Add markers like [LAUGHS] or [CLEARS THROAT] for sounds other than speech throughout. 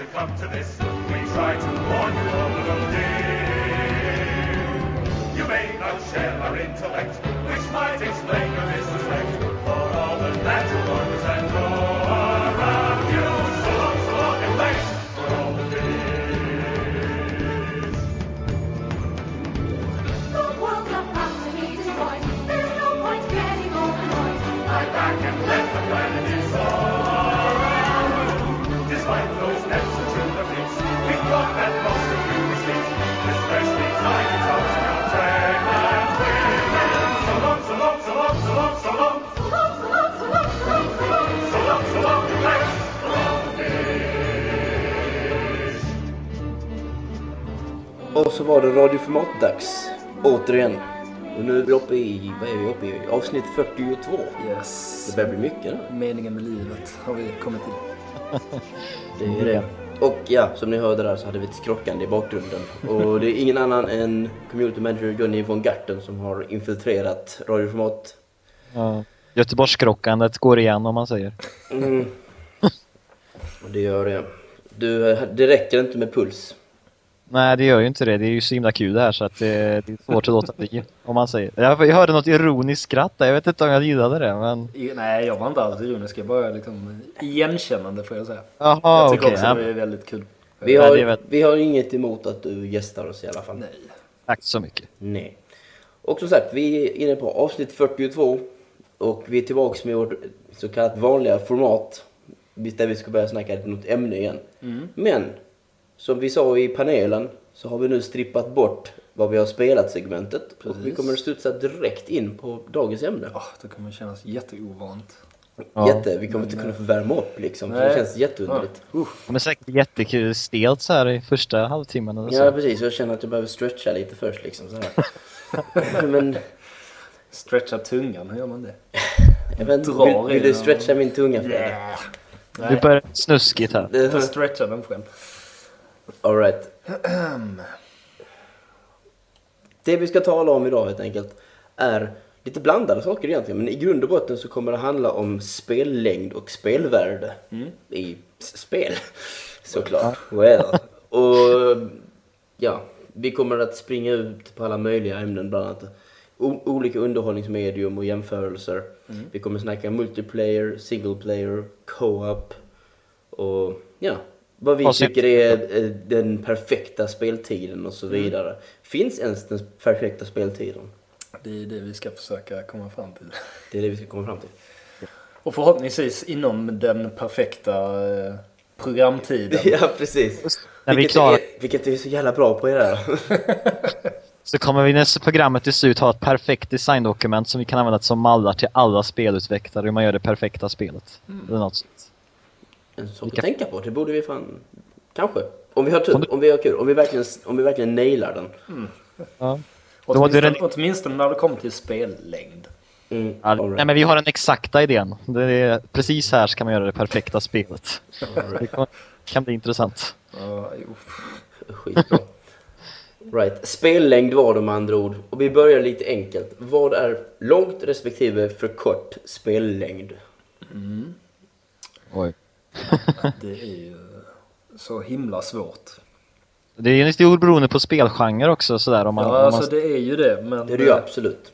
should come to this, we try to warn you a little dear. You may not share our intellect, which might explain Och så var det radioformat-dags. Återigen. Och nu är vi uppe i, vad är vi uppe i? Avsnitt 42. Yes. Det börjar bli mycket nu. Meningen med livet har vi kommit till. [LAUGHS] Det är det. Och ja, som ni hörde där så hade vi ett skrockande i bakgrunden. Och det är ingen annan än community manager Johnny von Garten som har infiltrerat radioformat. Ja. Göteborgskrockandet går igen om man säger. Mm. Det gör det. Du, det räcker inte med puls. Nej, det gör ju inte det. Det är ju så himla kul det här så att det, det är svårt att låta bli, om man säger. Jag, jag hörde något ironiskt skratt där. Jag vet inte om jag gillade det, men... Nej, jag var inte alls ironisk. Jag bara liksom igenkännande får jag säga. Jaha, jag tycker okej. också ja. det är väldigt kul. Vi har, det vet- vi har inget emot att du gästar oss i alla fall. Nej. Tack så mycket. Nej. Och som sagt, vi är inne på avsnitt 42 och vi är tillbaks med vårt så kallat vanliga format. Där vi ska börja snacka lite något ämne igen. Men, som vi sa i panelen så har vi nu strippat bort vad vi har spelat segmentet. Och vi kommer att studsa direkt in på dagens ämne. Oh, det kommer kännas jätteovant. Ja. Jätte, vi kommer inte kunna få värma upp liksom. Så det Nej. känns jätteunderligt. Uh, Det är säkert jättekul stelt så här i första halvtimmen eller så. Ja precis, jag känner att jag behöver stretcha lite först liksom så här. [LAUGHS] Men, stretcha tungan, hur gör man det? [LAUGHS] jag vet inte, Drar vill, i vill du stretcha min tunga för dig? Yeah. Du börjar snuskigt här. Jag får Det- stretcha den själv. Alright. Det vi ska tala om idag helt enkelt är lite blandade saker egentligen. Men i grund och botten så kommer det handla om spellängd och spelvärde i s- spel. [LAUGHS] Såklart. Well. Och ja, vi kommer att springa ut på alla möjliga ämnen bland annat. Olika underhållningsmedium och jämförelser. Vi kommer snacka multiplayer, single player, co-op och ja, vad vi tycker är den perfekta speltiden och så vidare. Finns ens den perfekta speltiden? Det är det vi ska försöka komma fram till. Det är det vi ska komma fram till. Och förhoppningsvis inom den perfekta eh, programtiden. [LAUGHS] Ja, precis. Vi vilket, är, vilket är så jävla bra på det där. [LAUGHS] Så kommer vi nästa programmet till slut ha ett perfekt designdokument som vi kan använda som mallar till alla spelutvecklare hur man gör det perfekta spelet. Eller något sånt. En sak att Vilka- tänka på, det borde vi fan... Kanske. Om vi har tur, om vi har kul, om vi verkligen, om vi verkligen nailar den. Ja. Var det Åtminstone, den- åtminstone när det kommer till spellängd. Mm, Ja, all Nej right. men vi har den exakta idén. Det är, precis här ska man göra det perfekta spelet. Det kan, kan bli intressant. Ja, jo. Skitbra. Right. Spellängd var med andra ord. Och vi börjar lite enkelt. Vad är långt respektive för kort spellängd? Oj. Det är ju så himla svårt. Det är ju en stor beroende på spelgenre också sådär om man... Ja, om man alltså det är ju det. Men, Det är det ju absolut.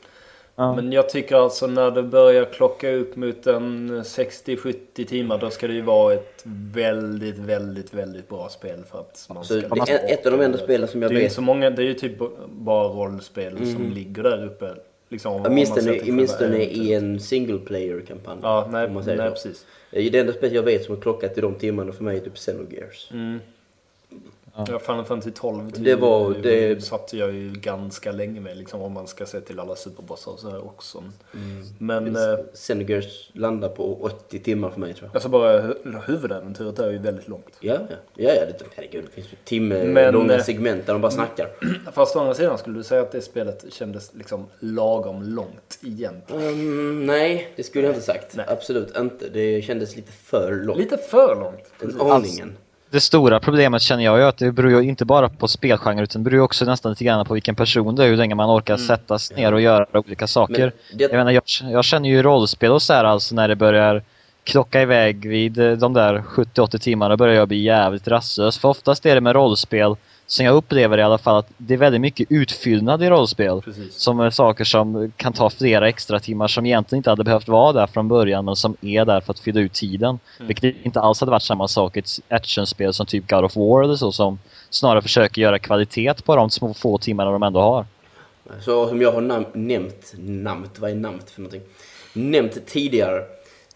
Ja. men jag tycker alltså när det börjar klocka upp mot en 60-70 timmar då ska det ju vara ett väldigt, väldigt, väldigt bra spel för att man Så ska... det är ett av de enda spelen som jag det är vet. inte så många, det är ju typ bara rollspel som ligger där uppe. Liksom, Åtminstone, i en single player-kampanj. Ja, nej, om man säger nej precis. Det enda spelet jag vet som har klockat i de timmarna för mig är typ Xenogears. Mm. Ja, Final Fantasy 12 Det var- det- satt jag ju ganska länge med liksom om man ska se till alla superbossar och så här också. Men eh, Xenogears landar på 80 timmar för mig tror jag. alltså bara hu- huvudäventyret är ju väldigt långt. Ja, ja. ja, ja det, herregud, det finns ju timme Men, långa eh, segment där de bara snackar. [CLEARS THROAT] Fast å andra sidan skulle du säga att det spelet kändes liksom lagom långt egentligen. Mm, nej, det skulle jag inte sagt. Nej. Absolut inte. Det kändes lite för långt. Lite för långt. En aningen. Det stora problemet känner jag ju att det beror ju inte bara på spelgenre utan det beror ju också nästan lite grann på vilken person det är, hur länge man orkar sätta sig ner och göra olika saker. Mm. Det- Jag, menar, jag, jag känner ju rollspel och så här alltså när det börjar klocka iväg vid eh, de där 70-80 timmarna börjar jag bli jävligt rastlös. För oftast är det med rollspel, som jag upplever i alla fall, att det är väldigt mycket utfyllnad i rollspel. Precis. Som är saker som kan ta flera extra timmar som egentligen inte hade behövt vara där från början men som är där för att fylla ut tiden. Vilket inte alls hade varit samma sak i ett actionspel som typ God of War eller så som snarare försöker göra kvalitet på de små få timmarna de ändå har. Så som jag har nam- nämnt, namnt, vad är namnt för någonting? Nämnt tidigare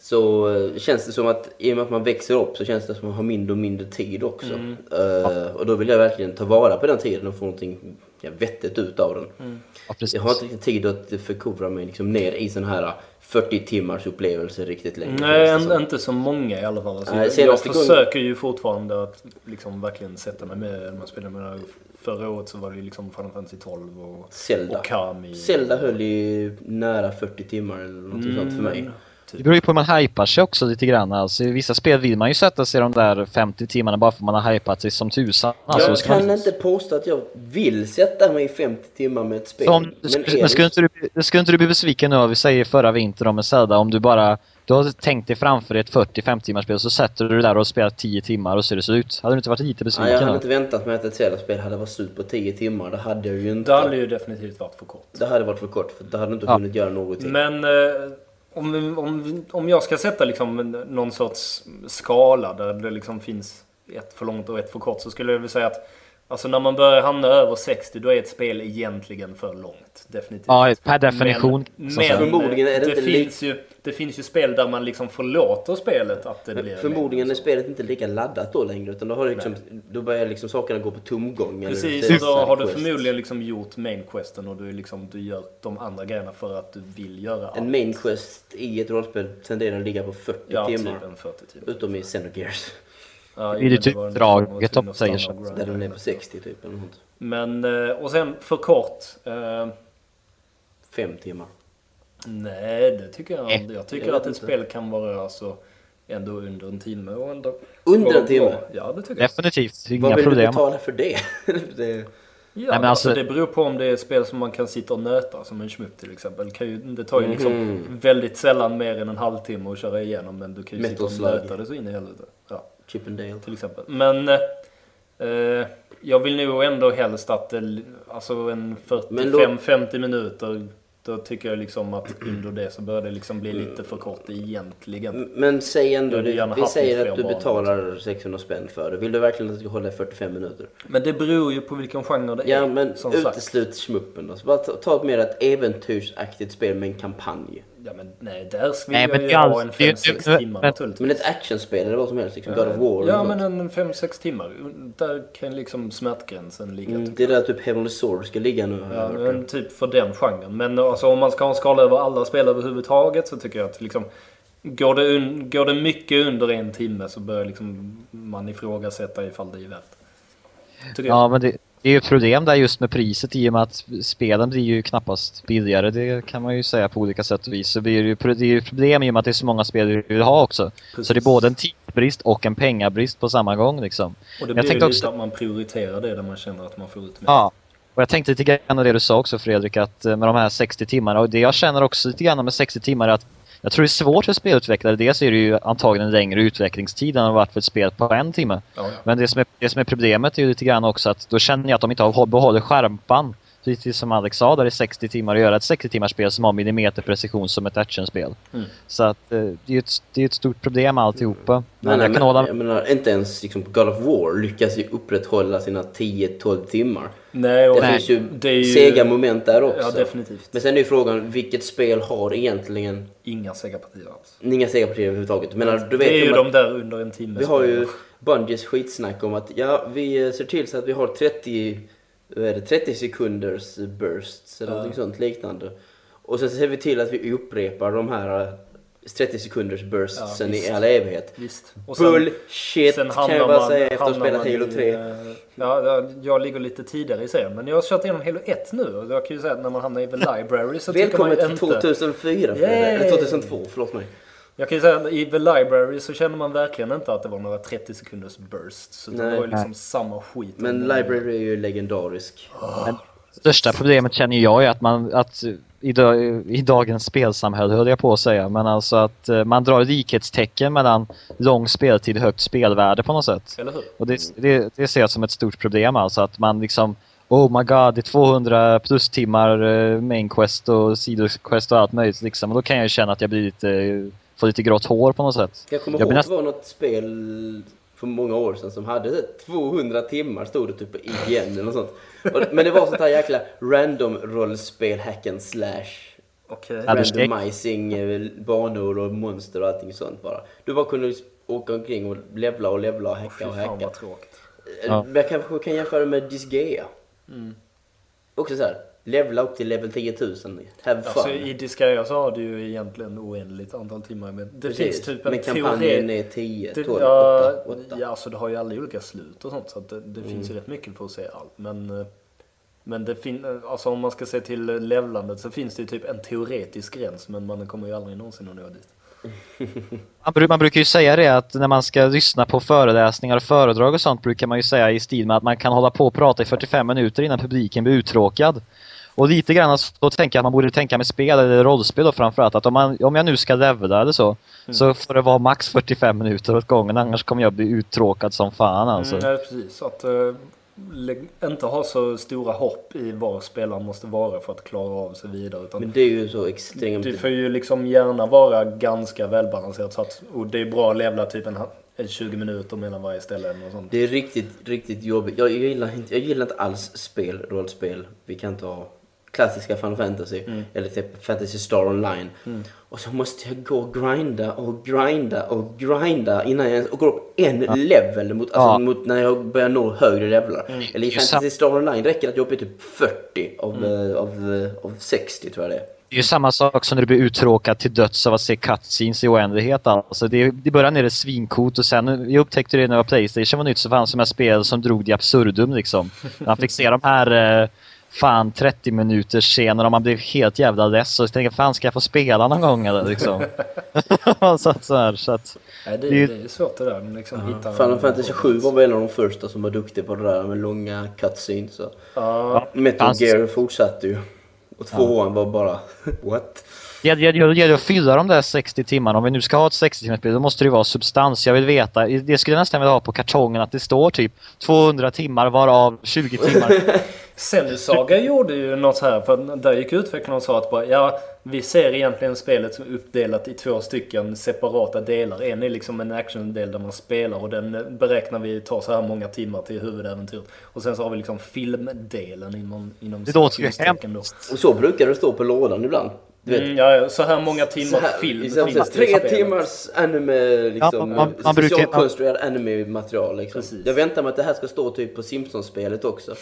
så eh, känns det som att i och med att man växer upp så känns det som att man har mindre och mindre tid också. Eh, och då vill jag verkligen ta vara på den tiden och få någonting ja, vettigt ut av den. Ja, precis. Jag har inte riktigt tid att förkovra mig liksom ner i sån här 40 timmars upplevelse riktigt längre. Nej, som. inte så många i alla fall. Alltså, Nej, jag försöker ju fortfarande att liksom verkligen sätta mig med när man spelar. med Förra året så var det ju liksom Final Fantasy 12 och, Zelda. och Kami. Zelda höll ju nära 40 timmar eller något sånt för mig. Det beror ju på hur man hypar sig också lite grann. Alltså, I vissa spel vill man ju sätta sig de där 50 timmarna bara för att man har hypat sig som tusan. Alltså, jag kan man... inte påstå att jag vill sätta mig i 50 timmar med ett spel. Så om, men men, skulle, inte du, skulle inte du bli besviken nu, vi säger förra vintern om en Zelda, om du bara du har tänkt dig framför dig ett 40-50 timmars spel så sätter du det där och spelar 10 timmar och så är det slut. Hade du inte varit lite Nej, besviken jag hade då? inte väntat mig att ett Zelda-spel hade varit slut på 10 timmar. Det hade jag ju inte. Det hade ju definitivt varit för kort. Det hade varit för kort, för det hade inte Ja. hunnit göra någonting. Men eh, om, om, om jag ska sätta liksom någon sorts skala där det liksom finns ett för långt och ett för kort så skulle jag vilja säga att Alltså när man börjar hamna över 60 då är ett spel egentligen för långt. Definitivt. Ja, per definition. Men, men. Förmodligen är det det, inte finns ju, det finns ju spel där man liksom förlåter spelet att det blir förmodligen är spelet inte lika laddat då längre utan då, har det liksom, då börjar liksom sakerna gå på tomgång. Precis, och då har du förmodligen liksom gjort main questen och du, liksom, du gör de andra grejerna för att du vill göra allt. En main quest i ett rollspel tenderar att ligga på 40 Ja, timmar. typ en 40 timmar. Utom i Xenogears. Ja, Det är typ draget om säger så. Där den är på 60 typ eller något. Men, eh, och sen för kort. Eh, Fem timmar. Nej, det tycker jag inte. Jag tycker Jag att ett inte. spel kan vara alltså ändå under en timme och ändå... Under en timme? Ja, det tycker jag. Definitivt, inga Vad vill problem. du betala för det? [LAUGHS] det Ja, men alltså, alltså- det beror på om det är ett spel som man kan sitta och nöta, som en schmupp till exempel. Det, kan ju, det tar ju liksom Mhm. väldigt sällan mer än en halvtimme att köra igenom, men du kan ju Metal sitta och nöta det så in i helvete. Ja, Chippendale. till exempel. Men eh, jag vill nog ändå helst att det, alltså en Men då- 45-50 minuter, då tycker jag liksom att under det så börjar det liksom bli lite för kort egentligen. Men säg ändå, gärna vi säger att du betalar 600 spänn för det. Vill du verkligen att det ska hålla i 45 minuter? Men det beror ju på vilken genre det Ja är. men som sagt. uteslut schmuppen då. Så bara ta, ta ett mer ett äventyrsaktigt spel med en kampanj. Ja men nej, där vill Nej, jag men ju är ha alls- en det är- 5-6 men- timmar men- naturligtvis. Men ett actionspel eller vad som helst, liksom God of War Ja men en 5-6 timmar. Där kan liksom smärtgränsen ligga. mm, Det är där typ Heavenly Sword ska ligga nu. Ja, men typ för den genren. Men alltså, om man ska ha en skala över alla spel överhuvudtaget så tycker jag att liksom, går, det un, går det mycket under en timme så börjar liksom man ifrågasätta ifall det är värt Tycker jag. Ja, men det, det är ju ett problem där just med priset i och med att spelen blir ju knappast billigare. Det kan man ju säga på olika sätt och vis. Så blir det, ju, det är ju problem i och med att det är så många spel vi vill ha också. Så det är både en tidsbrist och en pengabrist på samma gång liksom. Och det Jag blir ju tänkte lite också- att man prioriterar det där man känner att man får ut mer. Ja. Och jag tänkte lite grann på det du sa också Fredrik, att eh, med de här 60 timmarna, och det jag känner också lite grann med 60 timmar är att jag tror det är svårt för spelutvecklare. Dels är det ju antagligen en längre utvecklingstid än det varit för ett spel på en timme. Ja, ja. Men det som, är, det som är problemet är ju lite grann också att då känner jag att de inte har behåller skärpan. Precis som Alex sa, där är 60 timmar att göra ett 60 timmars spel som har millimeterprecision som ett actionspel. Mm. Så att eh, det är ett, det är ett stort problem alltihopa. Men Nej, jag kan men, hålla jag menar, inte ens liksom, God of War lyckas ju upprätthålla sina 10-12 timmar. Nej, och Det Nej. finns ju, det är ju- sega moment där också. Ja, definitivt. Men sen är ju frågan, vilket spel har egentligen Inga Sega-partier alls. inga sega-partier överhuvudtaget? Jag menar, du vet det är ju att de där under en timme. Vi har ju. Bungies skitsnack om att ja, vi ser till så att vi har 30, vad är det, 30 sekunders bursts eller Ja. någonting sånt liknande. Och sen ser vi till att vi upprepar de här eh, 30 sekunders burstsen Ja, i all evighet. Visst. Och Bullshit sen kan jag bara man- säga efter att ha spelat Halo i, 3. eh, Ja, ja, jag ligger lite tidigare i serien. Men jag har kört igenom Halo 1 nu. Och jag kan ju säga att när man hamnar i The Library så tycker man Välkommen ju till inte... 2004, Yay! Eller 2002, förlåt mig. Jag kan ju säga att i The Library så känner man verkligen inte att det var några 30 sekunders bursts. Utan Nej. det var ju liksom Nej. samma skit. Men Library är ju legendarisk. Men Största problemet känner jag är att man, att i, i dagens spelsamhälle höll jag på att säga, men alltså att eh, man drar likhetstecken mellan lång speltid och högt spelvärde på något sätt. Eller hur? Och det, det, det ser jag som ett stort problem alltså att man liksom Oh my god, det är 200 plus timmar eh, main quest och sidoquest och allt möjligt liksom. Och då kan jag ju känna att jag blir lite, eh, får lite grått hår på något sätt. Jag kommer Jag ihåg att det var något spel för många år sedan som hade 200 timmar stod det typ på IGN eller något sånt. Och, men det var sånt här jäkla random rollspel hack and slash. Ska- Randomizing eh, banor och monster och allting sånt bara. Du bara kunde åka omkring och levla och levla och hacka och fan hacka. vad tråkigt. Ja. Men Jag kanske kan jämföra med Disgaea. Också så här, levla upp till level 10 000. Have fun. Alltså i Disgaea så har du ju egentligen oändligt antal timmar. Men det Precis. finns typ en Men kampanjen teori... är 10, Det, 12, ja, 8, 8. ja, alltså det har ju alla olika slut och sånt så att det, det finns Mm. ju rätt mycket för att se allt. Men, eh, men det fin- alltså om man ska se till levlandet så finns det ju typ en teoretisk gräns men man kommer ju aldrig någonsin att nå dit. [LAUGHS] Man brukar ju säga det att när man ska lyssna på föreläsningar och föredrag och sånt brukar man ju säga i stil med att man kan hålla på och prata i 45 minuter innan publiken blir uttråkad. Och lite grann så tänker jag att man borde tänka med spel eller rollspel då framförallt att om, man, om jag nu ska levla eller så så får det vara max 45 minuter åt gången annars kommer jag bli uttråkad som fan alltså. Mm, ja, precis. Så att lägg, inte ha så stora hopp i var spelaren måste vara för att klara av sig vidare. Utan Men det är ju så extremt... Du får ju liksom gärna vara ganska välbalanserad så att och det är bra att levla typ en, ha- en 20 minuter mellan varje ställe eller sånt. Det är riktigt, riktigt jobbigt. Jag, jag, gillar, inte, jag gillar inte alls spel, rollspel. Vi kan ta klassiska Final Fantasy eller typ Fantasy Star Online. Och så måste jag gå och grinda och grinda och grinda innan jag ens går upp en level mot, alltså, Ja. mot när jag börjar nå högre levlar. Eller i Fantasy Star Online räcker det att jag är uppe i typ 40 av, eh, av, eh, av 60 tror jag det är. Det är ju samma sak som när du blir uttråkad till döds av att se cutscenes i oändlighet alltså. Det, det börjar ner ett svinkot och sen, jag upptäckte det när det var Playstation var nytt så fanns det de här spel som drog det absurdum liksom. [LAUGHS] Man fick se de här eh, fan 30 minuters scener och man blev helt jävla less och tänkte fan ska jag få spela någon gång eller liksom. [LAUGHS] så, att, så, här, så att, Nej, det, det är- det är svårt det där. Liksom, hitta Final Fantasy 7 var väl en av de första som var duktiga på det där med långa cutscenes. Så. Ja, Metal Fanns- Gear fortsatte ju. Och tvåan var bara [LAUGHS] what? Det gäller- det gäller att fylla de där 60 timmarna. Om vi nu ska ha ett 60 timmars spel, då måste det ju vara substans. Jag vill veta, det skulle jag nästan vilja ha på kartongen, att det står typ 200 timmar varav 20 timmar. [LAUGHS] Sendu-saga gjorde ju något här, för att där gick utvecklarna och sa att bara, ja, vi ser egentligen spelet som uppdelat i två stycken separata delar. En är liksom en actiondel där man spelar och den beräknar vi tar så här många timmar till huvudäventyret. Och sen så har vi liksom filmdelen inom, inom Det låter ju då. Och så brukar det stå på lådan ibland. Du vet, Mm, ja, ja, så här många timmar så här, film liksom, i Tre timmars anime, liksom, Ja, man- man brukar- specialkonstruerad anime-material. Liksom. Jag väntar mig att det här ska stå typ på Simpsons-spelet också.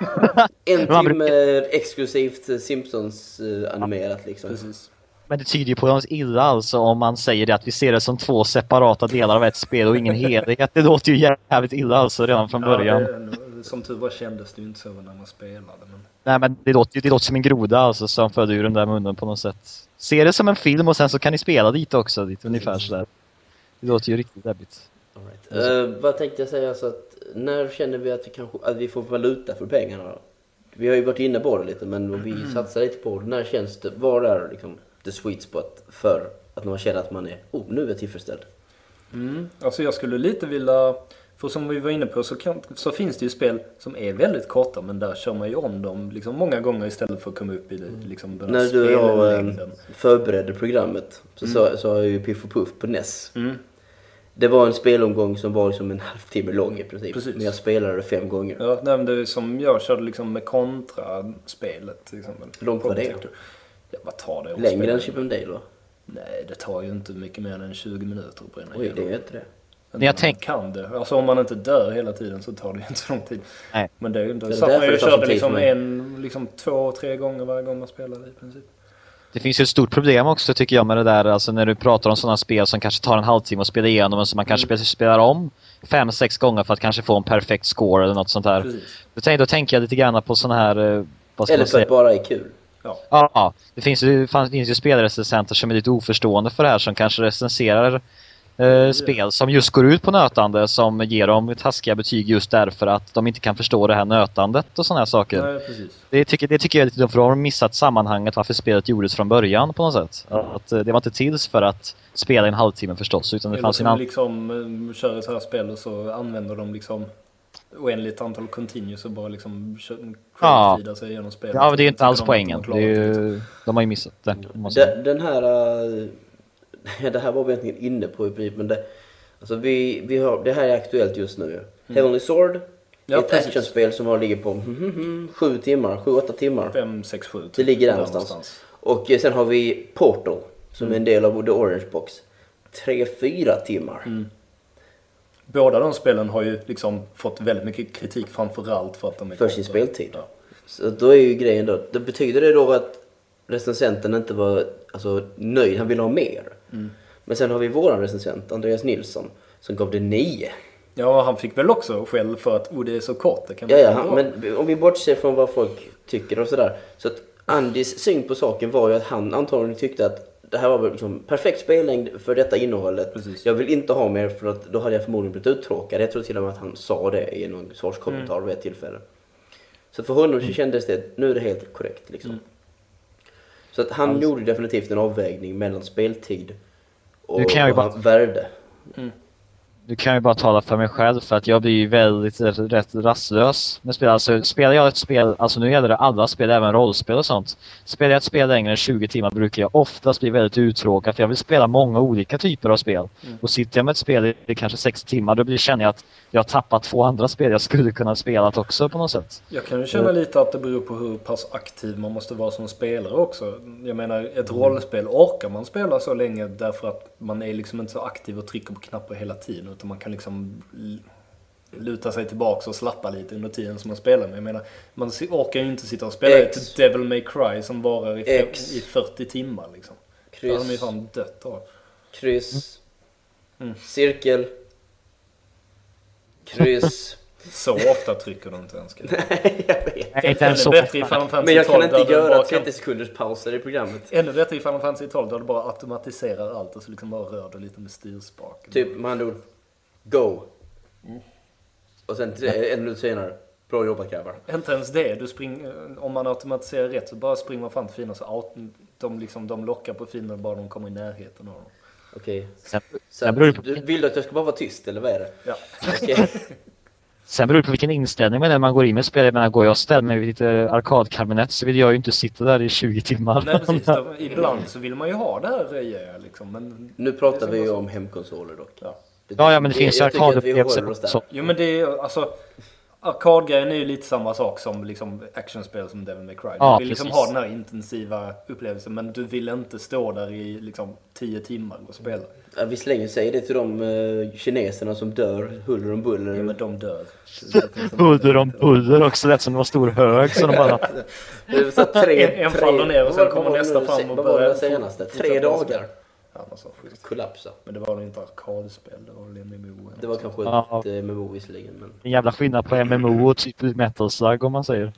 [LAUGHS] en timme exklusivt Simpsons-animerat liksom. Precis. Men det tyder ju på något illa alltså om man säger det att vi ser det som två separata delar av ett spel och ingen [LAUGHS] helhet. Det låter ju jävligt illa alltså redan från början. Ja, det, som tur var kändes det ju inte så när man spelade. Men... Nej men det låter, ju- det låter som en groda alltså som föder ur den där munnen på något sätt. Se det som en film och sen så kan ni spela dit också, dit ungefär sådär. Det låter ju riktigt debbigt. Right. Eh, vad tänkte jag säga så att när känner vi att vi, kanske, att vi får valuta för pengarna då? Vi har ju varit inne på det lite men om vi satsar lite på det. När känns det, var är liksom the sweet spot för att man känner att man är, oh nu är jag tillfredsställd. Mm. Alltså jag skulle lite vilja... För som vi var inne på så, kan, så finns det ju spel som är väldigt korta men där kör man ju om dem liksom många gånger istället för att komma upp i det, liksom den När du och jag eh, spellängden. förberedde programmet så sa så jag ju Piff och Puff på NES. Mm. Det var en spelomgång som var liksom en halvtimme lång i princip. Precis. Men jag spelade det fem gånger. Ja, nej, men det är som jag körde liksom med kontra-spelet till exempel. Långt var det? Ja, vad tar det? Längre än Chip and Dale då? Nej, det tar ju inte mycket mer än 20 minuter att bränna Oj, det är inte det. Men jag Man tänk- kan det. Alltså om man inte dör hela tiden så tar det ju inte så lång tid. Nej. Men det är ju inte... Det är Så man ju körde liksom en, liksom två, tre gånger varje gång man spelade i princip. Det finns ju ett stort problem också tycker jag med det där, alltså när du pratar om sådana spel som kanske tar en halvtimme att spela igenom och som man kanske Mm. spe- spelar om fem, sex gånger för att kanske få en perfekt score eller något sånt där. Precis. Då, tänk, då tänker jag lite grann på sådana här, eh, vad ska Eller för att bara är kul. Ja. Ja, det finns ju, finns ju spelrecensenter som är lite oförstående för det här som kanske recenserar eh, spel som just går ut på nötande som ger dem taskiga betyg just därför att de inte kan förstå det här nötandet och sådana här saker. Nej, precis. Det tycker, det tycker jag är lite dumt för då har de missat sammanhanget varför spelet gjordes från början på något sätt. Att, eh, det var inte till för att spela i en halvtimme förstås utan det Eller fanns ju en som annan... liksom eh, kör ett här spel och så använder de liksom oändligt antal continues och bara liksom Ja. sig igenom spelet. Ja men det är inte alls de poängen. de ju, de har ju missat det. Den, den här... [LAUGHS] det här var vi egentligen inne på i princip, men det... Alltså vi, vi har, det här är aktuellt just nu. Heavenly Sword. Mm. Ja, ett actionspel som har ligger på mm, [LAUGHS] sju timmar, sju, åtta timmar. 5, 6, 7. Det ligger där någonstans. Och eh, sen har vi Portal som Mm. är en del av The Orange Box. Tre, fyra timmar. Mm. Båda de spelen har ju liksom fått väldigt mycket kritik framförallt för att de är För sin speltid. Ja. Så då är ju grejen då, det betyder det då att recensenten inte var alltså, nöjd, han ville ha mer. Mm. Men sen har vi våran recensent, Andreas Nilsson, som gav det nio. ja, han fick väl också skäll för att oh, det är så kort. Det kan Ja, ja, han, men om vi bortser från vad folk tycker och sådär. Så att Andys syn på saken var ju att han antagligen tyckte att det här var liksom perfekt spellängd för detta innehållet. Precis. Jag vill inte ha mer för att då hade jag förmodligen blivit uttråkad. Jag tror till och med att han sa det i någon svarskommentar Mm. vid ett tillfälle. Så för honom så kändes det, nu är det helt korrekt liksom. Mm. Så att han gjorde definitivt en avvägning mellan speltid och, Nu kan jag ju och bara- hans värde. Nu kan jag ju bara tala för mig själv för att jag blir ju väldigt rätt, rastlös med spel. Alltså spelar jag ett spel, alltså nu gäller det alla spel, även rollspel och sånt. Spelar jag ett spel längre än 20 timmar brukar jag oftast bli väldigt uttråkad för jag vill spela många olika typer av spel. Och sitter jag med ett spel i kanske 6 timmar då blir, känner jag att jag har tappat två andra spel jag skulle kunna spela också på något sätt. Jag kan ju känna lite att det beror på hur pass aktiv man måste vara som spelare också. Jag menar, ett rollspel orkar man spela så länge därför att man är liksom inte så aktiv och trycker på knappar hela tiden. Utan man kan liksom luta sig tillbaka och slappa lite under tiden som man spelar. Men jag menar, man orkar ju inte sitta och spela X. ett Devil May Cry som varar i, i 40 timmar liksom. Då hade de ju Kryss, fan dött av. kryss, Mm. cirkel, kryss. Så ofta trycker de inte ens. [LAUGHS] jag vet. Nej, inte ens så bättre i ofta. Final Fantasy Men jag kan 12 inte du göra bara 30 sekunders pauser i programmet. Ännu bättre i Final Fantasy 12 där du bara automatiserar allt och så liksom bara rör du lite med styrspaken. Typ med andra ord, go. Och sen tre- en minut senare, bra jobbat grabbar. Inte ens det. Du spring, om man automatiserar rätt så bara springer man fram till fiender så out, de, liksom, de lockar på fiender bara de kommer i närheten av dem. Okej. Så du vill du att jag ska bara vara tyst eller vad är det? Ja. Okej. [LAUGHS] sen beror det på vilken inställning man är när man går in med spel. Jag menar, går jag och ställer mig vid lite arkadkabinett så vill jag ju inte sitta där i 20 timmar. Nej precis. [LAUGHS] Ibland så vill man ju ha det här röjiga liksom. Men, Nu pratar vi ju om hemkonsoler dock. ja. Ja, ja, men det finns oss där. också. Jo men det är alltså Arkadgrejen är ju lite samma sak som liksom actionspel som Devil May Cry. Du Ja, vill liksom ha den här intensiva upplevelsen men du vill inte stå där i liksom 10 timmar och spela. Ja, visserligen säger det till de uh, kineserna som dör huller om buller. Ja, men de dör. Buller om buller också, lät som det var stor hög så de bara... Det är så tre, En- en faller ner och sen kommer nästa det fram och Vad var börjar det senaste? Tre dagar. Ja, något sånt skit. Kollapsa. Men det var nog inte arkadspel, det var väl MMO. Det var kanske Ja. ett uh, MMO visserligen. Men En jävla skillnad på MMO och typ Metal Slug om man säger.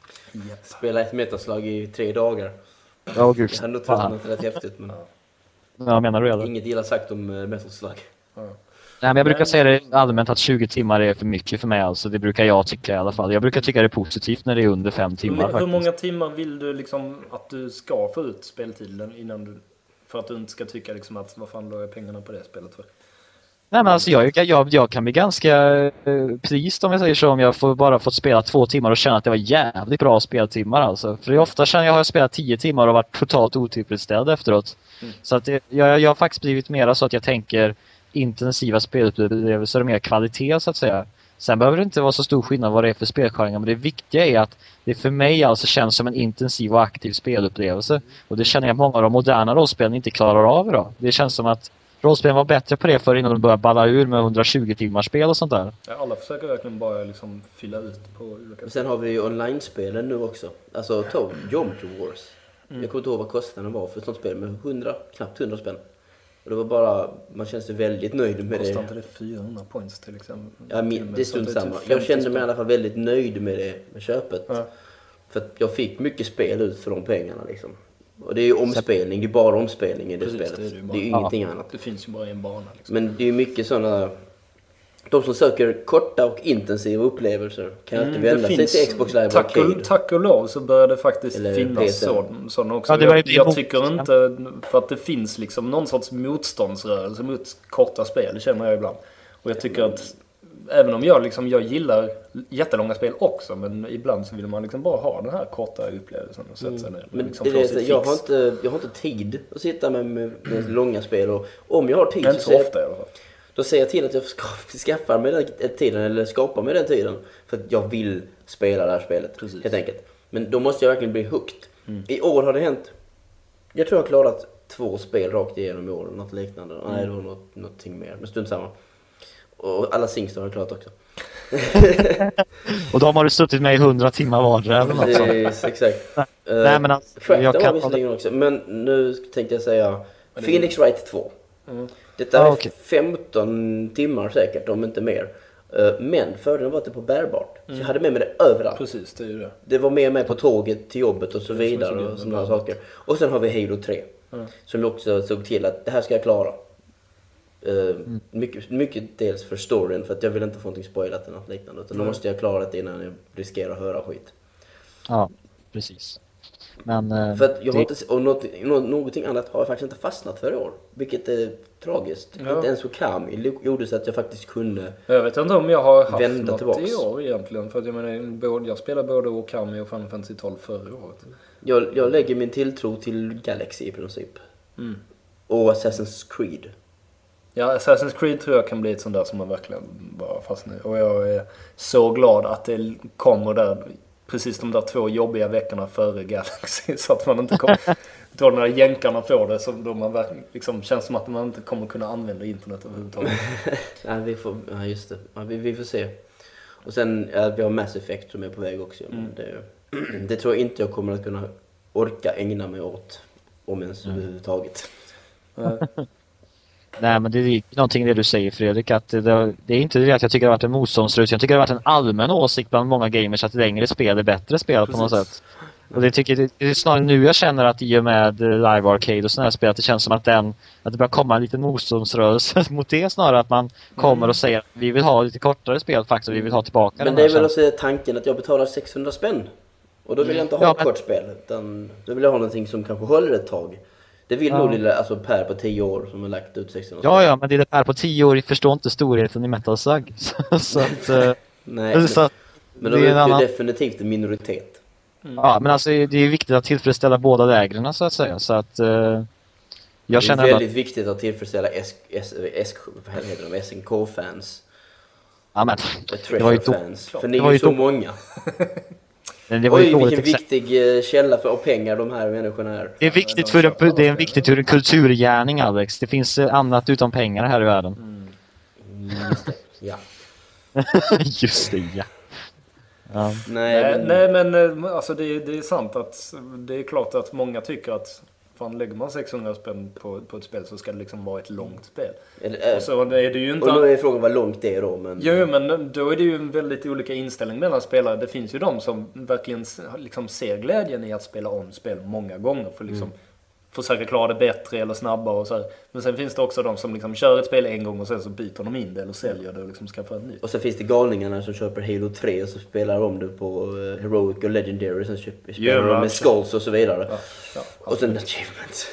spela ett metaslag i tre dagar. Ja, gud. Jag hade nog Fan. tröttnat rätt häftigt men Ja, menar du eller? inget illa sagt om uh, metal slug. Nej, men jag brukar säga det allmänt att 20 timmar är för mycket för mig alltså. Det brukar jag tycka i alla fall. Jag brukar tycka det är positivt när det är under 5 timmar Hur, hur faktiskt. många timmar vill du liksom att du ska få ut speltiden innan du... För att du inte ska tycka liksom att vad fan la jag pengarna på det spelet för? Nej men alltså jag, jag, jag kan bli ganska eh, pleased om jag säger så om jag får bara fått spela två timmar och känna att det var jävligt bra speltimmar alltså. För det ofta känner jag har jag spelat 10 timmar och varit totalt otillfredsställd efteråt. Så att det, jag, jag har faktiskt blivit mera så att jag tänker intensiva spelupplevelser och mer kvalitet så att säga. Sen behöver det inte vara så stor skillnad vad det är för spelgenre men det viktiga är att det för mig alltså känns som en intensiv och aktiv spelupplevelse. Och det känner jag att många av de moderna rollspelen inte klarar av idag. Det känns som att rollspelen var bättre på det förr innan de började balla ur med 120 timmars spel och sånt där. Ja, Alla försöker verkligen bara liksom fylla ut på olika Och sen har vi ju online-spelen nu också. Alltså ta Geometry Wars. Mm. Jag kommer inte ihåg vad kostnaden var för ett sånt spel, men 100, knappt 100 spänn. Och det var bara, man kände sig väldigt nöjd med det. inte det 400 points till exempel? Ja, min, det är strunt samma. typ Jag 50 kände mig i alla fall väldigt nöjd med det, med köpet. Ja. För att jag fick mycket spel ut för de pengarna liksom. Och det är ju omspelning, det är bara omspelning i det Precis, spelet. det är det det, är ju Ja. ingenting annat. Det finns ju bara en bana liksom. Men det är ju mycket sådana... De som söker korta och intensiva upplevelser kan ju alltid Mm, vända sig till Xbox Live tack, Arcade. och, tack och lov så börjar det faktiskt Eller finnas sådana sån också. Ja, det var ju jag, jag tycker inte, för att det finns liksom någon sorts motståndsrörelse mot korta spel, det känner jag ibland. Och jag tycker att, även om jag liksom, jag gillar jättelånga spel också, men ibland så vill man liksom bara ha den här korta upplevelsen och sätta sig ner Men liksom det få är det, sitt jag, har inte, jag har inte tid att sitta med, med, med långa spel och om jag har tid Mm. Inte så, så ofta i alla fall. Då säger jag till att jag ska, [LAUGHS] skaffar mig den tiden eller skapar mig den tiden för att jag vill spela det här spelet. Precis. Mm. Helt enkelt. Men då måste jag verkligen bli hooked. I år har det hänt, jag tror jag har klarat två spel rakt igenom i år, något liknande. Mm. Nej, det var något, någonting mer, men strunt samma. Och alla Singstar har jag klarat också. [LAUGHS] Och de har du suttit med i 100 timmar vardera eller något sånt. Precis, exakt. [LAUGHS] Nej men alltså, Shrek, jag det var kan... visserligen också. Men nu tänkte jag säga Phoenix Wright 2. Detta Ah, är okej. 15 timmar säkert, om inte mer. Eh, Men fördelen var att det var bärbart. Så jag hade med mig det överallt. Precis, det är ju det. Det var med mig på tåget till jobbet och så som vidare så och sådana saker. Och sen har vi Halo 3. Som jag också såg till att det här ska jag klara. Eh, mycket, mycket dels för storyn, för att jag vill inte få någonting spoilat eller något liknande. Utan då måste jag klara det innan jag riskerar att höra skit. Ja, precis. Men... eh, För att jag har det- inte, och något, nå- någonting annat har jag faktiskt inte fastnat för i år. Vilket är tragiskt. Ja. Inte ens Okami gjorde så att jag faktiskt kunde... Jag vet inte om jag har haft Vända något tillbaks. i år egentligen. För att jag menar, både, jag spelade både Okami och Final Fantasy 12 förra året. Jag, jag lägger min tilltro till Galaxy i princip. Mm. Och Assassin's Creed. Ja, Assassin's Creed tror jag kan bli ett sånt där som man verkligen bara fastnar i. Och jag är så glad att det kommer där precis de där två jobbiga veckorna före Galaxy. [LAUGHS] Så att man inte kommer... Då när jänkarna får det så då man liksom känns som att man inte kommer kunna använda internet överhuvudtaget. [LAUGHS] Ja, vi får, ja just det. Ja, vi, vi får se. Och sen, ja, vi har Mass Effect som är på väg också. Mm. Men det, [CLEARS THROAT] det tror jag inte jag kommer att kunna orka ägna mig åt. Om ens överhuvudtaget. Nej men det är någonting det du säger Fredrik att det, det är inte det att jag tycker det har varit en motståndsrörelse. Jag tycker det har varit en allmän åsikt bland många gamers att längre spel är bättre spel på något Precis. sätt. Och det, tycker, det, är snarare nu jag känner att i och med Live Arcade och sådana här spel att det känns som att den att det börjar komma en liten motståndsrörelse [LAUGHS] mot det snarare att man kommer och säger att vi vill ha lite kortare spel faktiskt och vi vill ha tillbaka Men de det är väl också tanken att jag betalar 600 spänn. Och då vill jag inte ha Ja, ett men- kort spel. Utan då vill jag ha någonting som kanske håller ett tag. Det vill Ja. nog lilla, alltså Per på 10 år som har lagt ut 600 Ja, ja, men det är det här på tio år förstår inte storheten i Metal Slug. [LAUGHS] Så, att, eh, [LAUGHS] Nej, men, så att men det de är utgör annan- definitivt en minoritet. Ja, men alltså det är viktigt att tillfredsställa båda lägren så att säga. Så att... eh, jag det är väldigt viktigt att tillfredsställa S, S, S, vad heter de? SNK-fans. Ja, men, det var ju då, Treasure-fans. För ni Det är var ju ju så då- många. [LAUGHS] det var Oj, vilken exempel. viktig eh, källa för, av pengar de här människorna är. Det är viktigt för en, det är viktigt ur en kulturgärning Alex. Det finns eh, annat utom pengar här i världen. Ja. [LAUGHS] Just det, ja. ja. Nej, men, nej men eh, alltså det, är- det är sant att det är klart att många tycker att fan lägger man 600 spänn på, på ett spel så ska det liksom vara ett långt spel. eller, eh, Och så är det ju inte... och nu är frågan vad långt det är då. Men, Jo, men då är det ju en väldigt olika inställning mellan spelare. Det finns ju de som verkligen liksom ser glädjen i att spela om spel många gånger för liksom försöka klara det bättre eller snabbare och så här. Men sen finns det också de som liksom kör ett spel en gång och sen så byter de in det eller säljer det och liksom skaffar ett nytt. Och så finns det galningarna som köper Halo 3 och så spelar de det på eh, Heroic och Legendary. Sen köper, spelar Ja, de med men- Skulls och så vidare. Ja, ja, och sen Achievements.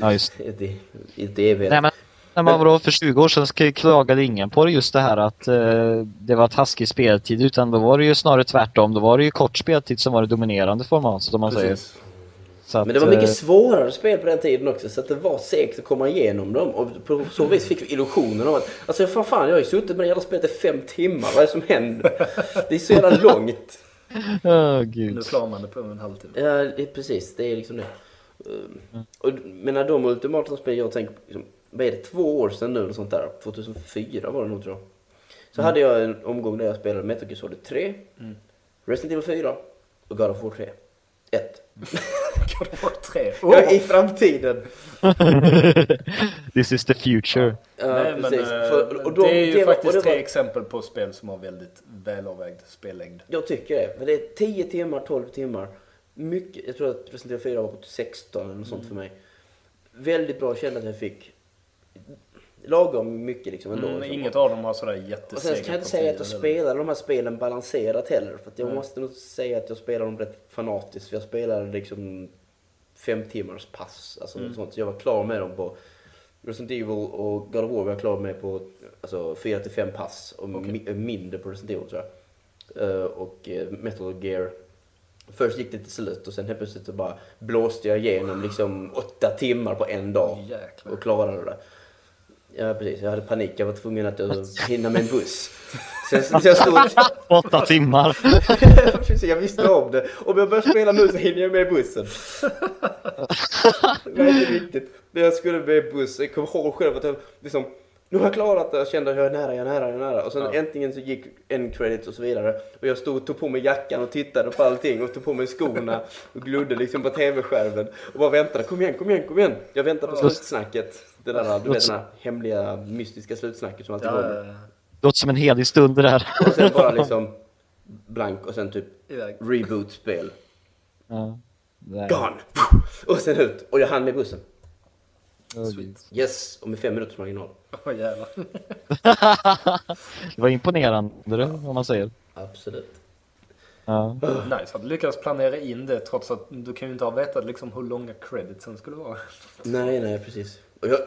ja just det. Det, är Nej, men när man var för 20 år sedan klagade ingen på just det här att eh, det var taskig speltid utan då var det ju snarare tvärtom. Då var det ju kort speltid som var det dominerande formatet om man säger. Precis. Så att, Men det var mycket eh, svårare spel på den tiden också så att det var segt att komma igenom dem och på så vis fick vi illusionen av att alltså fan, fan jag har ju suttit med det jävla spelet i fem timmar, vad är det som händer? Det är så jävla [LAUGHS] långt. Åh gud. Nu klarar man det på en halvtimme. Ja, det är precis, det är liksom det. Uh, Och, men när de ultimata spel jag tänker, liksom, vad är det, två år sedan nu eller sånt där? 2004 var det nog tror jag. Så hade jag en omgång där jag spelade Metal Gear Solid 3, Resident Evil 4 och God of War 3. 1. God of War 3. Ja, I framtiden. [LAUGHS] This is the future. Ja, Nej, men, eh, För- och då- det är ju det var- faktiskt det tre var- exempel på spel som har väldigt välavvägd spellängd. Jag tycker det. Men det är 10 timmar, 12 timmar. mycket, jag tror att Resident Evil 4 var på 16 eller något sånt för mig. Väldigt bra, att jag fick lagom mycket liksom ändå. Mm, liksom. inget av dem har sådär Och sen jättesega kan jag inte säga att jag spelar de här spelen balanserat heller. För jag måste nog säga att jag spelar dem rätt fanatiskt. För jag spelade liksom fem timmars pass. Alltså något sånt. Så jag var klar med dem på Resident Evil och God of War var jag klar med på alltså, fyra till fem pass. Och mi- mindre på Resident Evil tror jag. Eh, och eh, Metal Gear. Först gick det till slut och sen helt plötsligt så bara blåste jag igenom liksom åtta timmar på en dag. Jäklar. Och klarade det. Ja precis, jag hade panik. Jag var tvungen att uh, hinna med en buss. Så jag, så jag stod... Åtta timmar. [LAUGHS] Precis, jag visste om det. Om jag börjar spela nu så hinner jag med bussen. Det var inte riktigt. Men jag skulle med buss. Jag kommer ihåg själv att jag liksom... Nu har jag klarat det. Jag kände att jag är nära, jag är nära, jag är nära. Och sen äntligen så gick en credit och så vidare. Och jag stod och tog på mig jackan och tittade på allting och tog på mig skorna och glodde liksom på tv-skärmen. Och bara väntade. Kom igen, kom igen, kom igen. Jag väntar på slutsnacket. Det där, du vet, den här hemliga, mystiska slutsnacket som alltid Ja, kommer. ja. Låter som en helig stund det där. Och sen bara [LAUGHS] liksom blank och sen typ reboot-spel. Ja. Gone! Och sen ut. Och jag hann med bussen. Gud. Yes! Och med fem minuters marginal. Åh jävlar. [LAUGHS] Det var imponerande det, om man säger. Absolut. Ja. Nice att du lyckades planera in det trots att du kan ju inte ha vetat liksom hur långa creditsen skulle vara. Nej, nej, precis. Och jag,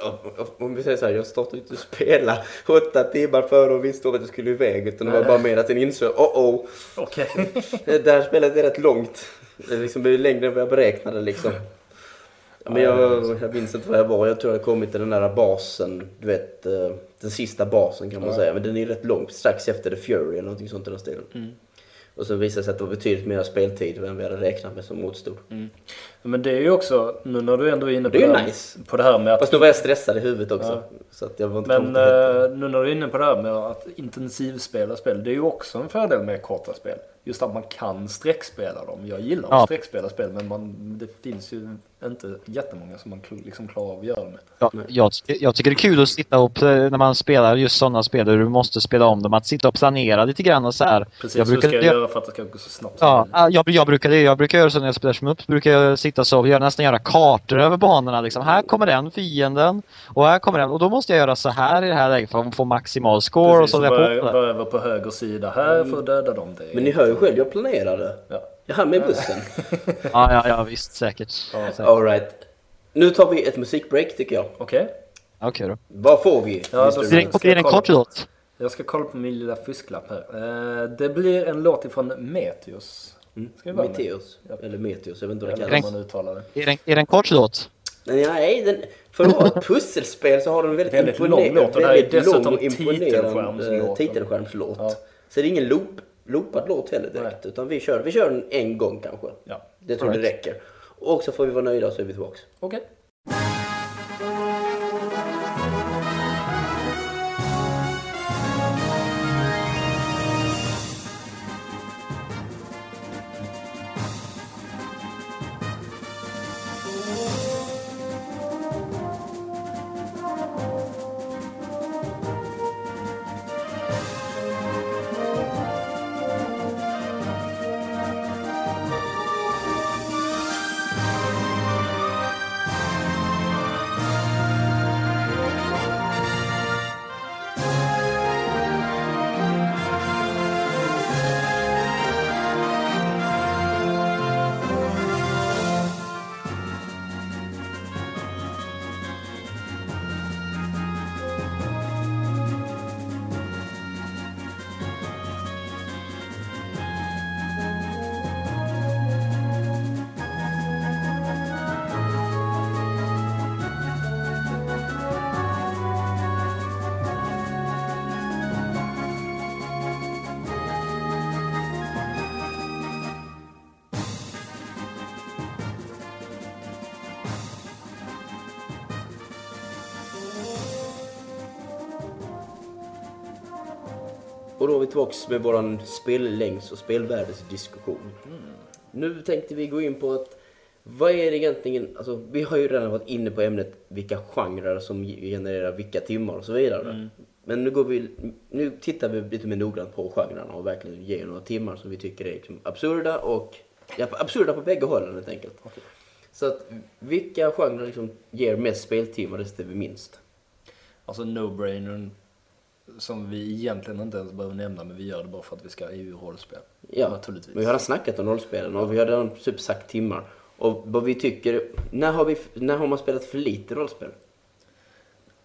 om vi säger så här, jag startade inte att spela åtta timmar före och visste att jag skulle iväg. Utan det var bara mer att den insåg, oh oh, Okej. [LAUGHS] det här spelet är rätt långt. Det är liksom längre än vad jag beräknade liksom. Men jag, jag minns inte vad jag var. Jag tror jag kommit till den där basen. Du vet, eh, den sista basen kan man säga. Men den är rätt långt. Strax efter The Fury eller någonting sånt i den stilen. Och så visade det sig att det var betydligt mer speltid än vi hade räknat med som motstod. Men det är ju också, nu när du ändå är inne på Det är ju här, nice. på det här med att Fast då var jag stressad i huvudet också. Så att jag var inte Men kompetent. eh, nu när du är inne på det här med att intensivspela spel, det är ju också en fördel med korta spel. Just att man kan sträckspela dem. Jag gillar att Ja. sträckspela spel men man, det finns ju inte jättemånga som man liksom klarar av att göra det med. Ja, jag, jag tycker det är kul att sitta och, pl- när man spelar just sådana spel där du måste spela om dem, att sitta och planera lite grann och så här. Precis, jag hur ska jag jag- göra för att det ska gå så snabbt som Ja, ja, jag, jag brukar det. Jag brukar göra så när jag spelar Shmups. brukar jag sitta så och göra, nästan göra kartor över banorna. Liksom. Här kommer den fienden och här kommer den. Och då måste jag göra så här i det här läget för att få maximal score Precis, och så börja, på. börja över på höger sida här för att döda dem. Det Men ni hör ju själv, jag planerade. Ja. Jag hann med bussen. [LAUGHS] Ja, ja, ja, visst säkert. Ja. Säkert. Alright. Nu tar vi ett musikbreak tycker jag. Okej, Okej då. Vad får vi? Ja, då- Blir det, en kort låt? jag ska kolla på min lilla fusklapp här. Eh, det blir en låt ifrån Meteos. Ska vi börja med? Meteos. Ja. Eller Meteos, jag vet inte vad det kallas. man uttalar det. Är det, en- är det en kort låt? Nej, nej den, för att vara ett pusselspel så har den en väldigt, Väldigt imponer- lång låt och det här är väldigt dessutom imponerande titelskärmslåt. titelskärmslåt. Ja. Så det är ingen loop, loopad låt heller direkt. Utan vi kör, vi kör den en gång kanske. Ja. Det tror jag det räcker. Och så får vi vara nöjda och så är vi tillbaks. Okej. Och tillbaks med våran spellängds och spelvärdesdiskussion. Nu tänkte vi gå in på att vad är det egentligen, alltså vi har ju redan varit inne på ämnet vilka genrer som genererar vilka timmar och så vidare. Men nu, går vi, nu tittar vi lite mer noggrant på genrerna och verkligen ger några timmar som vi tycker är liksom absurda och Ja, absurda på bägge hållen helt enkelt. Så att vilka genrer liksom ger mest speltimmar respektive minst? Alltså no-brainern som vi egentligen inte ens behöver nämna men vi gör det bara för att vi ska EU-rollspel. Ja, Naturligtvis. vi har redan snackat om rollspelen och vi har redan typ sagt timmar. Och vad vi tycker, när har, vi, när har man spelat för lite rollspel?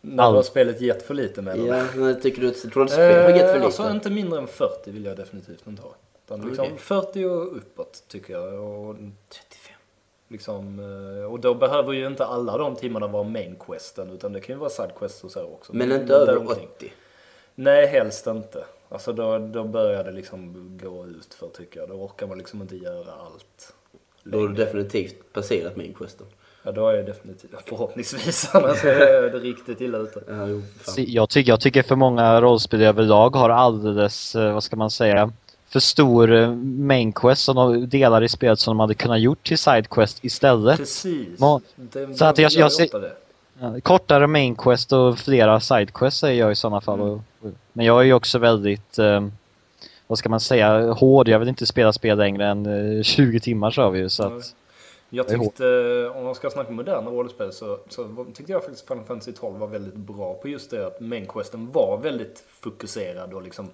När har spelet gett för lite med Ja, när tycker du att rollspel har gett för lite? Alltså inte mindre än 40 vill jag definitivt inte ha. Utan liksom Okej. 40 och uppåt tycker jag. Och, 35. liksom, eh, och då behöver ju inte alla de timmarna vara main questen utan det kan ju vara side quests och så också. Men inte över omkring. 80. Nej, helst inte. Alltså då, då börjar det liksom gå ut för tycker jag. Då orkar man liksom inte göra allt. Då har du definitivt passerat main questen. Ja, då är jag definitivt, förhoppningsvis, [LAUGHS] annars är det riktigt illa ute. Ja, jo, Jag tycker, jag tycker för många rollspel överlag har alldeles, eh, vad ska man säga, för stor eh, main quest som de delar i spelet som de hade kunnat gjort till side quest istället. Precis. Ma- Det, Så att de jag- jag ju ser-. Ja, Kortare main quest och flera side quest säger jag i sådana fall. Och, men jag är ju också väldigt, eh, vad ska man säga, hård. Jag vill inte spela spel längre än eh, 20 timmar sa vi ju. Så att, Jag tyckte, om man ska snacka moderna rollspel så, så tyckte jag faktiskt Final Fantasy 12 var väldigt bra på just det att main questen var väldigt fokuserad och liksom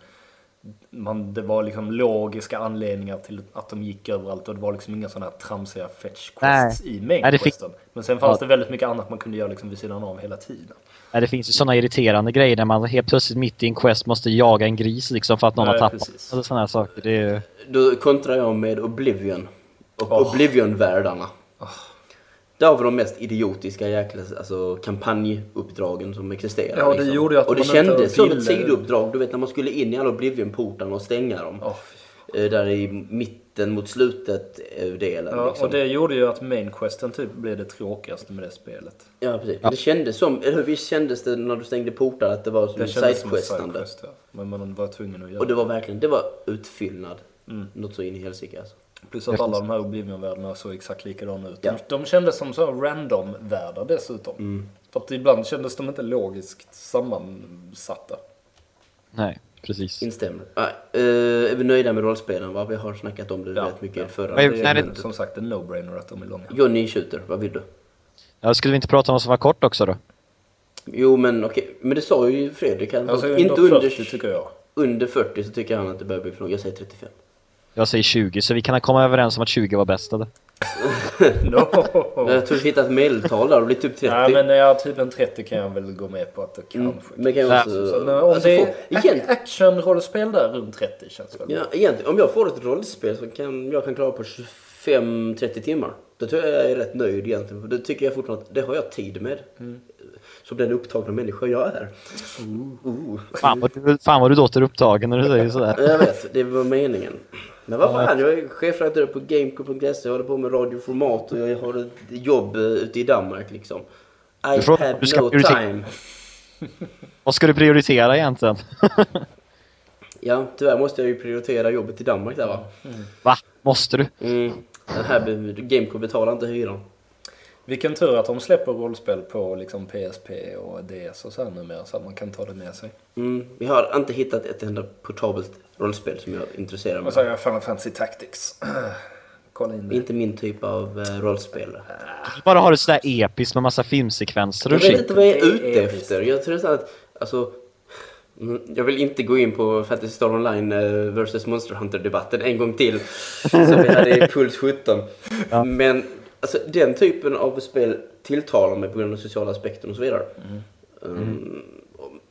man, det var liksom logiska anledningar till att de gick överallt och det var liksom inga sådana här tramsiga fetch quests i main Nej, fick-. Men sen fanns Ja. det väldigt mycket annat man kunde göra liksom vid sidan av hela tiden. nej, det finns ju sådana irriterande grejer när man helt plötsligt mitt i en quest måste jaga en gris liksom för att någon Nej, har tappat. precis. Eller sådana här saker. Det är, ju- Då kontrar jag med Oblivion. Och Åh. Oblivion-världarna. Det har vi de mest idiotiska jäkla alltså, kampanjuppdragen som existerar. liksom. Ja, det gjorde ju att Och det kändes som ett sidouppdrag. Du vet när man skulle in i alla Oblivion-portarna och stänga dem. Eh, Där i mitten mot slutet eh, delen. Ja, liksom. och det gjorde ju att main questen typ blev det tråkigaste med det spelet. Ja, precis. Det kändes som, eller hur visst kändes det när du stängde portar att det var som Det sidequestande? sidequest, ja. Men man var tvungen att göra Och det var verkligen, det var utfyllnad. Mm. Något så in i helsike alltså. Plus att alla de här Oblivion-världarna såg exakt likadana ut. Ja. De, de kändes som så random-världar dessutom. Mm. För att ibland kändes de inte logiskt sammansatta. nej, precis. Instämmer. Nej, eh, är vi nöjda med rollspelen va? Vi har snackat om det Ja. rätt mycket Ja. förra. Vad är- Det är det- som sagt en no-brainer att de är långa. Johnny Shooter, vad vill du? Ja, skulle vi inte prata om något som var kort också då? Jo men okej, men det sa ju Fredrik. Han, Alltså inte under under, 40 tycker jag. under 40 så tycker han att det börjar bli för långt. Jag säger 35. Jag säger 20, så vi kan komma överens om att 20 var bäst eller? [LAUGHS] No. Jag tror vi hittar ett medeltal där och blir typ 30. Nej men ja, typ en 30 kan jag väl gå med på att det Mm, kanske. men kan jag Ja. också... Så, men om alltså, det är igen, ac- action-rollspel där runt 30 känns väl ja, egentligen, om jag får ett rollspel så kan jag kan klara på 25-30 timmar. Då tror jag jag är rätt nöjd egentligen. För det tycker jag fortfarande att det har jag tid med. Mm. Som den upptagna människa jag är. Uh. Fan vad, du, fan vad du låter upptagen när du säger sådär. Jag vet, det var meningen. Men vad fan, jag är chefredaktör på Gamecore.se, jag håller på med radioformat och jag har ett jobb eh, ute i Danmark liksom. I får- have no prioritera- time. [LAUGHS] Vad ska du prioritera egentligen? [LAUGHS] Ja, tyvärr måste jag ju prioritera jobbet i Danmark där va. Va? Måste du? Mm. Den här be- Gamecore betalar inte hyran. Vilken tur att de släpper rollspel på liksom PSP och DS och så här numera så att man kan ta det med sig. Mm. Vi har inte hittat ett enda portabelt rollspel som jag är intresserad Vad av. säger jag? Final Fantasy Tactics. [CLEARS THROAT] Kolla in det. Inte min typ av eh, rollspel. Du bara har det sådär episkt med massa filmsekvenser Jag och vet shit. inte vad jag är ute efter. Jag tror så att, alltså... mm, Jag vill inte gå in på Fantasy Star Online eh, versus Monster Hunter-debatten en gång till. Som vi hade i Puls 17. [LAUGHS] Ja. Men alltså, den typen av spel tilltalar mig på grund av sociala aspekter och så vidare. Um, och-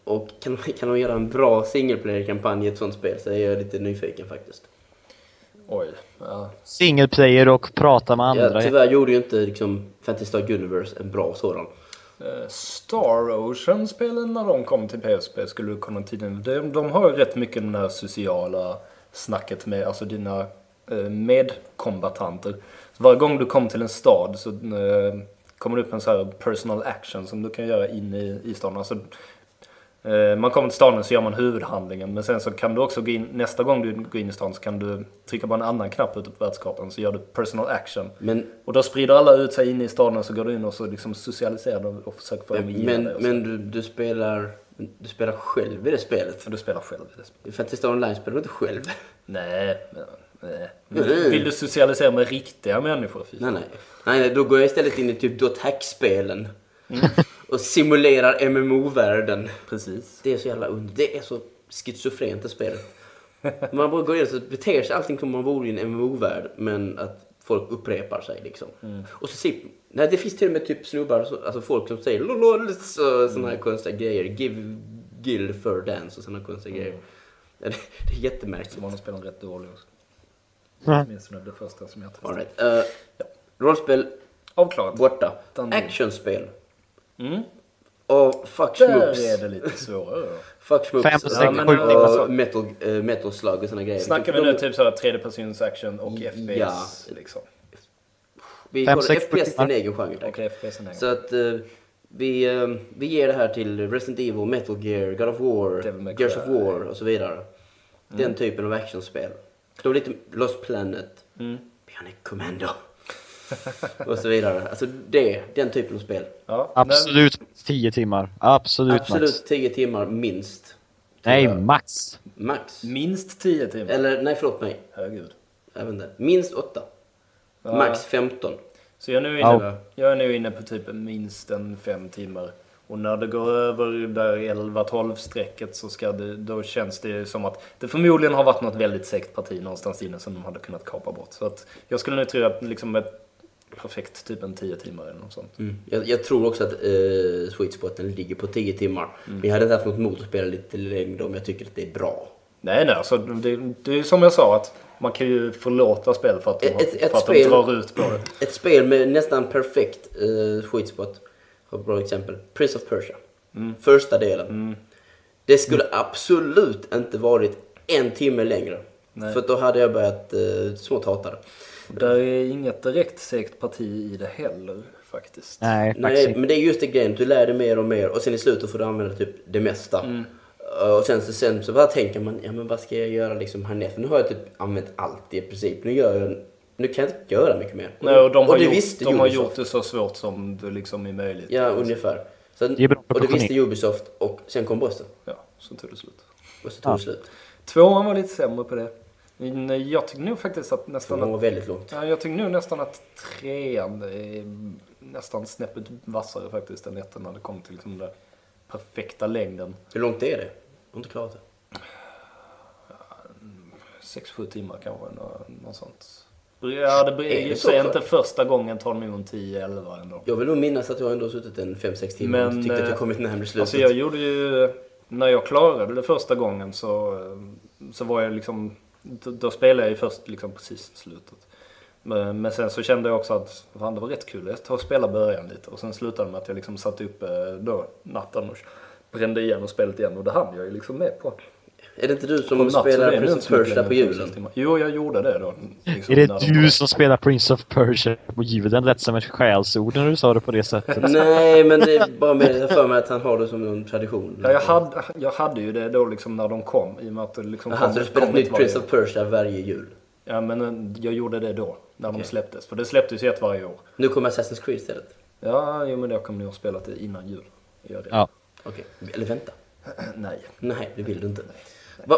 och kan, [LAUGHS] kan de göra en bra single player-kampanj i ett sånt spel så är jag lite nyfiken faktiskt. Oj. Ja. Single player och prata med andra. Ja, tyvärr gjorde ju inte liksom, Fantasy Star Universe en bra sådan. Eh, Star Ocean-spelen när de kom till PSP skulle du kunna tiden... De, de har ju rätt mycket den här sociala snacket med alltså dina eh, medkombatanter. Så varje gång du kom till en stad så eh, kommer det upp en så här personal action som du kan göra in i, i staden. Alltså, man kommer till staden så gör man huvudhandlingen men sen så kan du också gå in, nästa gång du går in i stan så kan du trycka på en annan knapp ute på världskartan så gör du personal action. Men Och då sprider alla ut sig in i staden och så går du in och så liksom socialiserar du och försöker få dem att gilla Men, och men du, du, spelar, du spelar själv i det spelet. För du spelar själv i det spelet. I Fantasy Star Online spelar du inte själv. Nej, men Nej. Vill du socialisera med riktiga människor? Fan. Nej, nej. nej, då går jag istället in i typ Dothack-spelen. Och simulerar MMO-världen. Precis. Det är så jävla under. Det är så schizofrent det spelet. Man bara går in så beter sig allting som om man vore i en MMO-värld. Men att folk upprepar sig liksom. Och så ser Nej, det finns till och med typ snubbar, så- alltså folk som säger lolols och såna här konstiga grejer. Give gill för dance och såna konstiga grejer. Ja, [LAUGHS] det, det är jättemärkligt. Som man spelar rätt dålig också. Ja. Åtminstone det första som jag testade. All right. Uh, rollspel Avklarat. borta. Actionspel. Mm. Och fuck Där schmoops. är det lite svårare då. [LAUGHS] Fuck. Fem, och- sex, och sju timmar så. metal, uh, metal slug och såna grejer. Snackar vi nu typ så här tredje persons action och Ja. FPS liksom? Vi Fem, kollar sex, FPS är en timmar. egen genre. Okej, FPS är en Så att eh, vi, eh, vi ger det här till Resident Evil, Metal Gear, God of War, Devil May Gears of. Mm. War och så vidare. Den typen av actionspel. Det var lite Lost Planet, Mm. Bionic Commando [LAUGHS] och så vidare. Alltså det, den typen av spel. Ja, Absolut 10 timmar. Absolut, max. Absolut 10 timmar minst. Nej, max. Max. Minst 10 timmar. Eller nej, förlåt mig. Herregud. Jag vet inte. Minst 8. Ja. Max 15. Så jag är, nu inne, Ja. jag är nu inne på typ minst en fem timmar. Och när det går över där 11-12 strecket så ska det, då känns det som att det förmodligen har varit något väldigt segt parti någonstans inne som de hade kunnat kapa bort. Så att jag skulle nu tro att liksom ett perfekt typ en 10 timmar eller något sånt. Mm. Jag, jag tror också att uh, Sweet Spoten ligger på 10 timmar. Mm. Men jag hade inte haft något emot att spela lite längre om jag tycker att det är bra. Nej, nej, alltså det, det är som jag sa att man kan ju förlåta spel för att de, Ett- ett för att spel- de drar ut på det. [CLEARS THROAT] Ett spel med nästan perfekt uh, sweet spot. Har ett bra exempel. Prince of Persia. Mm. Första delen. Det skulle absolut inte varit en timme längre. Nej. För då hade jag börjat uh, smått hata det. Det är inget direkt segt parti i det heller faktiskt. Nej, Nej, men det är just det grejen. Du lär dig mer och mer och sen i slutet får du använda typ det mesta. Mm. Uh, Och sen så, sen så bara tänker man, ja men vad ska jag göra liksom härnäst? Nu har jag typ använt allt i princip. Nu gör jag, nu kan jag inte göra mycket mer. Nej, och de, har, det gjort, visste de har gjort det så svårt som det liksom är möjligt. Ja, ungefär. Så, Det är bra och det visste Ubisoft och sen kom Boston. Ja, så tog det slut. Och så tog Ja. det slut. Tvåan var lite sämre på det. Men Jag tycker nog faktiskt att nästan var att, väldigt långt. ja, jag tycker nog nästan att trean är nästan snäppet vassare faktiskt än ettan när det kommer till liksom den där perfekta längden. Hur långt är det? Jag har inte klarat det. 6-7 timmar kanske, nå- något sånt. Ja, det blir ju sig inte första gången tar nog en 10-11 ändå. Jag vill nog minnas att jag ändå har suttit en 5-6 timmar och Men, tyckte att eh, jag kommit närmare slutet. Alltså jag gjorde ju, när jag klarade det första gången så, eh, så var jag liksom, då, då spelade jag ju först liksom precis slutet. Men, men sen så kände jag också att fan, det var rätt kul, jag tar och spelar början lite. Och sen slutade det med att jag liksom satt upp eh, då natten och brände igenom spelet igen och det hann jag ju liksom med på. Är det inte du som spelar Prince of Persia på julen? Jo, jag gjorde det då. liksom, Är det de kom. du som spelar Prince of Persia på julen? Lät som ett skällsord när du sa det på det sättet. [LAUGHS] Nej, men det är bara med jag för mig att han har det som någon tradition. Ja, jag hade, jag hade ju det då liksom när de kom. I och med att det liksom Jaha, så du kom nytt Prince of Persia varje jul? Ja, men eh, jag gjorde det då. När de Okej. släpptes. För det släpptes ju ett varje år. Nu kommer Assassin's Creed istället? Ja, jo men jag kommer nog ha spelat det innan jul. Gör det. Ja. Okej, eller vänta. [CLEARS THROAT] Nej. Nej, det vill du inte. Va?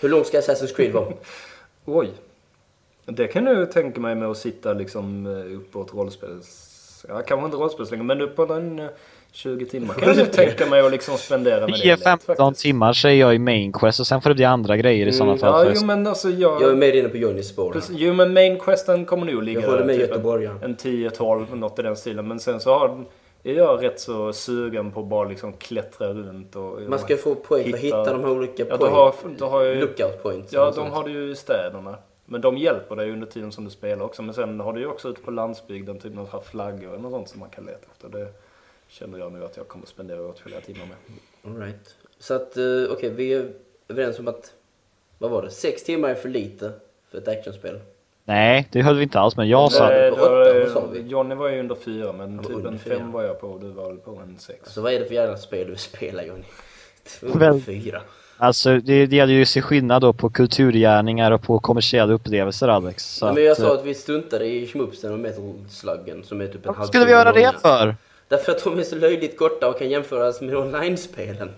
Hur långt ska Assassin's Creed vara? [LAUGHS] Oj. Det kan ju tänka mig med att sitta liksom eh, uppåt rollspels... Ja, kanske inte rollspelslänge, men uppåt en eh, 20 timmar kan nog [LAUGHS] tänka mig att liksom spendera med det. lätt, 10-15 faktiskt. timmar säger jag i main quest och sen får det bli andra grejer i sådana Mm, fall. Ja, jo men alltså jag... Jag är mer inne på Johnnys spår. Precis, jo men main questen kommer nog ligga Jag håller med typ en, en 10-12, något i den stilen. Men sen så har, är jag rätt så sugen på att bara liksom klättra runt och... Man ska få poäng för att Hitta- hitta de här olika Ja, poäng. har, då har ju... Lookout points. Ja, och de har du ju i städerna. Men de hjälper dig under tiden som du spelar också. Men sen har du ju också ute på landsbygden typ några flaggor eller något sånt som man kan leta efter. Det känner jag nu att jag kommer spendera åtskilliga timmar med. All right. Så att, eh, okej, vi är överens om att, vad var det, sex timmar är för lite för ett actionspel. Nej, det höll vi inte alls med. Jag sa Nej. då- vad? Johnny var ju under fyra men typ under en fyra. fem var jag på och du var väl på en sex. Alltså vad är det för jävla spel du spelar Johnny? Väl- fyra. Alltså, det, det gäller ju att se skillnad då på kulturgärningar och på kommersiella upplevelser, Alex. Så Ja, men jag att, sa eh, att vi struntade i schmupsen och metal sluggen som är typ en halv skulle vi göra det för? Därför att de är så löjligt korta och kan jämföras med online-spelen.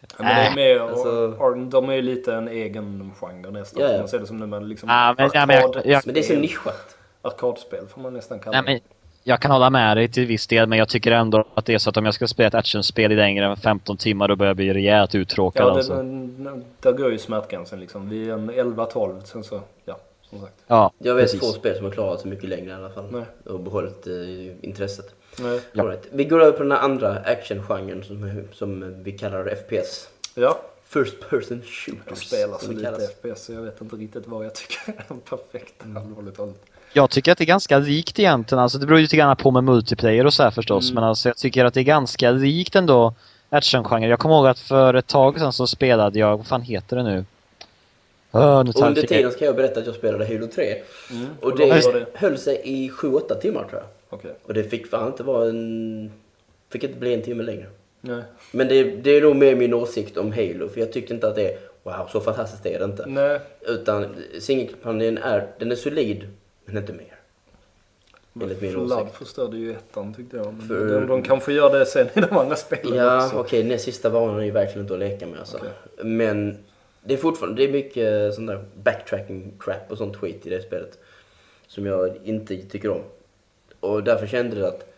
Ja, men det är mer, Alltså- Arden, de är ju lite en egen genre nästan. Ja, ja. Man ser det som nu med liksom Ja, men- ja, men jag- Men det är så nischat. arkadspel får man nästan kalla det. men jag kan hålla med dig till viss del, men jag tycker ändå att det är så att om jag ska spela ett actionspel i längre än 15 timmar då börjar jag bli rejält uttråkad Ja, det, alltså. där går ju smärtgränsen liksom. Vid en 11-12, sen så, ja, som sagt. Ja, Jag vet precis. få spel som har klarat så mycket längre i alla fall. Nej. Och behållit eh, intresset. Nej. Ja. Vi går över på den här andra actiongenren som, som vi kallar FPS. Ja, First person shooters. jag spelar så lite kallas. FPS så jag vet inte riktigt vad jag tycker är perfekt. Mm. Allvarligt talat. Jag tycker att det är ganska likt egentligen. Alltså det beror ju lite grann på med multiplayer och så här förstås. Mm. Men alltså jag tycker att det är ganska likt ändå actiongenre. Jag kommer ihåg att för ett tag sedan så spelade jag, vad fan heter det nu? Uh, nu Och under jag tiden ska jag berätta att jag spelade Halo 3. Mm. Och långt det det? höll sig i 7-8 timmar tror jag. Okej. Och det fick fan inte vara en... Fick inte bli en timme längre. Nej. Men det, det är nog mer min åsikt om Halo. För jag tyckte inte att det är... Wow, så fantastiskt är det inte. Nej. Utan singelkampanjen är... Den är solid, men inte mer. Enligt min Flood åsikt. förstörde ju ettan tyckte jag. Men För- de, de kanske gör det sen i de andra spelen Ja, också. okej, den sista banan är ju verkligen inte att leka med alltså. Okej. Men det är fortfarande, det är mycket sån där backtracking crap och sånt skit i det spelet. Som jag inte tycker om. Och därför kände jag att,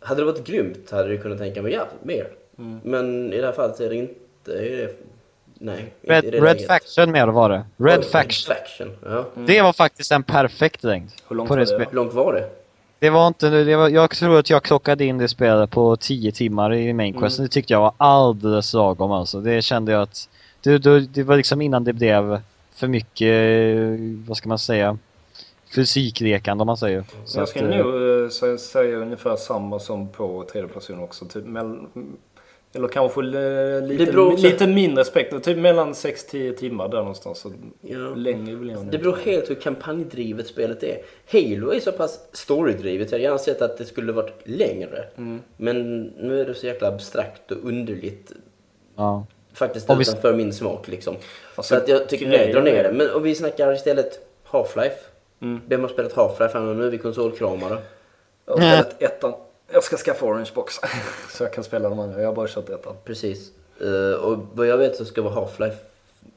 hade det varit grymt hade jag kunnat tänka mig, ja, mer. Mm. Men i det här fallet är det inte, är det, nej. Red, det Red. Faction mer var det. Red Oj, Faction. Faction, ja. Det var faktiskt en perfekt längd. Hur långt på var det då? Hur långt var det? Det var inte, det var, jag tror att jag klockade in det spelet på 10 timmar i main quest. Mm. Det tyckte jag var alldeles lagom alltså. Det kände jag att, det, det, det var liksom innan det blev för mycket, vad ska man säga, fysiklekande om man säger. Så jag skulle eh, nog eh, sä- säga ungefär samma som på tredje person också. Typ mell- eller kanske lite, lite mindre spektrum. Typ mellan 6-10 timmar där någonstans. Så Ja. Längre vill jag Det beror helt hur kampanjdrivet spelet är. Halo är så pass storydrivet. Jag hade gärna sett att det skulle varit längre. Mm. Men nu är det så jäkla abstrakt och underligt. Ja. Faktiskt Om vi- utanför min smak liksom. Alltså, så att jag tycker nej, dra ner det. Men om vi snackar istället Half-Life. Mm. Vem har spelat Half-Life här nu? Nu är vi konsolkramare. Jag har spelat ettan. Jag ska skaffa Orange Box. [LAUGHS] så jag kan spela de andra. Jag har bara kört ettan. Precis. Eh, och vad jag vet så ska vara Half-Life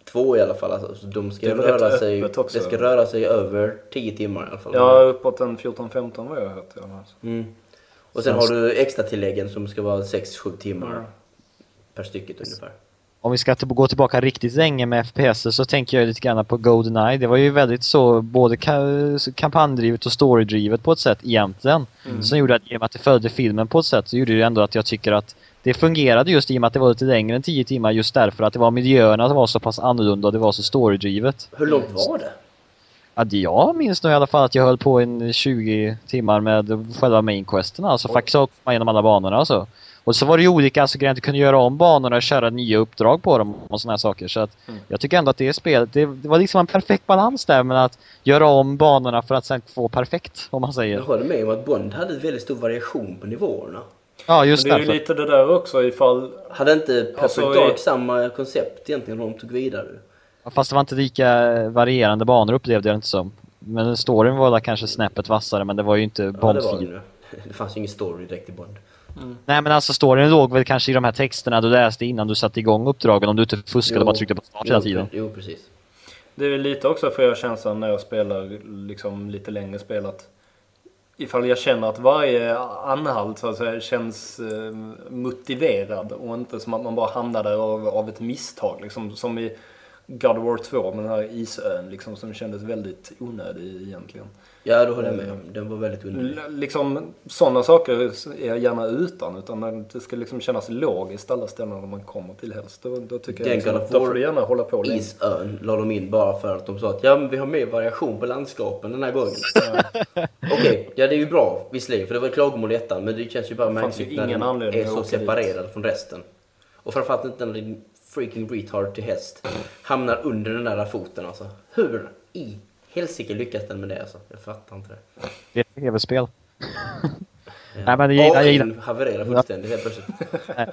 2 i alla fall. Alltså, så de ska Det röra sig, också. det ska röra sig över 10 timmar i alla fall. Ja, uppåt en 14-15 vad jag har hört. Alltså. Mm. Och sen har du extra tilläggen som ska vara 6-7 timmar Ja. per stycket ungefär. Om vi ska gå tillbaka riktigt länge med FPS så tänker jag lite grann på Goldeneye. Det var ju väldigt så både ka- kampanjdrivet och storydrivet på ett sätt egentligen. Som gjorde att i och med att det följde filmen på ett sätt så gjorde det ändå att jag tycker att det fungerade just i och med att det var lite längre än 10 timmar just därför att det var miljöerna som var så pass annorlunda och det var så storydrivet. Hur långt var det? Ja, det jag minns nog i alla fall att jag höll på en 20 timmar med själva main questen alltså faktiskt att komma igenom alla banorna alltså. Och så var det ju olika alltså, grejer att du kunde göra om banorna och köra nya uppdrag på dem och såna här saker. Så att jag tycker ändå att det spelet, det, det var liksom en perfekt balans där med att göra om banorna för att sen få perfekt, om man säger. Jag håller med om att Bond hade väldigt stor variation på nivåerna. Ja, just Men det är ju lite det där också ifall... Hade inte Perfect Alltså, Dark i- samma koncept egentligen när de tog vidare? Fast det var inte lika varierande banor upplevde jag det inte som. Men storyn var där kanske snäppet vassare men det var ju inte Ja, det Bond var 4. det. [LAUGHS] Det fanns ju ingen story direkt i Bond. Nej men alltså storyn låg väl kanske i de här texterna du läste innan du satte igång uppdragen om du inte fuskade och bara tryckte på start hela jo, tiden. Jo, precis. Det är lite också för jag känslan när jag spelar liksom lite längre spel att ifall jag känner att varje anhalt så att säga, känns eh, motiverad och inte som att man bara hamnar där av, av ett misstag. Liksom, som i God of War 2 med den här isön liksom, som kändes väldigt onödig egentligen. Ja, då håller jag med. om. Den var väldigt underlig. L- liksom sådana saker är jag gärna utan. Utan det ska liksom kännas logiskt alla ställen man kommer till helst. Då, då tycker jag Den liksom, att of då får du gärna hålla på länge. Isön la de in bara för att de sa att ja, men vi har mer variation på landskapen den här gången. [LAUGHS] Okej, ja det är ju bra visserligen för det var klagomål i ettan men det känns ju bara märkligt när den är så dit. separerad från resten. Och framförallt inte när din freaking retard till häst hamnar under den där foten alltså. Hur i helsike lyckas den med det alltså? Jag fattar inte det. Det är ett tv-spel. [LAUGHS] Ja. Nej, men jag- jag gillar- AI havererar fullständigt helt plötsligt.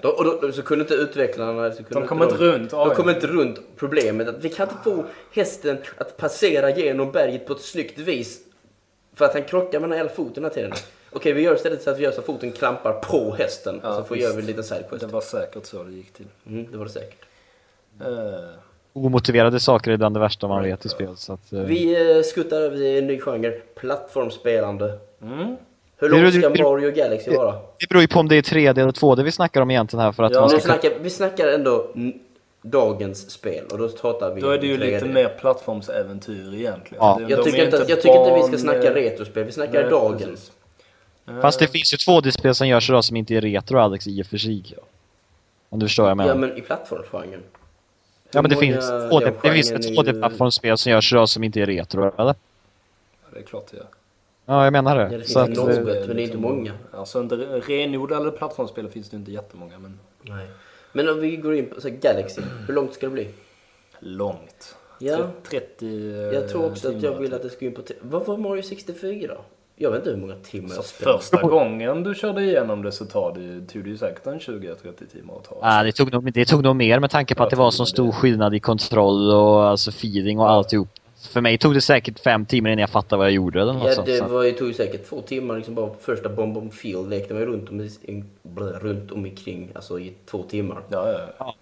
Då, och då, så kunde inte utvecklarna... Så kunde De kommer inte runt De kommer inte runt problemet att vi kan inte få hästen att passera genom berget på ett snyggt vis. För att han krockar med den här hela foten hela tiden. Okej, vi gör istället så att vi gör så att foten klampar på hästen. Ja, så får vi göra en liten sidequest. Det var säkert så det gick till. Mm, det var det säkert. Eh, Omotiverade saker är bland det värsta man vet i spel. Så att, eh, Vi eh, skuttar över till en ny genre. Plattformsspelande. mm. Hur långt ska Mario Galaxy vara? Det beror ju på om det är 3D eller 2D vi snackar om egentligen här för att Ja, man Vi ska snackar, vi snackar ändå dagens spel och då pratar vi Då är det ju 3D. lite mer plattformsäventyr egentligen. Ja. De- Jag tycker, inte, inte jag tycker inte vi ska barn- snacka retrospel, vi snackar Nej, dagens. precis. Fast det finns ju 2D-spel som görs idag som inte är retro Alex i och för sig. Om du förstår vad jag menar. Ja Ja men i plattformsgenren. Men, det finns många- 2D, den det finns ett 2D-plattformsspel som görs idag som inte är retro, eller? Ja, det är klart det gör. Ja, jag menar Ja, det. det så att, finns eh, något. men det är inte många. Alltså inte renodlade plattformsspel finns det inte jättemånga, men Nej. Men om vi går in på så här, Galaxy, hur långt ska det bli? långt. Ja. Tre- 30 eh, Jag tror också att jag vill typ. att det ska in på... Vad var Mario 64 Jag vet inte hur många timmar Så jag spelade. första gången du körde igenom det så tar det, tog det ju säkert en 20-30 timmar att ta. ah, det, tog nog, det tog nog mer med tanke på Jag att det var så det. stor skillnad i kontroll och alltså feeling och alltihop. För mig tog det säkert fem timmar innan jag fattade vad jag gjorde eller något Ja, sånt. det var, ju- tog ju säkert två timmar liksom bara första Bomb Bomb Field lekte man runt om, i, blö, runt om ikring, alltså i två timmar. Ja, ja, ja.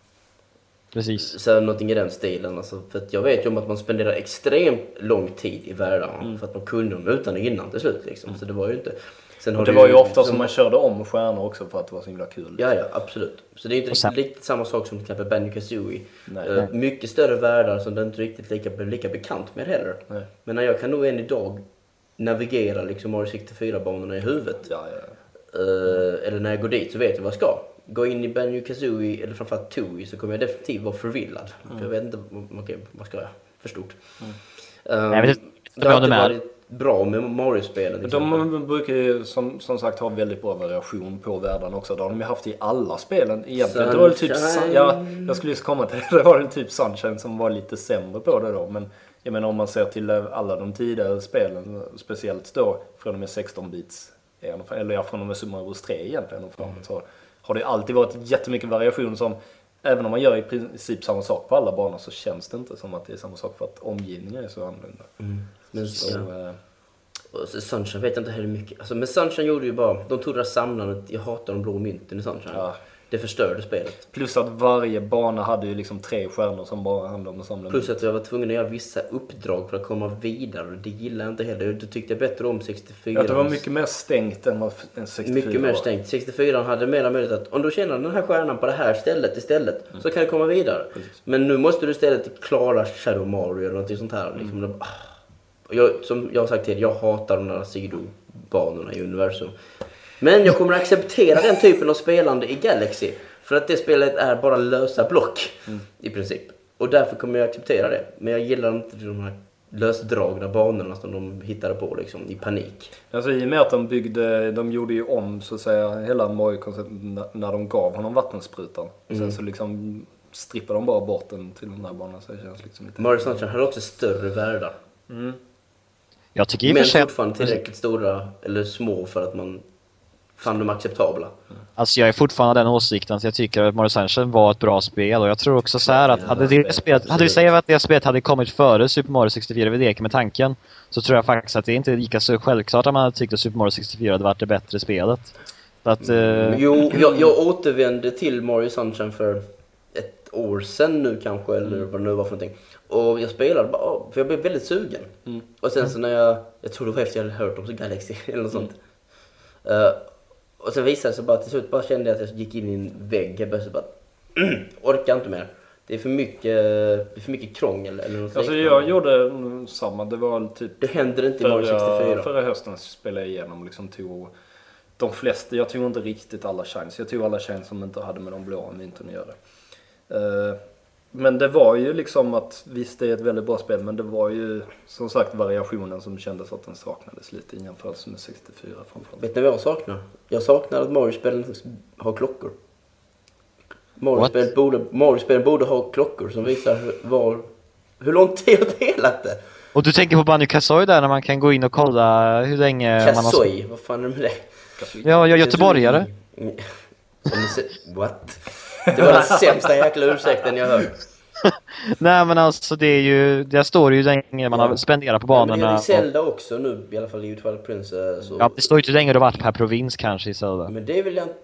Precis. Så någonting i den stilen alltså, för jag vet ju om att man spenderar extremt lång tid i världarna Mm. för att man kunde dem utan och innan till slut liksom. Så det var ju inte... Sen Och det du var ju ofta som man körde om stjärnor också för att det var så himla kul. Ja, ja, absolut. Så det är inte sen- riktigt, samma sak som till exempel Banjo Kazooie. Eh, mycket större världar som den inte riktigt lika, lika bekant med heller. Nej. Men när jag kan nog än idag navigera liksom Mario 64-banorna i huvudet. Ja, ja. Eh, eller när jag går dit så vet jag vad jag ska. Gå in i Banjo Kazooie eller framförallt Tooie så kommer jag definitivt vara förvillad. För jag vet inte, okej, vad ska jag? För stort. Um, Jag vet inte det har är. varit bra med Mario-spelen. exempel. De brukar ju som, som sagt ha väldigt bra variation på världarna också. Det har de ju haft i alla spelen egentligen. Det var typ, ja, jag skulle just komma till det. [LAUGHS] Det var väl typ Sunshine som var lite sämre på det då. Men jag menar om man ser till alla de tidigare spelen, speciellt då från och med 16-bits, eller ja, från och med Super Mario Bros 3 egentligen och framåt, så har det alltid varit jättemycket variation som Även om man gör i princip samma sak på alla banor så känns det inte som att det är samma sak för att omgivningen är så annorlunda. Men, Så, ja. eh, Och Sunshine vet jag inte heller mycket. Alltså, men Sunshine gjorde ju bara, de tog det där samlandet, jag hatar de blå mynten i Sunshine. Ja. Det förstörde spelet. Plus att varje bana hade ju liksom tre stjärnor som bara handlade om att samla Plus att jag var tvungen att göra vissa uppdrag för att komma vidare. Det gillade jag inte heller. Det tyckte jag bättre om 64. Ja, det var mycket mer stängt än vad en 64 Mycket mer stängt. 64 hade mer möjlighet att om du känner den här stjärnan på det här stället istället så kan du komma vidare. Men nu måste du istället klara Shadow Mario eller någonting sånt här. Liksom. Och Jag, som jag har sagt till jag hatar de där sidobanorna i universum. Men jag kommer att acceptera den typen av spelande i Galaxy. För att det spelet är bara lösa block i princip. Och därför kommer jag acceptera det. Men jag gillar inte de här lösdragna banorna som de hittade på liksom i panik. Alltså i och med att de byggde, de gjorde ju om så att säga hela Mario-konceptet när- de gav honom vattensprutan. Mm. Sen så liksom strippade de bara bort den till den här banan så det känns liksom lite... Mario Sunshine hade också större världar. Jag tycker i Men fortfarande tillräckligt stora eller små för att man fann dem acceptabla. Alltså jag är fortfarande den åsikten att jag tycker att Mario Sunshine var ett bra spel och jag tror också så här att hade det spelet, hade vi sagt att det spelet hade kommit före Super Mario 64, vi leker med tanken, så tror jag faktiskt att det inte är lika så självklart att man hade tyckt att Super Mario 64 hade varit det bättre spelet. Att, eh, Jo, jag, jag återvände till Mario Sunshine för ett år sedan nu kanske, eller vad det nu var för någonting. Och jag spelade bara, för jag blev väldigt sugen. Och sen så när jag, jag tror det var efter jag hade hört om Galaxy [LAUGHS] eller något sånt. Eh, och sen visade det sig bara till slut, bara kände jag att jag gick in i en vägg. Jag började bara, [CLEARS THROAT] orkar inte mer. Det är för mycket, det är för mycket krångel eller något Alltså liknande. jag gjorde mm, samma, det var typ Det händer inte i Mario 64. förra, hösten spelade jag igenom liksom tog de flesta, jag tog inte riktigt alla shines. Jag tog alla shines som inte hade med de blåa mynten att göra. Eh, men det var ju liksom att, visst det är ett väldigt bra spel, men det var ju som sagt variationen som kändes att den saknades lite i jämförelse med 64 framförallt. Vet ni vad jag saknar? Jag saknar att Mario-spelen har klockor. Mario-spelen borde, Mario borde ha klockor som visar hur, var, hur lång tid jag spelat det. och du tänker på Banjo Kazooie där när man kan gå in och kolla hur länge man har... Kazooie, vad fan är det med det? Ja, jag är göteborgare. What? Det var den sämsta jäkla ursäkten jag hört. [LAUGHS] Nej men alltså det är ju, där står det ju länge man har spenderat på Ja, men banorna. I och, Zelda också nu, i alla fall i Twilight Princess. Så. ja, det står ju inte länge du har varit per provins kanske i Zelda. Men det vill jag inte...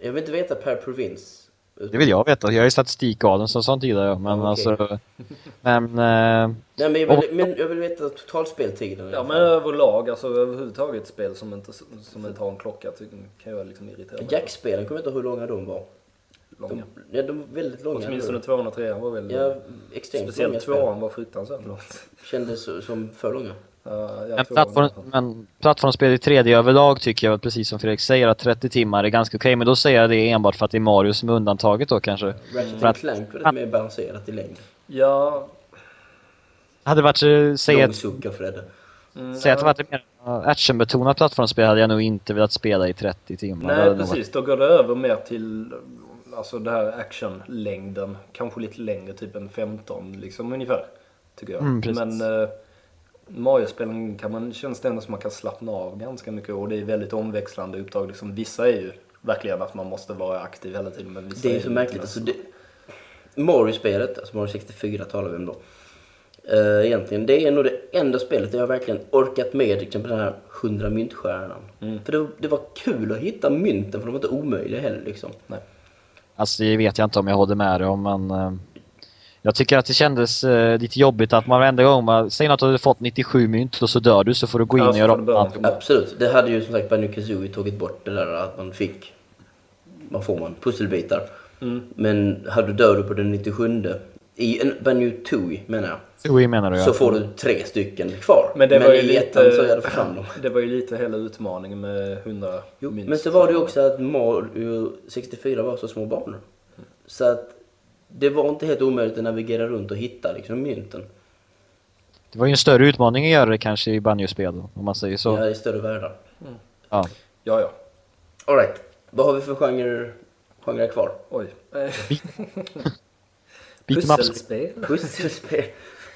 Jag vill inte veta per provins. Det vill jag veta. Jag är statistikgalen som sånt gillar jag. Men Okej. alltså... [LAUGHS] Men... Eh, Nej, men, jag vill, men jag vill veta totalspeltiden. Ja men överlag, alltså överhuvudtaget spel som inte, som inte har en klocka kan jag liksom irritera mig. Jackspelen, kommer jag inte ihåg hur långa de var. Långa. De, ja, de var väldigt långa. Åtminstone tvåan och trean var väl... Ja, extremt speciellt tvåan var fruktansvärt långt. Kändes som för långa. Ja, jag men, plattform, men plattformsspel i 3D överlag tycker jag, precis som Fredrik säger, att 30 timmar är ganska okej. Men då säger jag det enbart för att det är Mario som är undantaget då kanske. Ratchet att- Clank var lite mer balanserat i längd. Ja, Hade varit, eh, säg Lång ett, suck av Fredde. säg att det varit ett mer eh, actionbetonat plattformsspel hade jag nog inte velat spela i 30 timmar. Nej nog varit- precis. Då går det över mer till alltså det här actionlängden. Kanske lite längre, typ en 15 liksom ungefär. Tycker jag. Mm. Men eh, Mario-spelen kan man, känns det ändå som man kan slappna av ganska mycket och det är väldigt omväxlande uppdrag. Liksom, vissa är ju verkligen att man måste vara aktiv hela tiden. Men vissa Det är så ju märkligt. lite Alltså, mer det, Mario-spelet, alltså Mario 64 talar vi om då. Uh, egentligen, det är nog det enda spelet där jag verkligen orkat med till exempel den här 100 myntstjärnan. Mm. För det, det var kul att hitta mynten för de var inte omöjliga heller liksom. Nej. Alltså det vet jag inte om jag håller med dig om men... eh, Jag tycker att det kändes eh, lite jobbigt att man varenda gång man... Säg något att du har fått 97 mynt och så dör du så får du gå in Ja, och göra om. Absolut. Det hade ju som sagt Banjo Kazooie tagit bort det där att man fick, vad får man, pusselbitar. Mm. Men hade du dör du på den 97 i en Banjo Tooie menar jag, Jo, menar du ja. så får du tre stycken kvar. Men det var ju i lite... ettan så hade jag fått fram dem. [LAUGHS] Det var ju lite hela utmaningen med 100 Jo, mynt. men så var det ju också att Mario 64 var så små banor. Så att det var inte helt omöjligt att navigera runt och hitta liksom mynten. Det var ju en större utmaning att göra det kanske i banjospel om man säger så. Ja, i större världar. Ja. Ja, ja. Alright, vad har vi för genre, genre kvar? Oj. [LAUGHS] Pusselspel. Pusselspel.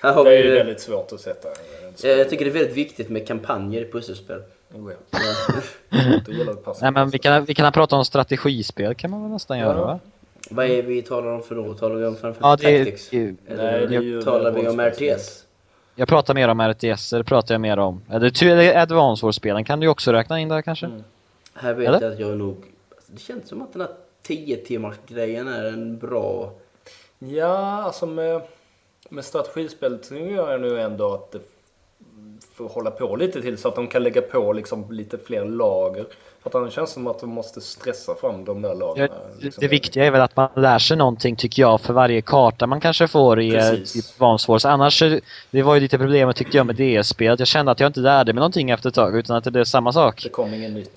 Här Det är ju väldigt svårt att sätta. eh, Ja, jag tycker det är väldigt viktigt med kampanjer i pusselspel. Oh, ja. [LAUGHS] Nej men vi kan, vi kan prata om strategispel kan man väl nästan Ja. göra va? Vad är vi talar om för då? Talar vi om Final Ja, det Tactics? det- Eller Nej, det är talar vi om. RTS? jag pratar mer om RTS, det pratar jag mer om. Eller, Advance Wars-spelen kan du också räkna in där kanske? Mm. Här vet Eller? jag att jag är nog... Alltså, det känns som att den här 10 timmars grejen är en bra... Ja, alltså med, med strategispel tycker jag nu ändå att det får hålla på lite till så att de kan lägga på liksom lite fler lager. För att annars känns det som att de måste stressa fram de där lagren. det- det viktiga är väl att man lär sig någonting tycker jag för varje karta man kanske får i, eh, i Wars. Annars, det var ju lite problemet tyckte jag med DS-spelet. Jag kände att jag inte lärde mig någonting efter ett tag utan att det blev samma sak. Det kom inget nytt.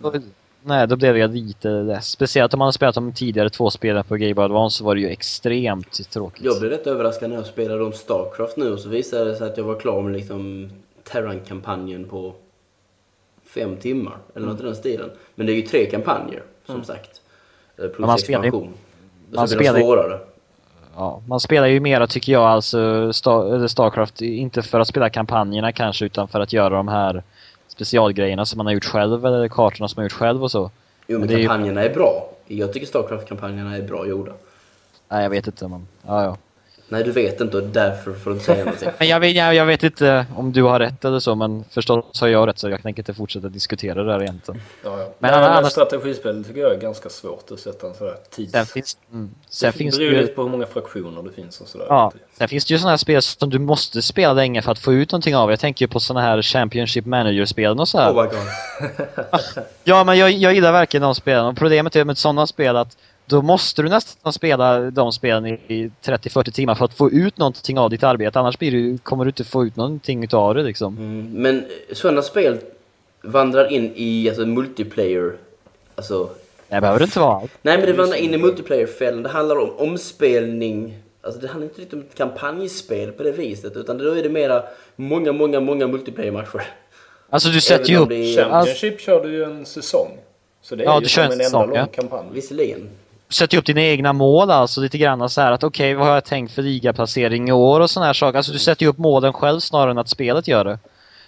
Nej, då blev jag lite less. Speciellt om man har spelat de tidigare två spelen på Game Boy Advance så var det ju extremt tråkigt. Jag blev rätt överraskad när jag spelade om Starcraft nu och så visade det sig att jag var klar med liksom Terran-kampanjen på fem timmar. Eller något i den stilen. Men det är ju tre kampanjer, som sagt. Eh, Plus Mm. man spelar ju- man spelar svårare. Ja, man spelar ju mera tycker jag alltså Star, Starcraft, inte för att spela kampanjerna kanske utan för att göra de här specialgrejerna som man har gjort själv eller kartorna som man har gjort själv och så. Jo, men Men det är ju- kampanjerna är bra. Jag tycker Starcraft-kampanjerna är bra gjorda. Nej, jag vet inte men, ja ja. Nej, du vet inte och därför får du inte säga någonting. [LAUGHS] Men jag vet, jag, jag vet inte om du har rätt eller så men förstås har jag rätt så jag tänker inte fortsätta diskutera det där egentligen. Ja, ja. Men Men annars- annars... strategispel tycker jag är ganska svårt att sätta en sådär tids... Sen finns, mm, sen det finns det beror ju ju... lite på hur många fraktioner det finns och sådär. Ja, sen finns det ju sådana här spel som du måste spela länge för att få ut någonting av. Jag tänker ju på sådana här Championship Manager-spelen och så här. Oh my god. Ja, men jag, jag gillar verkligen de spelen. Och problemet är med sådana spel att då måste du nästan spela de spelen i, i 30-40 timmar för att få ut någonting av ditt arbete. Annars blir du, kommer du inte få ut någonting utav det liksom. Mm, men sådana spel vandrar in i alltså, multiplayer. Alltså, Det behöver inte vara nej men det vandrar in i multiplayer-fällen. Det handlar om omspelning. Alltså det handlar inte riktigt om ett kampanjspel på det viset. Utan då är det mera många, många, många multiplayer-matcher. Alltså du sätter ju upp... det Championship kör du ju en säsong. Så det är Ja, ju du som kör en en enda säsong, lång ja. kampanj. Visserligen. Sätter upp dina egna mål alltså lite grann så här att okej, vad har jag tänkt för ligaplacering i år och såna här saker. Alltså du sätter ju upp målen själv snarare än att spelet gör det.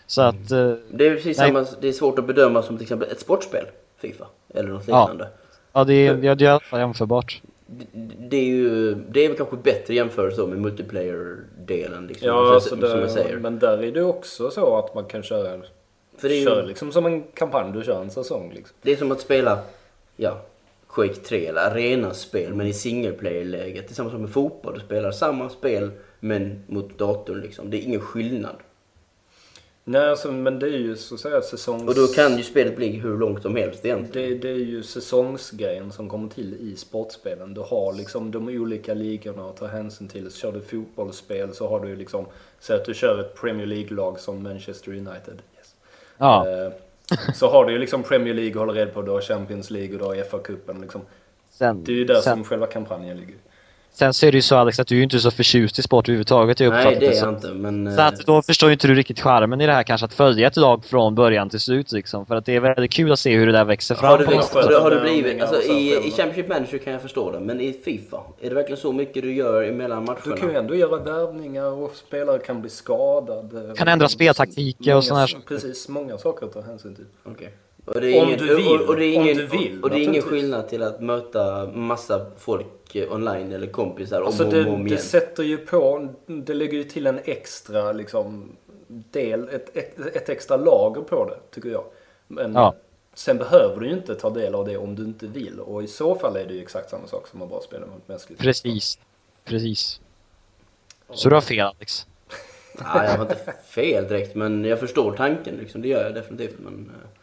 Så att... eh, Det är precis Nej. samma, det är svårt att bedöma som till exempel ett sportspel. Fifa. Eller något liknande. ja, det är, ja, det är i alla fall jämförbart. Det, det är ju, det är väl kanske bättre jämförelse med multiplayer-delen liksom. Ja, alltså som det, jag säger. men där är det också så att man kan köra, För det är ju- kör liksom som en kampanj, du kör en säsong liksom. Det är som att spela, ja, Quake 3 eller arenaspel men i single player-läget. Det är samma som med fotboll. Du spelar samma spel men mot datorn liksom. Det är ingen skillnad. Nej, alltså, men det är ju så att säga säsongs... Och då kan ju spelet bli hur långt som helst egentligen. Det, det är ju säsongsgrejen som kommer till i sportspelen. Du har liksom de olika ligorna att ta hänsyn till. Så kör du fotbollsspel så har du liksom, säg att du kör ett Premier League-lag som Manchester United. Yes. Ja. Eh, så har du ju liksom Premier League att hålla reda på, du har Champions League och du har FA-cupen liksom. Sen, Det är ju där sen, som själva kampanjen ligger. Sen så är det ju så Alex att du är inte så förtjust i sport överhuvudtaget. Jag Nej, det är jag inte. Men, Så eh, att då förstår ju inte du riktigt charmen i det här kanske att följa ett lag från början till slut liksom. För att det är väldigt kul att se hur det där växer fram. har, du, något har, du, har du Värvningar blivit... Alltså, så i. I Championship Manager kan jag förstå det, men i Fifa, är det verkligen så mycket du gör emellan matcherna? Du kan ju ändå göra värvningar och spelare kan bli skadade. Kan ändra speltaktiker och såna här saker. Precis, många saker att ta hänsyn till. Okej. Och det är Om ingen, du vill. Och, och det är Om ingen, du vill, och det är ingen skillnad till att möta massa folk eh, online eller kompisar om Alltså och det, om, om det igen. sätter ju på, det lägger ju till en extra liksom del, ett, ett, ett extra lager på det, tycker jag. Men Ja. sen behöver du ju inte ta del av det om du inte vill. Och i så fall är det ju exakt samma sak som att bara spela mot mänskligt Precis. Precis. Så du har fel Alex. Nej, jag har inte fel direkt, men jag förstår tanken. Liksom, det gör jag definitivt. Men, eh,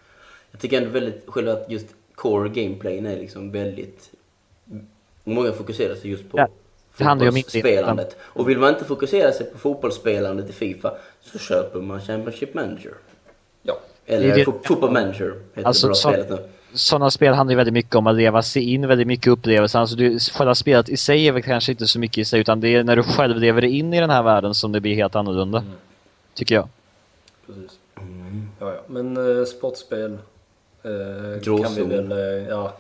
jag tycker ändå väldigt själv att just core gameplayen är liksom väldigt... Många fokuserar sig just på Ja, fotbollsspelandet. Och vill man inte fokusera sig på fotbollsspelandet i Fifa så köper man Championship Manager. Ja. Eller Det Football Manager heter Alltså, det bra så- spelet nu. Sådana spel handlar ju väldigt mycket om att leva sig in väldigt mycket upplevelser. Alltså du, själva spelet i sig är väl kanske inte så mycket i sig utan det är när du själv lever dig in i den här världen som det blir helt annorlunda. Mm. Tycker jag. Precis. Ja, ja. Men eh, sportspel eh, kan vi Gråzon. väl, eh, ja.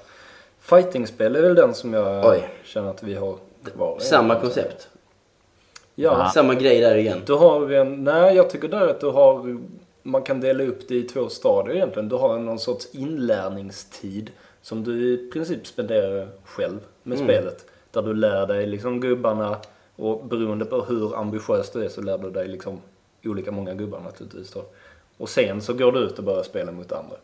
Fightingspel är väl den som jag Oj. känner att vi har kvar. Samma koncept. Ja, Samma grej där igen. Då har vi en, nej jag tycker där att du har, man kan dela upp det i två stadier egentligen. Du har någon sorts inlärningstid som du i princip spenderar själv med Mm. spelet. Där du lär dig liksom gubbarna och beroende på hur ambitiös du är så lär du dig liksom olika många gubbar naturligtvis då. Och sen så går du ut och börjar spela mot andra.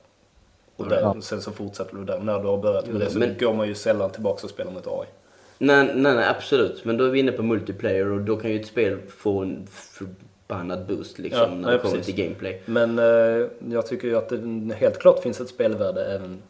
Och där, Ja. sen så fortsätter du där. När du har börjat med det så Men- går man ju sällan tillbaka och spelar mot AI. Nej, nej, nej, absolut. Men då är vi inne på multiplayer och då kan ju ett spel få en förbannad boost liksom Ja, när nej, det kommer precis. till gameplay. Men eh, jag tycker ju att det helt klart finns ett spelvärde även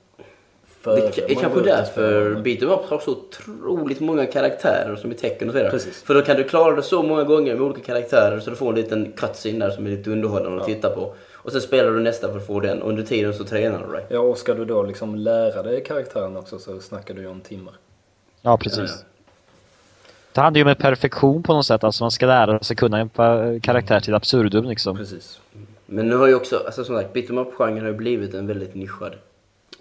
för Det är kanske därför. Beat Up har så otroligt många karaktärer som i tecken och så vidare. Precis. För då kan du klara det så många gånger med olika karaktärer så du får en liten cutscene där som är lite underhållande att titta på. Och sen spelar du nästa för att få den och under tiden så tränar du dig. Ja, och ska du då liksom lära dig karaktären också så snackar du ju om timmar. Ja, precis. Det handlar ju om perfektion på något sätt. Alltså man ska lära sig kunna en karaktär till absurdum liksom. Precis. Men nu har ju också, alltså som sagt, Beat 'em Up-genren har ju blivit en väldigt nischad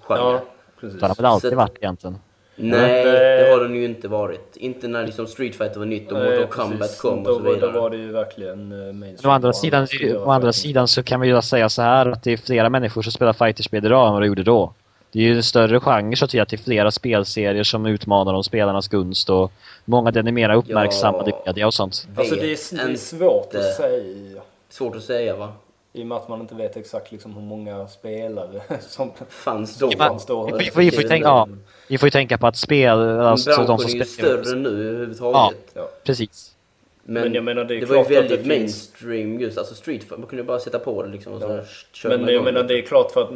genre. Ja, precis. Det har väl alltid Så- varit egentligen. Nej, Men, det eh, har den ju inte varit. Inte när liksom Street Fighter var nytt och Nej, Mortal Kombat precis. kom och så vidare. Då var det ju verkligen eh, mainstream. å andra, sidan, å andra sidan så kan vi ju säga så här att det är flera människor som spelar fighterspel idag än vad det gjorde då. Det är ju en större genre så att säga, att det är flera spelserier som utmanar om spelarnas gunst och många är mer uppmärksammade i Ja. media och sånt. Alltså det är, det är svårt att säga. Svårt att säga va? I och med att man inte vet exakt liksom hur många spelare [LAUGHS] som Fanns då. fanns då. Vi, vi, vi, får ju tänka, ja, vi får ju tänka på att spel, alltså de är ju större nu överhuvudtaget. Ja. Precis. Men, Men jag menar, det är det var ju klart att väldigt det finns- mainstream just, alltså street fighter. Man kunde ju bara sätta på det liksom och så Ja. kör Men jag igång. menar det är klart för att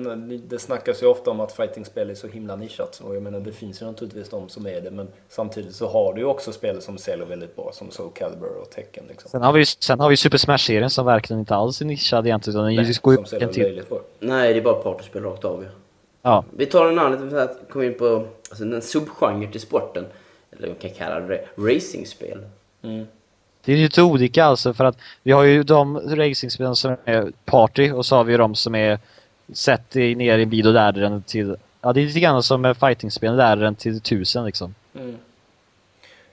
det snackas ju ofta om att fightingspel är så himla nischat. Och jag menar det finns ju naturligtvis de som är det. Men samtidigt så har du ju också spel som säljer väldigt bra. Som Soul Calibur och Tekken liksom. Sen har vi ju sen har vi Super Smash-serien som verkligen inte alls är nischad egentligen utan Nej, går ju som säljer till... bra. Nej, det är bara partyspel rakt av ju. Ja. Vi tar en annan, så här, kommer in på alltså, en subgenre till sporten. Eller man kan kalla det racingspel. Det är lite olika alltså för att vi har ju de racingspelen som är party och så har vi ju de som är sett dig ner i en bil och lär den till... Ja, det är lite grann som med fightingspel, lär den till tusen liksom. Mm.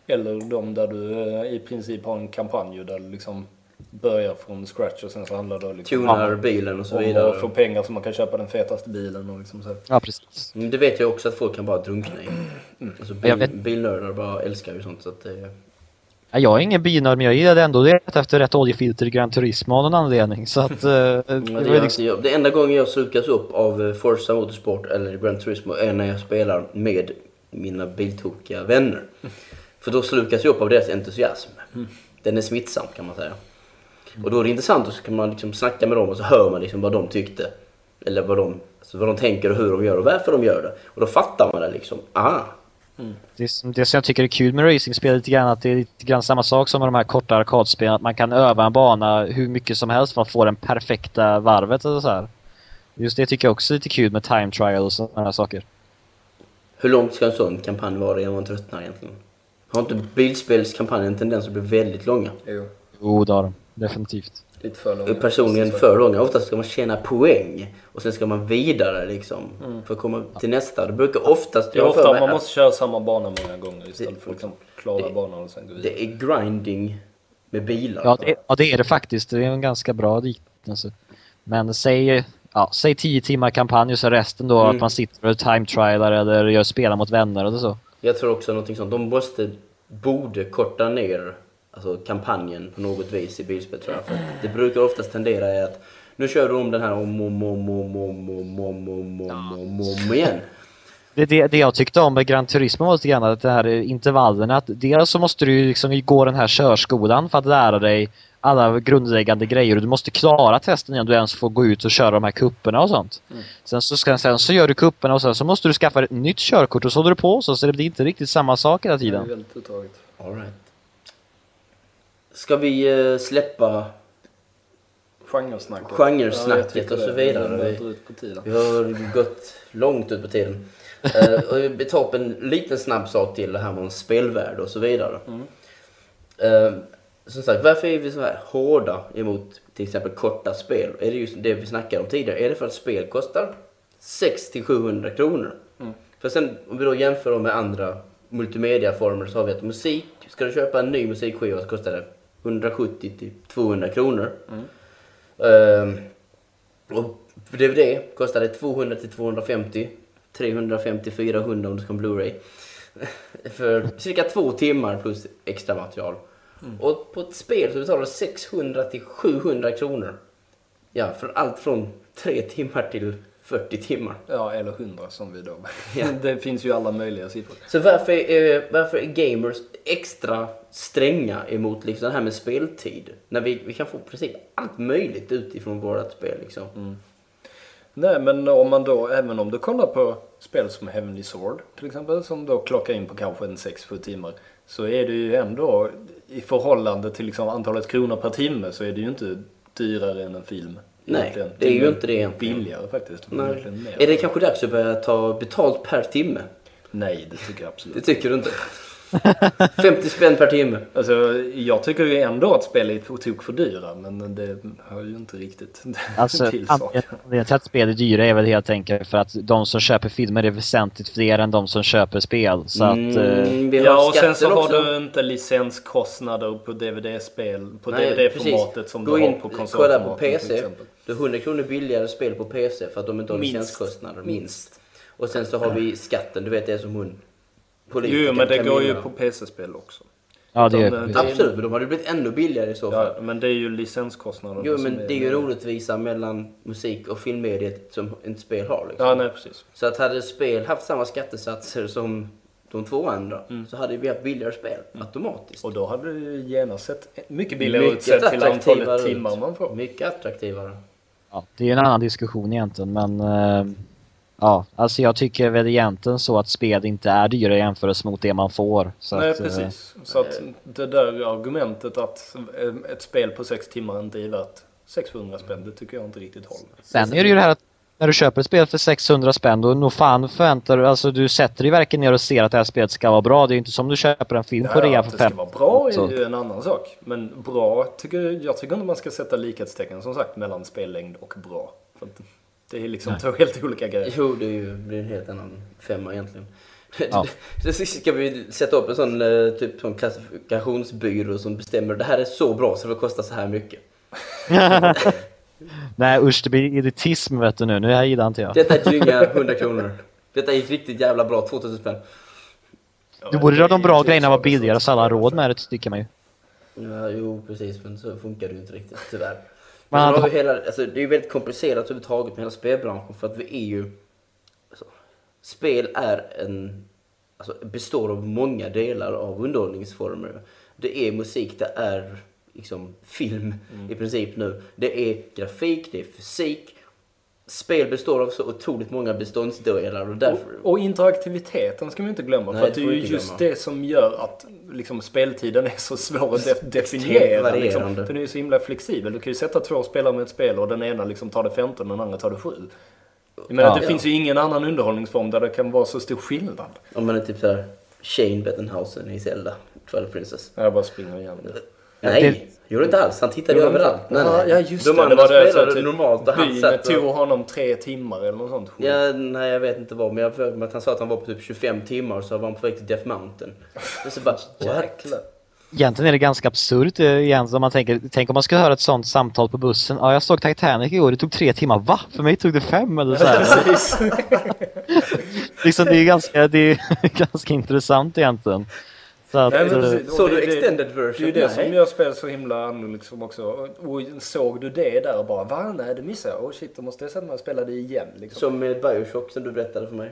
Eller de där du eh, i princip har en kampanj där du liksom börjar från scratch och sen så handlar det liksom Tunar bilen och så om vidare. att få pengar så man kan köpa den fetaste bilen och liksom så. Ja, precis. Men det vet jag också att folk kan bara drunkna i. Alltså, Jag bil, vet- bilnördar bara älskar ju sånt så att det... Ja, jag är ingen bilnörd men jag gillade ändå det efter rätt oljefilter i Gran Turismo av någon anledning så att... eh, [LAUGHS] det det, liksom, jag. det enda gången jag sugas upp av eh, Forza Motorsport eller Gran Turismo är när jag spelar med mina biltokiga vänner. [LAUGHS] För då slukas jag upp av deras entusiasm. Den är smittsam kan man säga. Och då är det intressant och så kan man liksom snacka med dem och så hör man liksom vad de tyckte. Eller vad de, alltså vad de tänker och hur de gör och varför de gör det. Och då fattar man det liksom. Ah, Det, som- det som jag tycker är kul med racingspel lite grann att det är lite grann samma sak som med de här korta arkadspelen. Att man kan öva en bana hur mycket som helst för att få den perfekta varvet eller så här. Just det tycker jag också är lite kul med time trial och sådana här saker. hur långt ska en sån kampanj vara innan man tröttnar egentligen? Har inte bilspelskampanjer en tendens att bli väldigt långa? Jo, Jo, det har de. Definitivt. Lite för långa. Personligen för långa. Oftast ska man tjäna poäng och sen ska man vidare liksom. För att komma till nästa. Det brukar oftast... Det är ofta man att måste köra samma bana många gånger istället Det- för att liksom klara det- banan och sen gå vidare. Det är grinding med bilar. Ja det, ja, det är det faktiskt. Det är en ganska bra liknelse. Men säg, ja, säg 10 timmar kampanj och så resten då Mm. att man sitter och time trialar eller gör spela mot vänner eller så. Jag tror också någonting sånt. De måste, borde korta ner alltså, kampanjen på något vis i bilspel tror jag. För det brukar oftast tendera i att nu kör du om den här om, om, om, om, om, om, om, om, om, om, om igen. Det, det, det jag tyckte om med Gran Turismo var lite grann att det här intervallerna, att dels så måste du liksom gå den här körskolan för att lära dig alla grundläggande grejer och du måste klara testen innan du ens får gå ut och köra de här kupperna och sånt. Sen, så ska, sen så gör du kupperna och sen så måste du skaffa ett nytt körkort och så håller du på så, så det blir inte riktigt samma sak hela Det är tiden. väldigt. All right. Ska vi eh, släppa Genresnacket. Genresnacket Ja, och så vidare. Tiden. Vi har gått långt ut på tiden. Och vi tar upp en liten snabb sak till det här med en spelvärld och så vidare. Eh, som sagt, varför är vi så här hårda emot till exempel korta spel? Är det just det vi snackade om tidigare? Är det för att spel kostar 600-700 kronor? För sen om vi då jämför dem med andra multimediaformer så har vi att musik, ska du köpa en ny musikskiva så kostar det 170-200 kronor. Ehm, och DVD kostar det 200 till 250, 350 400 om du ska en Blu-ray. [LAUGHS] för cirka två timmar plus extra material. Och på ett spel så betalar du 600 till 700 kronor. Ja, för allt från 3 timmar till 40 timmar. Ja, eller 100 som vi då... [LAUGHS] Ja. det finns ju alla möjliga siffror. Så varför är, varför är gamers extra stränga emot liksom det här med speltid? När vi, vi kan få precis allt möjligt utifrån vårat spel liksom. Nej, men om man då, även om du kollar på spel som Heavenly Sword till exempel, som då klockar in på kanske en 6-7 timmar, så är det ju ändå i förhållande till liksom antalet kronor per timme så är det ju inte dyrare än en film. Nej, egentligen. det är ju Till inte det egentligen. Billigare faktiskt. Nej. Är det kanske dags att börja ta betalt per timme? Nej, det tycker jag Det absolut tycker du inte? [LAUGHS] 50 spänn per timme. Alltså, jag tycker ju ändå att spel är på tok för dyra, men det hör ju inte riktigt [LAUGHS] Alltså, till saken. anledningen till att spel är dyra är väl helt enkelt för att de som köper filmer är väsentligt fler än de som köper spel. Så att... eh, Mm, har Ja, och sen så har också. du inte licenskostnader på DVD-spel, på DVD-formatet som Gå du har in, på konsolformatet på till PC. exempel. Har 100 kronor billigare spel på PC för att de inte har Minst. licenskostnader. Minst. Och sen så har vi skatten, du vet det är som hon Jo, men det går ju Camilla. på PC-spel också. ja, det är... eh, Absolut, men de hade blivit ännu billigare i så fall. Ja, men det är ju licenskostnader. Jo, men det är ju en orättvisa mellan musik och filmmediet som ett spel har. Liksom. Ja, nej precis. Så att hade spel haft samma skattesatser som de två andra så hade vi haft billigare spel automatiskt. Och då hade det genast sett mycket billigare ut Mycket sett till antalet ut. timmar man får. Mycket attraktivare. Ja, det är en annan diskussion egentligen men... eh, ja, alltså jag tycker väl egentligen så att spel inte är dyra i jämförelse mot det man får. Så Nej, att, eh, precis. Så att det där argumentet att eh, ett spel på sex timmar inte är värt 600 spänn, det tycker jag inte riktigt håller. Sen är det ju det här att när du köper ett spel för 600 spänn då nog fan förväntar du, alltså du sätter dig verkligen ner och ser att det här spelet ska vara bra. Det är ju inte som du köper en film på Ja, rea att för det ska fem. vara bra Så- är ju en annan sak. Men bra, tycker, jag tycker inte man ska sätta likhetstecken som sagt mellan spellängd och bra. För att det är liksom två helt olika grejer. Jo, det är ju blir en helt annan femma egentligen. Ja. [LAUGHS] Så ska vi sätta upp en sån, eh, typ, sån klassifikationsbyrå som bestämmer det här är så bra så det kostar så här mycket. [LAUGHS] [LAUGHS] Nej usch, det blir elitism vet du nu. Nu här gillar inte jag. Detta är dynga 100 kronor. Detta är riktigt jävla bra, 2000 spänn. Du borde göra de bra typ grejerna vara billigare så alla har råd med det tycker man ju. Ja, jo, precis, men så funkar det ju inte riktigt, tyvärr. Men har vi hela, alltså, det är ju väldigt komplicerat överhuvudtaget med hela spelbranschen för att vi är ju... Alltså, spel är en alltså, består av många delar av underhållningsformer. Det är musik, det är liksom film Mm. i princip nu. Det är grafik, det är fysik. Spel består av så otroligt många beståndsdelar och därför... Och interaktiviteten ska man inte glömma. Nej, för att det är ju just glömma. det som gör att liksom, speltiden är så svår att def- definiera. Liksom. Den är ju så himla flexibel. Du kan ju sätta två spelare med ett spel och den ena liksom tar det 15 och den andra tar det 7. Jag menar, Ja. det finns ju ingen annan underhållningsform där det kan vara så stor skillnad. Om man är typ såhär Shane Bettenhausen i Zelda, Twilight Princess. Jag bara springer igen det. Nej, Det- gjorde inte alls. Han tittade ju överallt. inte? Ja, ja just De det. andra det var det, så typ normalt och han byn satt tog och... honom tre timmar eller något sånt. Ja, nej jag vet inte vad, men jag för att han sa att han var på typ 25 timmar och så var han på väg till Death Mountain. Och så bara? [LAUGHS] Jäklar. Egentligen är det ganska absurt eh, igen, om man tänker, tänk om man skulle höra ett sånt samtal på bussen. Ja, jag såg Titanic igår, det tog tre timmar. Va? För mig tog det fem eller så här. [LAUGHS] Precis. [LAUGHS] liksom, det är ganska, det är ganska intressant egentligen. Så att, Nej, men eh, Såg det- du det- extended Det är version? ju det Nej. som gör spel så himla annorlunda liksom också. Och, och såg du det där och bara va? Nej det missade jag. Oh shit, då måste jag sätta mig och spela det igen. Liksom. Som med Bioshock som du berättade för mig.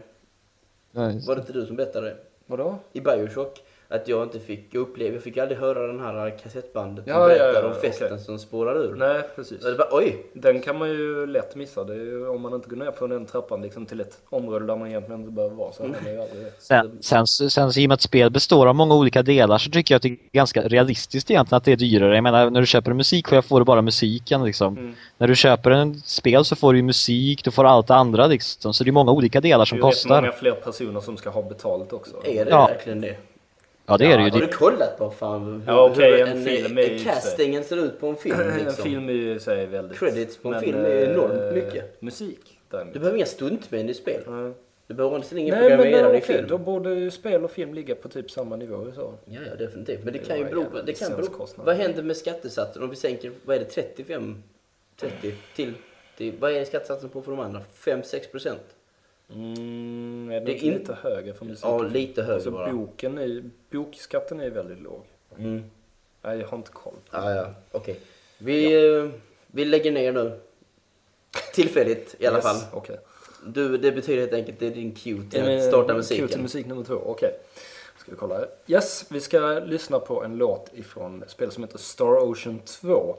ja, Var det inte du som berättade det? Vadå? I Bioshock. Att jag inte fick uppleva, jag fick aldrig höra den här kassettbandet som Ja, ja, berättar ja, om festen okej. som spårar ur. Nej, precis. Det bara, oj! Den kan man ju lätt missa. Det är ju, om man inte går ner från den trappan liksom, till ett område där man egentligen inte behöver vara så har man ju aldrig det. Sen, sen, sen så i och med att spel består av många olika delar så tycker jag att det är ganska realistiskt egentligen att det är dyrare. Jag menar när du köper en musikskiva får du bara musiken liksom. Mm. När du köper en spel så får du ju musik, du får allt det andra liksom. Så det är många olika delar Det som är ju rätt kostar. många fler personer som ska ha betalt också. Är det Ja. verkligen det? Ja det är det ju. Har du kollat på fan hur, Ja, okej, hur en film i och för sig- castingen ser ut på en film [CLEARS THROAT] En liksom? film är ju sig väldigt... Credits på en men, film är ju enormt eh, mycket. Musik däremot. Du behöver inga stuntmän i spel. Nej. Du behöver nästan ingen programmerare i film. då borde ju spel och film ligga på typ samma nivå i så. Ja, ja, definitivt. Men det Det kan ju bero på... Det kan bero, vad händer med skattesatsen om vi sänker, vad är det, 35? 30 till, till vad är skattesatsen på för de andra? 5-6 procent? Mm, är det, Det är inte in- lite högre för musik? Ja, lite högre alltså, bara. boken är, bokskatten är väldigt låg. Mm. Nej, jag har inte koll. Ja, ja, okej. Vi, eh, vi lägger ner nu. Tillfälligt i alla Yes, fall. Okej. Du, det betyder helt enkelt det är din cue till att starta Cue musiken. till musik nummer två, okej. Ska vi kolla här. Yes, vi ska lyssna på en låt ifrån ett spel som heter Star Ocean 2.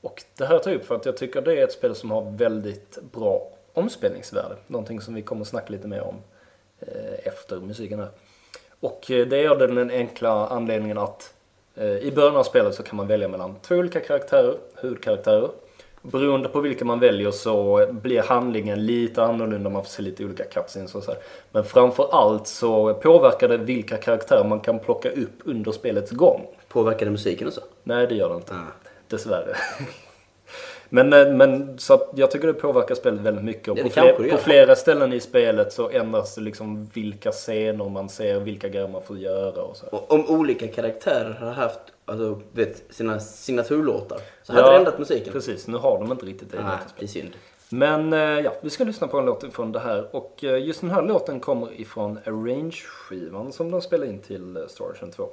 Och det här tar jag upp för att jag tycker det är ett spel som har väldigt bra omspelningsvärde. Någonting som vi kommer att snacka lite mer om eh, efter musiken här. Och eh, det är den enkla anledningen att eh, i början av spelet så kan man välja mellan två olika karaktärer, huvudkaraktärer. Beroende på vilka man väljer så blir handlingen lite annorlunda, man får se lite olika cutscenes och så här. Men framför allt så påverkar det vilka karaktärer man kan plocka upp under spelets gång. Påverkar det musiken och så? Nej, det gör det inte. Ah. Dessvärre. [LAUGHS] Men, eh, men så att jag tycker det påverkar spelet väldigt mycket. Och på, fler, på flera ställen i spelet så ändras det liksom vilka scener man ser, vilka grejer man får göra och så. Och om olika karaktärer har haft alltså, vet, sina signaturlåtar så hade Ja, det ändrat musiken. Precis, nu har de inte riktigt det Ah, detta det är synd. Men eh, ja, vi ska lyssna på en låt från det här. Och eh, just den här låten kommer ifrån Arrange-skivan som de spelade in till Star Ocean 2.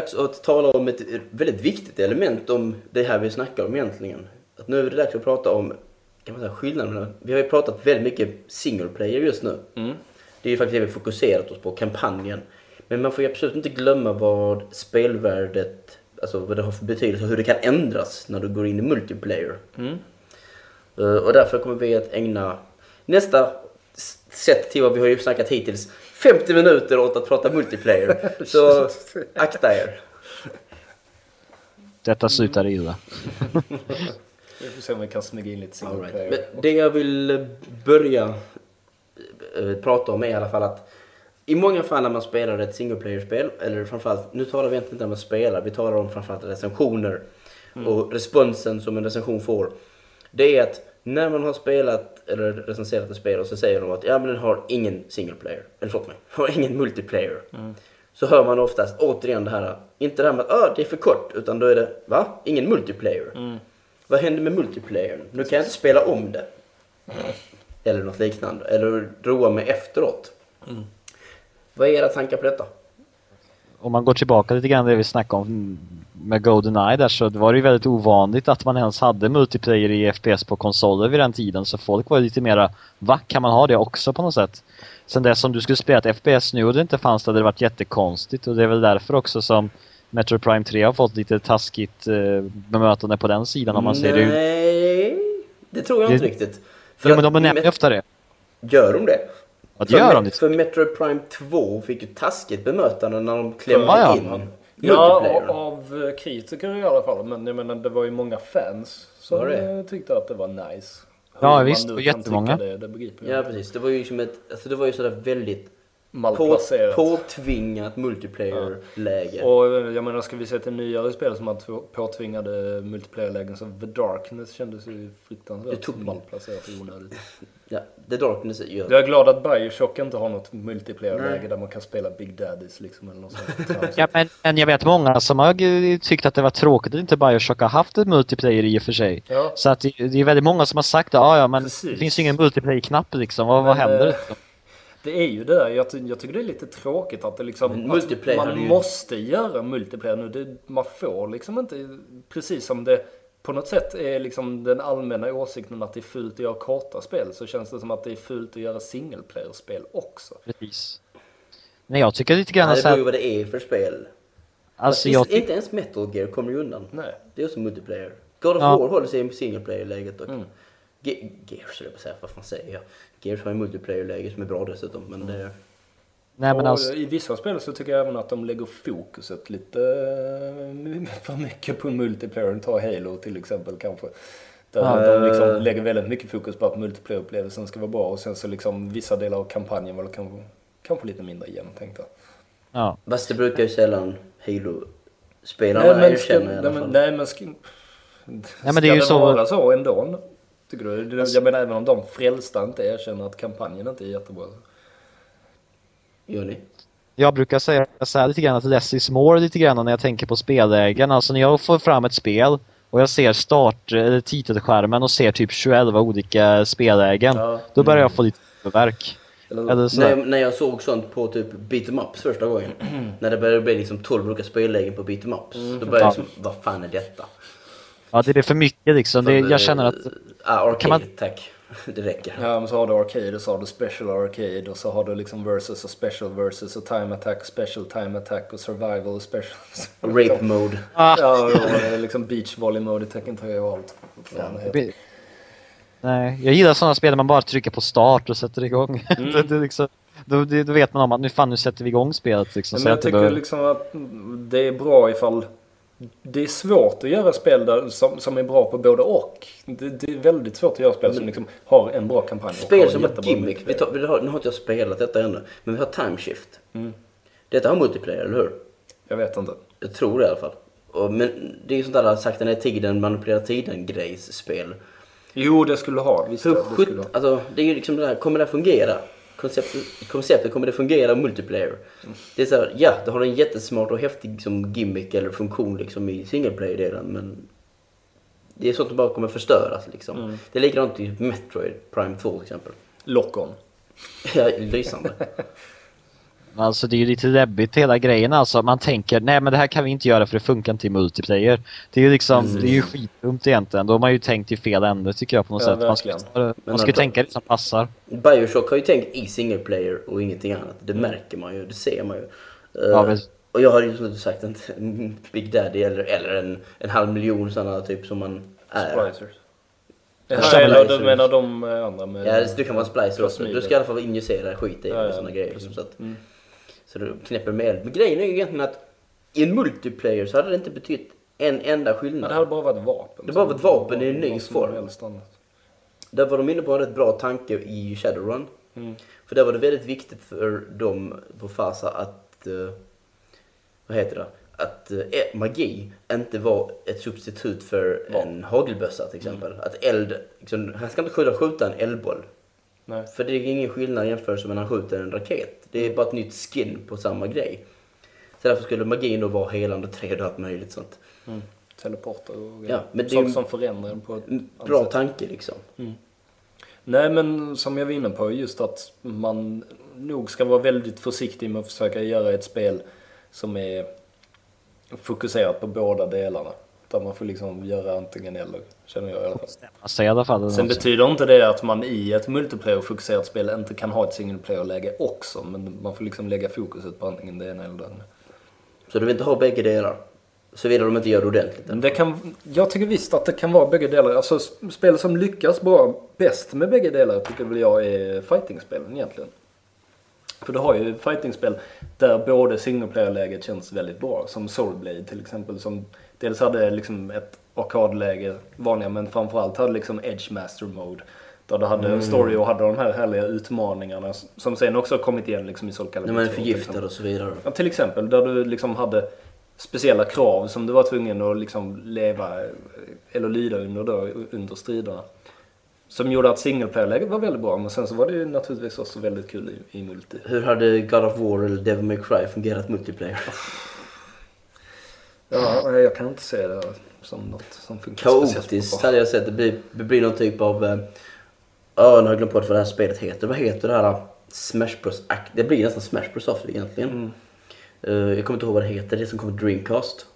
Dags att tala om ett väldigt viktigt element om det här vi snackar om egentligen. Att nu är det dags att prata om kan man säga, skillnaderna. Vi har ju pratat väldigt mycket single player just nu. Det är ju faktiskt det vi fokuserat oss på, kampanjen. Men man får ju absolut inte glömma vad spelvärdet, alltså vad det har för betydelse och hur det kan ändras när du går in i multiplayer. Eh, Och därför kommer vi att ägna nästa sätt till vad vi har ju snackat hittills 50 minuter åt att prata multiplayer. Så [LAUGHS] akta er. Detta slutar illa. Vi får se om vi kan smyga in lite single right. player. Men det jag vill börja eh, prata om är i alla fall att i många fall när man spelar ett single player-spel, eller framförallt, nu talar vi egentligen inte om att spela, vi talar om framförallt recensioner och responsen som en recension får. Det är att när man har spelat eller recenserat ett spel och så säger de att ja men den har ingen single player, eller förlåt mig, [LAUGHS] har ingen multiplayer. Så hör man oftast återigen det här, inte det här med att ah, det är för kort, utan då är det va? Ingen multiplayer. Vad händer med multiplayern? Nu kan jag inte spela om det. [LAUGHS] Eller något liknande. Eller roa mig efteråt. Vad är era tankar på detta? Om man går tillbaka lite grann det vi snackade om med Goldeneye där så var det ju väldigt ovanligt att man ens hade multiplayer i FPS på konsoler vid den tiden så folk var lite mera Va? Kan man ha det också på något sätt? Sen dess om du skulle spela ett FPS nu och det inte fanns det hade det varit jättekonstigt och det är väl därför också som Metro Prime 3 har fått lite taskigt eh, bemötande på den sidan om man ser det ut. Nej, det tror jag inte Det- riktigt. Ja men de nämner ju ofta det. Gör de det? Det För, gör de. för Metro Prime 2 fick ju taskigt bemötande när de klämde ja. in Ja, multiplayer. av eh, kritiker i alla fall. Men jag menar, det var ju många fans som Var det? tyckte att det var nice. Ja, Hur visst, det nu var kan jättemånga. Det, det begriper jag Ja precis, det var ju som ett, alltså det var ju sådär väldigt på, Malplacerat. påtvingat multiplayer-läge. Och eh, jag menar, ska vi se till nyare spel som har två- påtvingade multiplayer-lägen så The Darkness kändes ju Det fruktansvärt tog- malplacerat och onödigt. [LAUGHS] Ja, The Darkness gör Jag är glad att Bioshock inte har något multiplayer-läge där man kan spela Big Daddies liksom eller något sånt. [LAUGHS] Ja, men, men jag vet många som har tyckt att det var tråkigt att inte Bioshock har haft ett multiplayer i och för sig. Ja. Så att det, det är väldigt många som har sagt att ah, ja men Precis. det finns ju ingen multiplayer-knapp liksom. Vad, vad Men, händer? eh, Det är ju det där, jag, ty- jag tycker det är lite tråkigt att det liksom... Att man ju- måste göra multiplayer nu. Det, man får liksom inte, precis som det på något sätt är liksom den allmänna åsikten att det är fult att göra korta spel så känns det som att det är fult att göra single player-spel också. Precis. Nej jag tycker lite grann Nej, det beror ju vad det är för spel. alltså jag Inte ens Metal Gear kommer ju undan. Nej. Det är också multiplayer. God of Ja. War håller sig i single player-läget och Mm. Ge- Gears höll jag på att säga, vad fan säger jag? Gears har ju multiplayer-läge som är bra dessutom men det... Nej men alltså, I vissa spel så tycker jag även att de lägger fokuset lite eh, [LAUGHS] för mycket på multiplayer. Ta Halo till exempel kanske. Där Ja. de liksom lägger väldigt mycket fokus på att multiplayer-upplevelsen ska vara bra och sen så liksom vissa delar av kampanjen var kanske, kanske lite mindre genomtänkta. ja. Fast det brukar ju sällan Halo-spelarna erkänna i alla nej, men, fall. nej, men ska, men det är ju ska så- vara så ändå? Tycker du? Jag menar även om de frälsta inte erkänner att kampanjen inte är jättebra. Gör ni? Jag brukar säga så här lite grann att less is more lite grann när jag tänker på spellägen. Alltså när jag får fram ett spel och jag ser start, eller titelskärmen och ser typ 21 olika spellägen. Ja. Då börjar jag få lite huvudvärk. Eller, Eller När, när jag såg sånt på typ beat em ups första gången. [CLEARS THROAT] när det började bli liksom 12 olika spellägen på beat em ups. Då började jag liksom, vad fan är detta? Ja, det är för mycket liksom. Det, jag känner att... Ah, arcade, Kan man- tack. [LAUGHS] Det räcker. Ja, men så har du Arcade och så har du Special Arcade och så har du liksom Versus och Special Versus och Time Attack, Special Time Attack och Survival och Special... [LAUGHS] Rape mode. Ah, Ja, och det är liksom Beach Volley Mode i Tekken 3 och allt. Det. Nej, jag gillar sådana spel där man bara trycker på start och sätter igång. [LAUGHS] det, det är liksom, då, det, då vet man om att nu fan nu sätter vi igång spelet liksom. Men jag det tycker liksom att det är bra ifall... Det är svårt att göra spel där, som, som är bra på både och. Det, det är väldigt svårt att göra spel som liksom har en bra kampanj och Spel en som ett gimmick. Vi tar, vi har, nu har inte jag spelat detta ännu. Men vi har time shift. Detta har multiplayer, eller hur? Jag vet inte. Jag tror det i alla fall. Och, men det är ju sånt där sakta ner tiden, manipulera tiden grejs spel. Jo, det skulle ha. Visst, Hur det skulle ha. alltså det är ju liksom det här, kommer det fungera? Konceptet, konceptet kommer det fungera multiplayer? Det är så här, ja, det har en jättesmart och häftig som gimmick eller funktion liksom i single player-delen men det är sånt som bara kommer förstöras liksom. Det är likadant i Metroid Prime 2 till exempel. Lock-on. Ja, lysande. [LAUGHS] Alltså det är ju lite läbbigt hela grejen alltså. Man tänker nej men det här kan vi inte göra för det funkar inte i multiplayer. Det är ju liksom, det är ju skitdumt egentligen. Då har man ju tänkt i fel ände tycker jag på något Ja, sätt. Man ska, verkligen. man ska ju att- tänka det som passar. Bioshock har ju tänkt i single player och ingenting annat. Det märker man ju, det ser man ju. Eh, Ja, men- Och jag har ju som du sagt en [LAUGHS] Big Daddy eller, eller en, en halv miljon sådana typ som man är. Splicers. Ja, eller du menar de eh, andra med... Ja, du kan vara splicer också. Du ska i alla fall injicera skit i Ja, ja, sådana grejer. Liksom, så, att, Mm. Så du knäpper med eld. Men grejen är ju egentligen att i en multiplayer så hade det inte betytt en enda Men skillnad. det hade bara varit vapen. Det bara varit vapen i en ny form. Där var de inne på en rätt bra tanke i Shadowrun. Mm. För där var det väldigt viktigt för dem på Fasa att, eh, vad heter det, att eh, magi inte var ett substitut för en hagelbössa till exempel. Att eld, liksom, han ska inte skjuta, skjuta en eldboll. Nej. För det är ingen skillnad jämfört med när han skjuter en raket. Det är bara ett nytt skin på samma grej. Så därför skulle magin då vara helande träd och allt möjligt sånt. Mm. Teleporter och Ja, men saker som förändrar en på ett Bra sätt. tanke liksom. Nej men som jag var inne på, just att man nog ska vara väldigt försiktig med att försöka göra ett spel som är fokuserat på båda delarna. Där man får liksom göra antingen eller, känner jag i alla fall. Alltså, i alla fall. Sen betyder inte det att man i ett multiplayer-fokuserat spel inte kan ha ett single player-läge också. Men man får liksom lägga fokuset på antingen det ena eller det andra. Så du vill inte ha bägge delar? Såvida de inte gör det ordentligt. Det kan, jag tycker visst att det kan vara bägge delar. Alltså spel som lyckas bra bäst med bägge delar tycker väl jag är fightingspelen egentligen. För du har ju fightingspel där både single player-läget känns väldigt bra. Som Soulblade till exempel. Som dels hade liksom ett arkadläge, vanliga, men framförallt hade liksom Edge Master Mode. Där du hade en story och hade de här härliga utmaningarna som sen också kommit igen liksom i Soul Calibur När man är 2 till förgiftad och så vidare. Ja, till exempel där du liksom hade speciella krav som du var tvungen att liksom leva eh, eller lyda under då, under striderna. Som gjorde att single player-läget var väldigt bra men sen så var det ju naturligtvis också väldigt kul i, i multi. Hur hade God of War eller Devil May Cry fungerat multiplayer? Ja, jag kan inte se det som något som funkar speciellt Kaotiskt bra. hade jag sett. Det blir, det blir någon typ av... eh, Ja, nu har jag glömt bort vad det här spelet heter. Vad heter det här? Smash Bros. Act- Det blir nästan Smash Bros of det egentligen. Mm. Eh, jag kommer inte ihåg vad det heter. Det som kommer Dreamcast.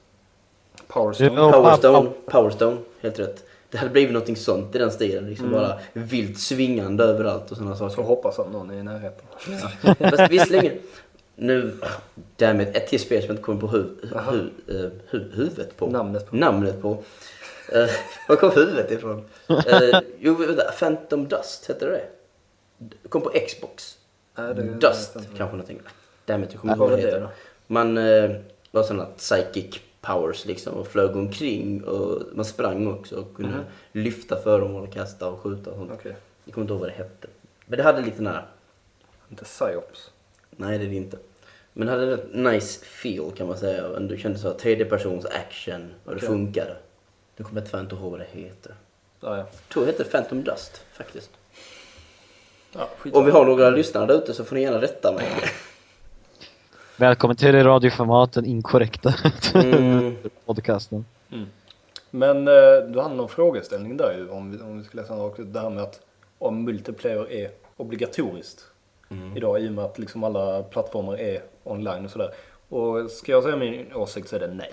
Power Stone. Ja. Power pa- Stone. Power Stone, helt rätt. Det hade blivit någonting sånt i den stilen. Liksom bara vilt svingande överallt och sådana Så saker. hoppas att någon är i närheten. Fast visserligen, nu, därmed ett till spel som jag inte kommer på hu, hu, eh, hu, huvudet på. Namnet på. Namnet på. Uh, var kom huvudet ifrån? Uh, jo, vänta, Phantom Dust, hette det det? kom på Xbox. Nej, det- Dust, det- kanske någonting. Därmed jag kommer inte ihåg vad det heter. Man uh, var sådana psychic powers liksom och flög omkring och man sprang också och kunde lyfta föremål och kasta och skjuta och sånt. Okej. Jag kommer inte ihåg vad det hette. Men det hade lite nära. Inte Psyops. Nej, det är det inte. Men hade ett nice feel kan man säga. Du kände så här, tredje persons action och det funkade. Nu kommer jag fan inte ihåg vad det heter. Ja, ja. Jag tror det heter Phantom Dust faktiskt. ja. Om vi har några lyssnare där ute så får ni gärna rätta mig. [LAUGHS] Välkommen till det radioformaten inkorrekta Mm. [LAUGHS] podcasten. Men eh, du hade någon frågeställning där ju om vi, om vi ska läsa ut. Det här med att om multiplayer är obligatoriskt idag i och med att liksom alla plattformar är online och sådär. Och ska jag säga min åsikt så är det nej.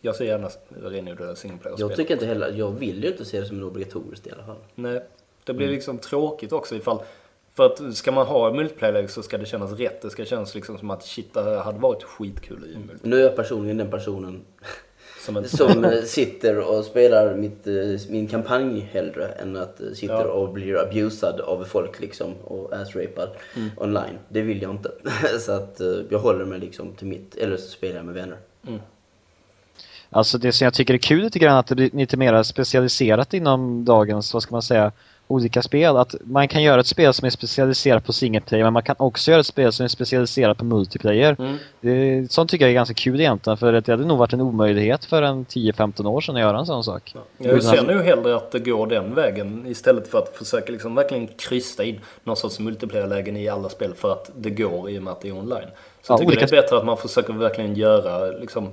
Jag ser gärna renodlade single player-spel. Jag tycker inte heller, jag vill ju inte se det som en obligatoriskt i alla fall. Nej, det blir liksom tråkigt också ifall... För att ska man ha multiplayer så ska det kännas rätt. Det ska kännas liksom som att shit, det hade varit skitkul i multiplayer. Nu är jag personligen den personen Som en... som eh, sitter och spelar mitt, eh, min kampanj hellre än att eh, sitter Ja. och blir abusad av folk liksom och assrapad online. Det vill jag inte. [LAUGHS] så att jag håller mig liksom till mitt, eller så spelar jag med vänner. Alltså det som jag tycker är kul lite grann att det blir lite mer specialiserat inom dagens, vad ska man säga, olika spel. Att man kan göra ett spel som är specialiserat på single player men man kan också göra ett spel som är specialiserat på multiplayer. Mm. Det, sånt tycker jag är ganska kul egentligen för att det hade nog varit en omöjlighet för en 10-15 år sedan att göra en sån sak. Jag ser nu hellre att det går den vägen istället för att försöka liksom verkligen krysta in någon sorts multiplayer-lägen i alla spel för att det går i och med att det är online. Så Ja, jag tycker olika- det är bättre att man försöker verkligen göra liksom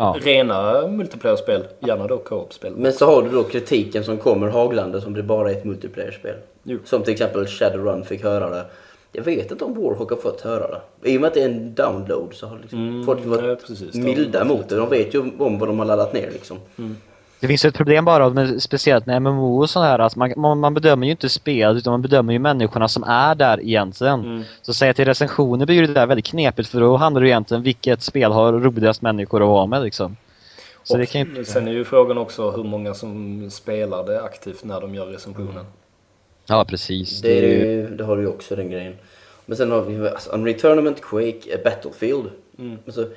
Ja. rena multiplayer-spel, gärna då co-op-spel. Men så har du då kritiken som kommer haglande som det bara är ett multiplayer-spel. Jo. Som till exempel Shadowrun fick höra det. Jag vet inte om Warhawk har fått höra det. I och med att det är en download så har liksom Mm, folk varit ja, precis. milda mot det. De vet ju om vad de har laddat ner liksom. Det finns ju ett problem bara med speciellt med MMO och sånt här att man, man, man bedömer ju inte spel utan man bedömer ju människorna som är där egentligen. Mm. Så säga till recensioner blir det där väldigt knepigt för då handlar det ju egentligen vilket spel har roligast människor att vara med liksom. Så och det kan ju... Sen är ju frågan också hur många som spelar det aktivt när de gör recensionen. Ja precis. Det, är ju- ju, det har du ju också den grejen. Men sen har vi alltså, Unreal Tournament, Quake, eh, Battlefield. Alltså,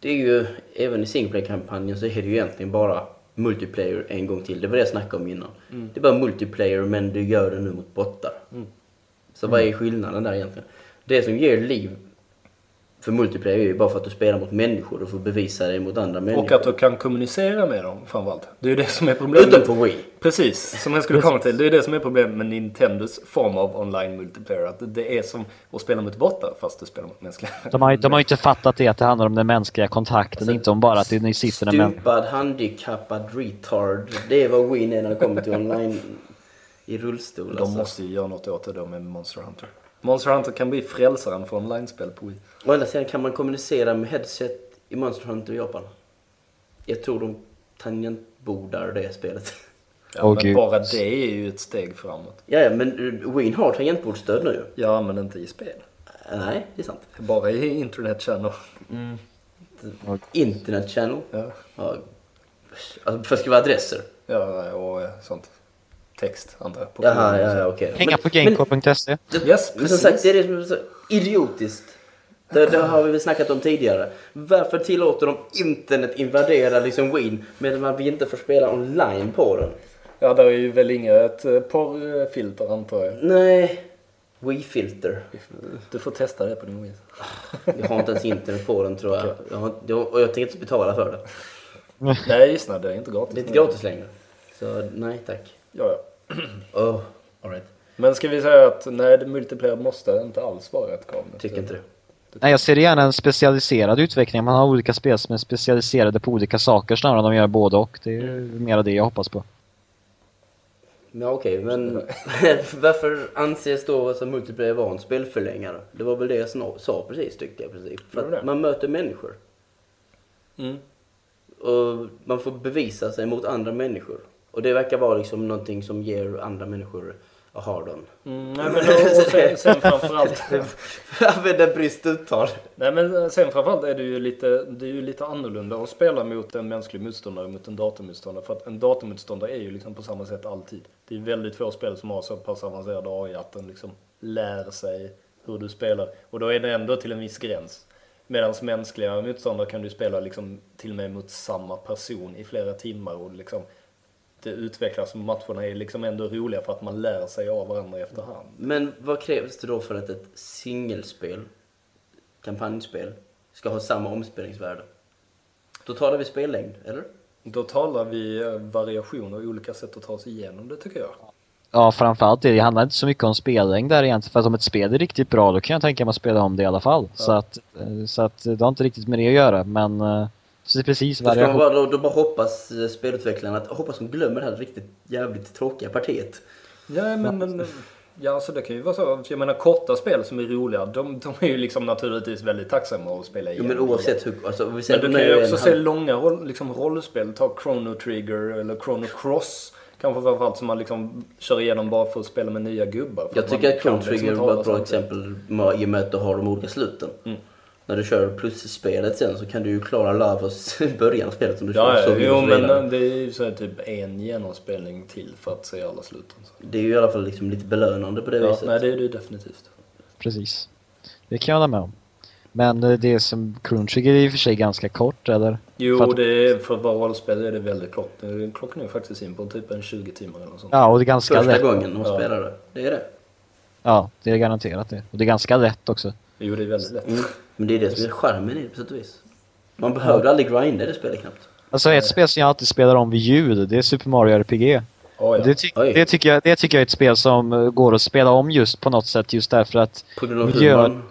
det är ju, även i singleplay-kampanjen så är det ju egentligen bara multiplayer en gång till. Det var det jag snackade om innan. Det är bara multiplayer men du gör det nu mot bottar. Så vad är skillnaden där egentligen? Det som ger liv för multiplayer är ju bara för att du spelar mot människor och får bevisa dig mot andra människor. Och att du kan kommunicera med dem framförallt. Det är ju det som är problemet. Utom på Wii. Precis, som jag skulle komma till. Det är det som är problemet med Nintendos form av online multiplayer. Att det är som att spela mot bottar fast du spelar mot mänskliga. De har, ju- de har ju inte fattat det att det handlar om den mänskliga kontakten, Alltså, inte om bara att det- ni sitter människa. Stupad, handikappad, retard. Det är vad Win är när det kommer till online i rullstol. De alltså. måste ju göra något åt det då med Monster Hunter. Monster Hunter kan bli frälsaren för online-spel på Wii. Å andra sidan kan man kommunicera med headset i Monster Hunter i Japan. Jag tror de tangentbordar det spelet. [LAUGHS] Ja, Åh, men gud. bara det är ju ett steg framåt. ja, ja, men uh, Win har tangentbordsstöd nu. Ja, men inte i spel. Uh, Nej, det är sant. Bara i internet channel. Internet channel. Ja. Ja. Alltså, för att skriva adresser. ja, och eh, sånt. Text, antar jag. Jaha, ja, ja, okej. Hänga Men- på men- gamecore.se. Yes, Men som sagt, det är det som är så idiotiskt. Det, det har vi snackat om tidigare. Varför tillåter de internet invadera liksom Win medan vi inte får spela online på den? Ja, där är ju väl inget eh, porrfilter antar jag. Nej. Wii-filter. Du får testa det på din Wii. Jag har inte ens internet på den tror jag. jag, har, jag och jag tänker inte betala för det. [LAUGHS] Nej, just det. Det är inte gratis. Det är inte gratis längre. Så nej tack. Ja, ja. [CLEARS THROAT] Oh, alright. Men ska vi säga att nej, det multiplayer måste inte alls vara ett krav. Tycker inte det. Nej, jag ser gärna en specialiserad utveckling. Man har olika spel som är specialiserade på olika saker snarare än de gör både och. Det är ju mer det jag hoppas på. Ja okej, men [LAUGHS] varför anses då alltså multiplayer vara en spelförlängare? Det var väl det jag sa precis tyckte jag precis. För att man möter människor. Mm. Och man får bevisa sig mot andra människor. Och det verkar vara liksom någonting som ger andra människor a hard on. Mm, nej, men och, och sen, sen [LAUGHS] framförallt... Använda brist uttal. Nej men sen framförallt är det ju lite, det är ju lite annorlunda att spela mot en mänsklig motståndare mot en datormotståndare. För att en datormotståndare är ju liksom på samma sätt alltid. Det är väldigt få spel som har så pass avancerad AI att den liksom lär sig hur du spelar. Och då är det ändå till en viss gräns. Medan mänskliga motståndare kan du spela liksom till och med mot samma person i flera timmar och liksom det utvecklas. Matcherna är liksom ändå roliga för att man lär sig av varandra efterhand. Men vad krävs det då för att ett singelspel, kampanjspel, ska ha samma omspelningsvärde? Då talar vi spellängd, eller? Då talar vi eh, variation och olika sätt att ta sig igenom det tycker jag. Ja, framförallt det. Det handlar inte så mycket om spellängd där egentligen. För att om ett spel är riktigt bra, då kan jag tänka mig att spela om det i alla fall. Så, att, eh, så att det har inte riktigt med det att göra. Men eh, så det är precis variation. bara, då, då bara hoppas eh, spelutvecklarna att hoppas de glömmer det här riktigt jävligt tråkiga partiet. Ja, men, men ja, alltså det kan ju vara så. Jag menar korta spel som är roliga, de, de är ju liksom naturligtvis väldigt tacksamma att spela igen. men oavsett hur... Alltså, vi Men säger du kan ju också se halv- långa roll, liksom rollspel. Ta Chrono Trigger eller Chrono Cross. Kanske framförallt som man liksom kör igenom bara för att spela med nya gubbar. Jag tycker att Chrono liksom Trigger var ett bra exempel i och med att du har de olika sluten. När du kör plusspelet sen så kan du ju klara Lavos [LAUGHS] början av spelet om du Ja, kör så jo men det är ju så här typ en genomspelning till för att se alla sluten. Det är ju i alla fall liksom lite belönande på det Ja, viset. nej det är det definitivt. Precis. Det kan jag hålla med om. Men eh, det som Chrono Trigger är i och för sig ganska kort, eller? Jo, För att- det är, för att vara rollspel är det väldigt kort. Klockan är faktiskt in på typ en 20 timmar eller något sånt. Ja, och det är ganska Första lätt. gången de Ja. spelar det. Det är det. Ja, det är garanterat det. Och det är ganska lätt också. Jo, det är väldigt lätt. Mm. Men det är det som är charmen i det på sätt och vis. Man behöver aldrig grinda i det spelet knappt. Alltså ett spel som jag alltid spelar om vid ljud, det är Super Mario RPG. Oh, ja. Det, ty- Oj. det, tycker jag, det tycker jag är ett spel som eh, går att spela om just på något sätt just därför att På grund av Miljön. humorn.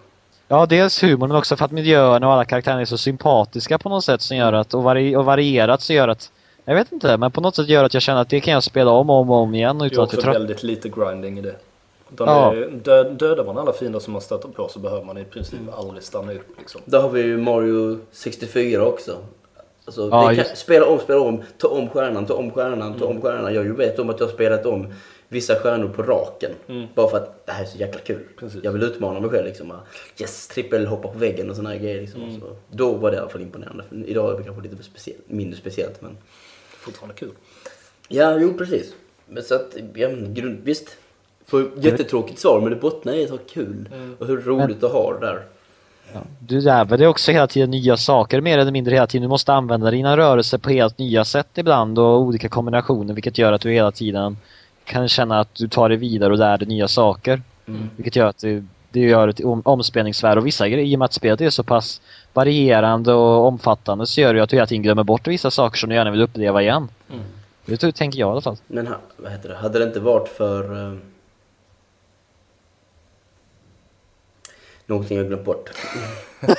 Ja, dels humorn men också för att miljöerna och alla karaktärer är så sympatiska på något sätt som gör att, och, vari, och varierat så gör att, jag vet inte, men på något sätt gör att jag känner att det kan jag spela om och om och om igen Det utan är att jag också trött. väldigt lite grinding i det. Utan Ja. dö, dödar man alla fiender som man stöter på så behöver man i princip aldrig stanna upp. Liksom. Där har vi ju Mario 64 också. Alltså, Ja, kan, spela om, spela om, ta om stjärnan, ta om stjärnan, ta om stjärnan. Jag vet om att jag har spelat om vissa stjärnor på raken. Bara för att det här är så jäkla kul. Precis. Jag vill utmana mig själv liksom. Yes, trippel, hoppa på väggen och såna här grejer. Liksom. Så, då var det i alla fall imponerande. Idag är det kanske lite speciellt, mindre speciellt men... Fortfarande kul. Ja, jo precis. Men så att, ja, men grund, visst. Får jättetråkigt svar men det bottnar i att ha kul. Och hur roligt att ha det där. Ja. Du lär dig också hela tiden nya saker mer eller mindre hela tiden. Du måste använda dina rörelser på helt nya sätt ibland och olika kombinationer vilket gör att du hela tiden kan känna att du tar dig vidare och lär dig nya saker. Vilket gör att det, det gör ett om, omspelningsvärde och vissa grejer, i och med att spelet är så pass varierande och omfattande så gör det att du hela tiden glömmer bort vissa saker som du gärna vill uppleva igen. Det tror- tänker jag i alla fall. Men ha, vad heter det? hade det inte varit för... någonting jag glömt bort. [LAUGHS]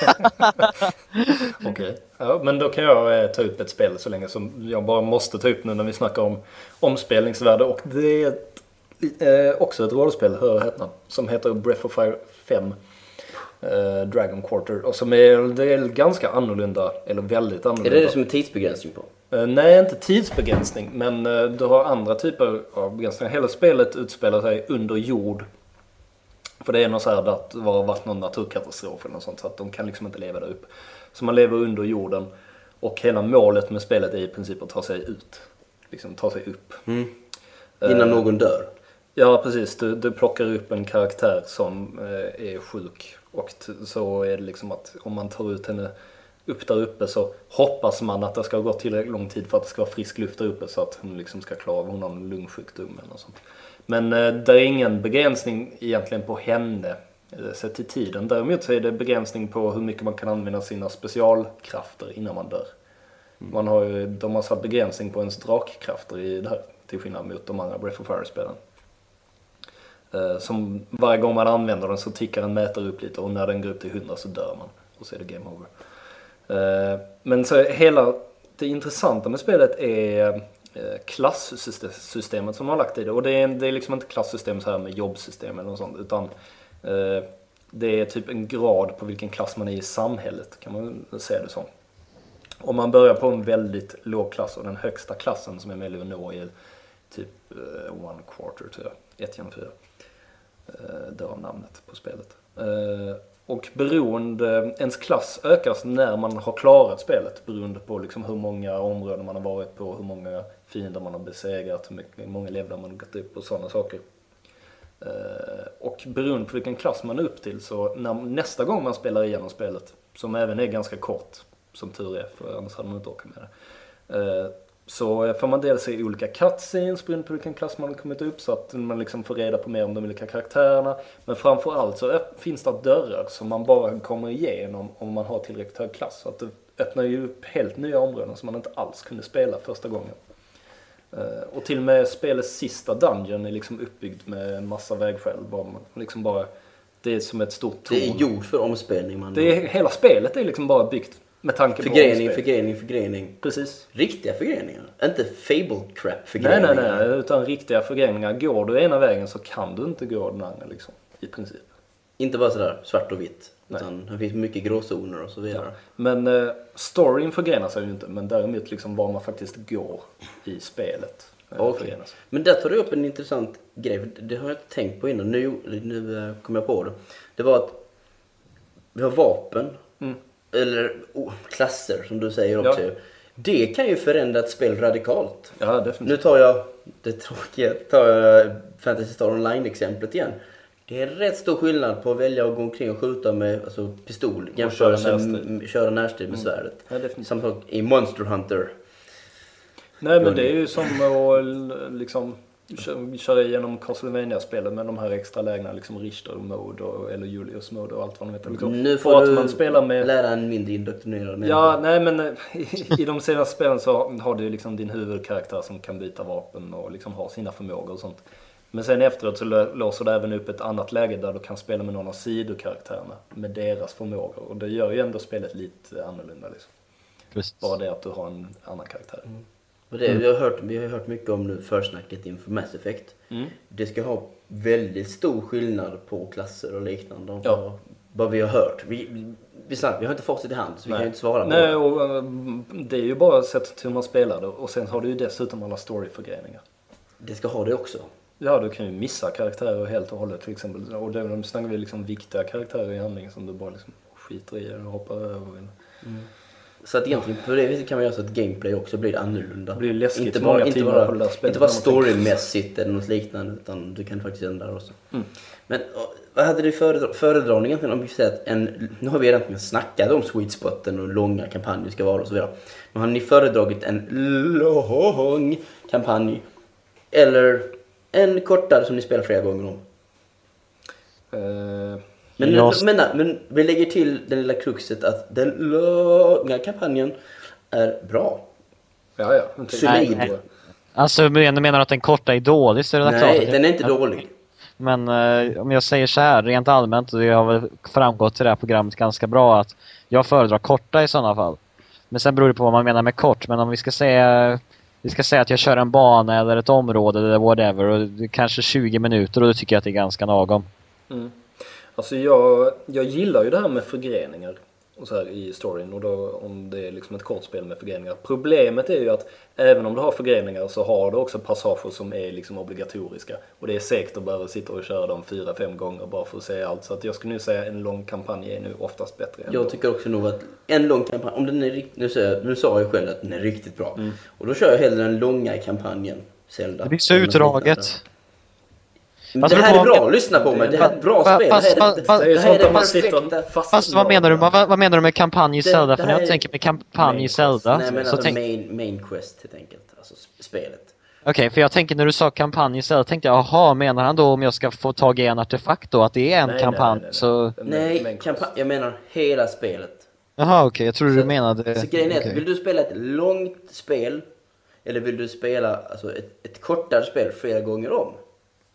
Okej. Ja, men då kan jag eh, ta upp ett spel så länge som jag bara måste ta upp nu när vi snackar om omspelningsvärde. Och det är ett, eh, också ett rollspel, hör och häpna, som heter Breath of Fire 5. Eh, Dragon Quarter. Och som är, det är ganska annorlunda, eller väldigt Är annorlunda. det det som är tidsbegränsning på? Eh, Nej, inte tidsbegränsning, men eh, du har andra typer av begränsningar. Hela spelet utspelar sig under jord. För det är något så här att det har varit någon naturkatastrof eller något sånt, så att de kan liksom inte leva där uppe. Så man lever under jorden. Och hela målet med spelet är i princip att ta sig ut. Liksom ta sig upp. Innan Eh, någon dör? Ja, precis. Du, du plockar upp en karaktär som eh, är sjuk. Och så är det liksom att om man tar ut henne upp där uppe så hoppas man att det ska ha gått tillräckligt lång tid för att det ska vara frisk luft där uppe så att hon liksom ska klara av, hon har en lungsjukdom eller något sånt. Men eh, det är ingen begränsning egentligen på henne eh, sett till tiden. Däremot så är det begränsning på hur mycket man kan använda sina specialkrafter innan man dör. Man har ju, de har satt begränsning på ens drakkrafter i det här. Till skillnad mot de andra Breath of Fire-spelen. Eh, Som varje gång man använder den så tickar en mätare upp lite och när den går upp till 100 så dör man. Och så är det game over. Men så hela det intressanta med spelet är Eh, klassystemet som man har lagt i det. Och det är, det är liksom inte klassystem så här med jobbsystem eller något sånt. Utan eh, det är typ en grad på vilken klass man är i samhället kan man säga det som. Om man börjar på en väldigt låg klass och den högsta klassen som är möjlig att nå är typ eh, one quarter tror jag, ett genom fyra. Eh, namnet på spelet. Eh, och beroende, ens klass ökas när man har klarat spelet beroende på liksom hur många områden man har varit på, hur många fiender man har besegrat, hur många levlar man har gått upp och sådana saker. Eh, och beroende på vilken klass man är upp till så när, nästa gång man spelar igenom spelet, som även är ganska kort, som tur är för annars hade man inte orkat med det. Eh, så får man dels se olika cutscenes beroende på vilken klass man har kommit upp så att man liksom får reda på mer om de olika karaktärerna. Men framförallt så finns det dörrar som man bara kommer igenom om man har tillräckligt hög klass. Så att det öppnar ju upp helt nya områden som man inte alls kunde spela första gången. Eh, Och till och med spelets sista dungeon är liksom uppbyggd med en massa vägskäl. Liksom bara, det är som ett stort torn. Det är gjort för omspelning man. Det är, hela spelet är liksom bara byggt med tanke på Förgrening, omspel. förgrening, förgrening. Precis. Riktiga förgreningar. Inte fable crap Nej, förgreningar. nej, nej. Utan riktiga förgreningar. Går du ena vägen så kan du inte gå den andra liksom. I princip. Inte bara sådär svart och vitt. Nej. Utan det finns mycket gråzoner och så vidare. Men eh, storyn förgrenar sig ju inte. Men däremot liksom var man faktiskt går i spelet. eh, förgrenas. Men där tar du upp en intressant grej. Det har jag inte tänkt på innan. Nu, nu eh, kom jag på det. Det var att vi har vapen. Mm. Eller oh, klasser som du säger också. Ja. Det kan ju förändra ett spel radikalt. Ja, definitivt. Nu tar jag det tråkiga, tar jag Fantasy Star Online-exemplet igen. Det är rätt stor skillnad på att välja att gå omkring och skjuta med alltså, pistol jämfört med närstrid. m- köra närstrid med svärdet. Ja, definitivt. Samma sak i Monster Hunter. Nej men det är ju som att liksom kö- köra igenom Castlevania-spelet med de här extra lägena, liksom Richter mode och, eller Julius mode och allt vad de heter. Liksom. Nu får att du man spelar med... lära en mindre indoktrinerad Ja, nej men eh, i, [LAUGHS] i de senaste spelen så har du liksom din huvudkaraktär som kan byta vapen och liksom har sina förmågor och sånt. Men sen efteråt så låser det även upp ett annat läge där du kan spela med någon av sidokaraktärerna med deras förmågor. Och det gör ju ändå spelet lite annorlunda liksom. Precis. Bara det att du har en annan karaktär. Och det, vi, har hört, vi har hört mycket om nu försnacket inför Mass Effect. Det ska ha väldigt stor skillnad på klasser och liknande. Ja. Vad, vad vi har hört. Vi, vi, vi, har inte facit i hand så vi kan ju inte svara på Nej, det. och eh, det är ju bara sättet hur man spelar det. Och sen har du ju dessutom alla storyförgreningar. Det ska ha det också. Ja, du kan ju missa karaktärer helt och hållet till exempel. Och då snackar vi liksom viktiga karaktärer i handlingen som du bara liksom skiter i eller hoppar över. Så att egentligen på det viset kan man göra så att gameplay också blir annorlunda. Det blir läskigt inte bara, många inte timmar bara, på det där spelet inte bara storymässigt eller något liknande utan du kan faktiskt göra det också. Mm. Men och, vad hade du föredra- egentligen om vi säger att en, nu har vi egentligen snackat om sweet spoten och långa kampanjer ska vara och så vidare. Men har ni föredragit en lång kampanj eller en kortare som ni spelar flera gånger om? Eh, Men, Jag- men, men vi lägger till det lilla kruxet att den långa kampanjen är bra. ja, ja. Solid. Alltså men- menar du att den korta är dålig så är det klart Nej, att den är inte dålig. Men eh, om jag säger så här rent allmänt, och det har väl framgått i det här programmet ganska bra att jag föredrar korta i sådana fall. Men sen beror det på vad man menar med kort. Men om vi ska säga vi ska säga att jag kör en bana eller ett område eller whatever och det kanske 20 minuter och då tycker jag att det är ganska lagom. Mm. Alltså jag, jag gillar ju det här med förgreningar och så här i storyn och då om det är liksom ett kort spel med förgreningar. Problemet är ju att även om du har förgreningar så har du också passager som är liksom obligatoriska. Och det är säkert att behöva sitta och köra dem fyra, fem gånger bara för att se allt. Så att jag skulle nu säga en lång kampanj är nu oftast bättre. Jag tycker också nog att en lång kampanj, om den är nu, säger nu sa jag själv att den är riktigt bra. Mm. Och då kör jag hellre den långa kampanjen, Zelda. Det blir så utdraget. Fast det här är bra, lyssna på mig. Det här är ett bra Fast- spel. fast- det här är, fast- det det här är det perfekta. fast Fast vad menar du, vad, vad menar du med kampanj i Zelda? det För när jag tänker med kampanj i Zelda quest. Nej men så alltså tänk, main, main quest helt enkelt. Alltså spelet. Okej, för jag tänker när du sa kampanj Zelda tänkte jag, jaha, menar han då om jag ska få tag i en artefakt då? Att det är en Nej, kampanj? nej, nej, nej. Så, Nej, kampanj, jag menar hela spelet. jaha okej, jag tror Så du menade... Så grejen är okej. vill du spela ett långt spel eller vill du spela alltså, ett, ett kortare spel flera gånger om?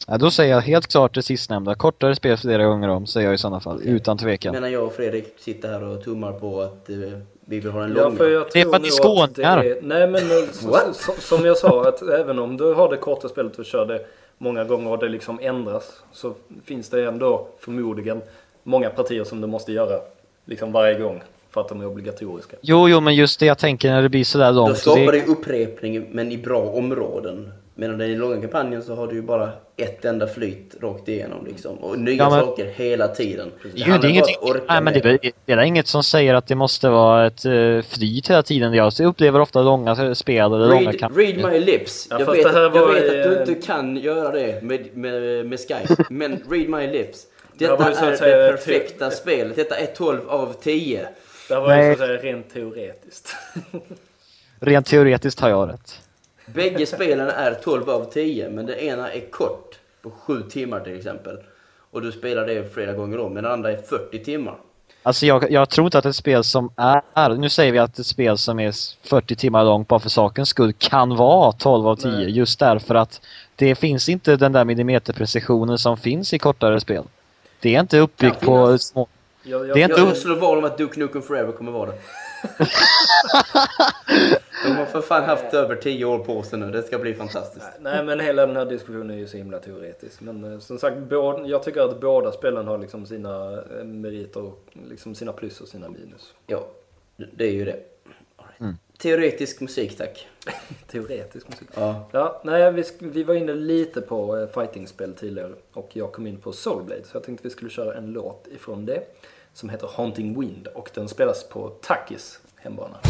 Ja, då säger jag helt klart det sistnämnda. Kortare spel flera gånger om, säger jag i sådana fall. Utan tvekan. Medan jag och Fredrik sitter här och tummar på att eh, vi vill ha den Ja, långa. för jag Det är tror för att det är- Nej men eh, så, som jag sa, att även om du har det korta spelet och kör det många gånger och det liksom ändras så finns det ändå förmodligen många partier som du måste göra liksom varje gång för att de är obligatoriska. Jo, jo, men just det jag tänker när det blir sådär Då långt. skapar det... det upprepning men i bra områden. Medan den i långa kampanjen så har du ju bara ett enda flyt rakt igenom liksom. Och nya Ja, men- saker hela tiden. Jo, det är, inget, nej, men det, det är inget som säger att det måste vara ett uh, flyt hela tiden. Jag upplever ofta långa spel eller långa Read, kampanjer. read my lips. Ja, jag vet, det att, jag var vet att du eh, inte kan göra det med, med, med Skype. [LAUGHS] men read my lips. Det Detta var att är säga det ett- perfekta spelet. Detta är 12 av 10. Det här var ju Nej. så att säga rent teoretiskt. Rent teoretiskt har jag rätt. Bägge spelen är 12 av 10, men det ena är kort, på 7 timmar till exempel. Och du spelar det flera gånger om, men det andra är 40 timmar. Alltså jag, jag tror inte att ett spel som är, nu säger vi att ett spel som är 40 timmar långt bara för sakens skull kan vara 12 av 10 Nej. just därför att det finns inte den där millimeterprecisionen som finns i kortare spel. Det är inte uppbyggt på små... Jag, jag, Det är inte- Jag, jag slår vad om att Duke Nukem Forever kommer vara det. De har för fan haft över 10 år på sig nu, det ska bli fantastiskt. Nej men hela den här diskussionen är ju så himla teoretisk. Men eh, som sagt, båda, jag tycker att båda spelen har liksom sina eh, meriter och liksom sina plus och sina minus. Ja, det är ju det. Mm. Teoretisk musik tack. [LAUGHS] Teoretisk musik. Ja. Ja, nej, vi, vi var inne lite på eh, fightingspel tidigare och jag kom in på Soulblade så jag tänkte vi skulle köra en låt ifrån det som heter Haunting Wind och den spelas på Takis hembana.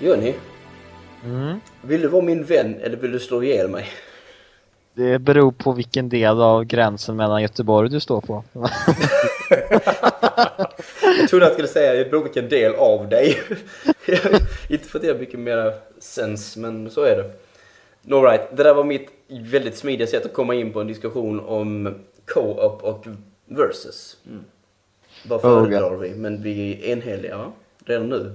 Jonny, Mm. vill du vara min vän eller vill du slå ihjäl mig? Det beror på vilken del av gränsen mellan Göteborg du står på. [LAUGHS] Jag trodde jag skulle säga det beror på vilken del av dig. [LAUGHS] Inte för att det är mycket mer sens, men så är det. Alright, det där var mitt väldigt smidiga sätt att komma in på en diskussion om co-op och versus. Vad föredrar vi? Men vi är enhälliga redan nu.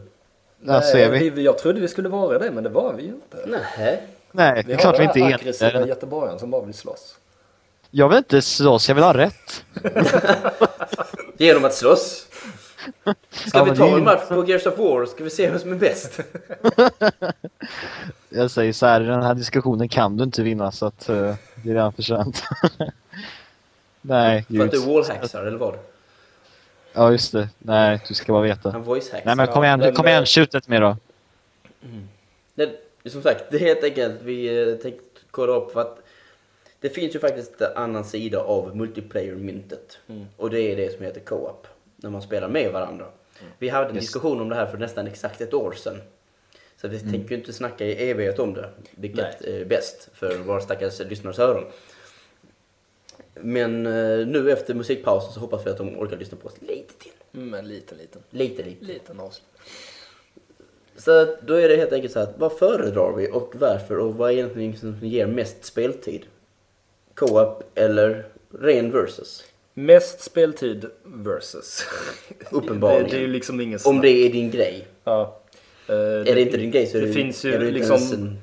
Där ser vi. vi. Jag trodde vi skulle vara det, men det var vi ju inte. Nej. Nej, det Vi är har klart vi den inte är aggressiva eniga. göteborgaren som bara vill slåss. Jag vill inte slåss, jag vill ha rätt. [LAUGHS] Genom att slåss. Ska Ja, vi ta en match på Gears of War? Ska vi se vem som är bäst? [LAUGHS] Jag säger så här, i den här diskussionen kan du inte vinna så att eh, det är redan för sent. [LAUGHS] Nej, För att du wallhacksar eller vad? Ja, just det. Nej, du ska bara veta. Han voicehacksar. Nej men kom igen, men, kom igen, eh, skjut ett mer då. Det, som sagt, det är helt enkelt vi eh, tänkte kolla upp för att det finns ju faktiskt en annan sida av multiplayer-myntet. Och det är det som heter co-op. När man spelar med varandra. Vi hade en Yes. diskussion om det här för nästan exakt ett år sedan. Så vi tänker ju inte snacka i evighet om det. Vilket är bäst för våra stackars lyssnares öron. Men eh, nu efter musikpausen så hoppas vi att de orkar lyssna på oss lite till. Men liten, liten. Lite, lite. Liten avslut. Så att då är det helt enkelt så att vad föredrar vi och varför och vad är egentligen som ger mest speltid? Co-op eller ren versus? Mest speltid versus. [LAUGHS] Uppenbarligen. Det, det är ju liksom ingen Om snack. det är din grej. Ja. Eh, Är det inte din grej så är det det, finns ju är det liksom-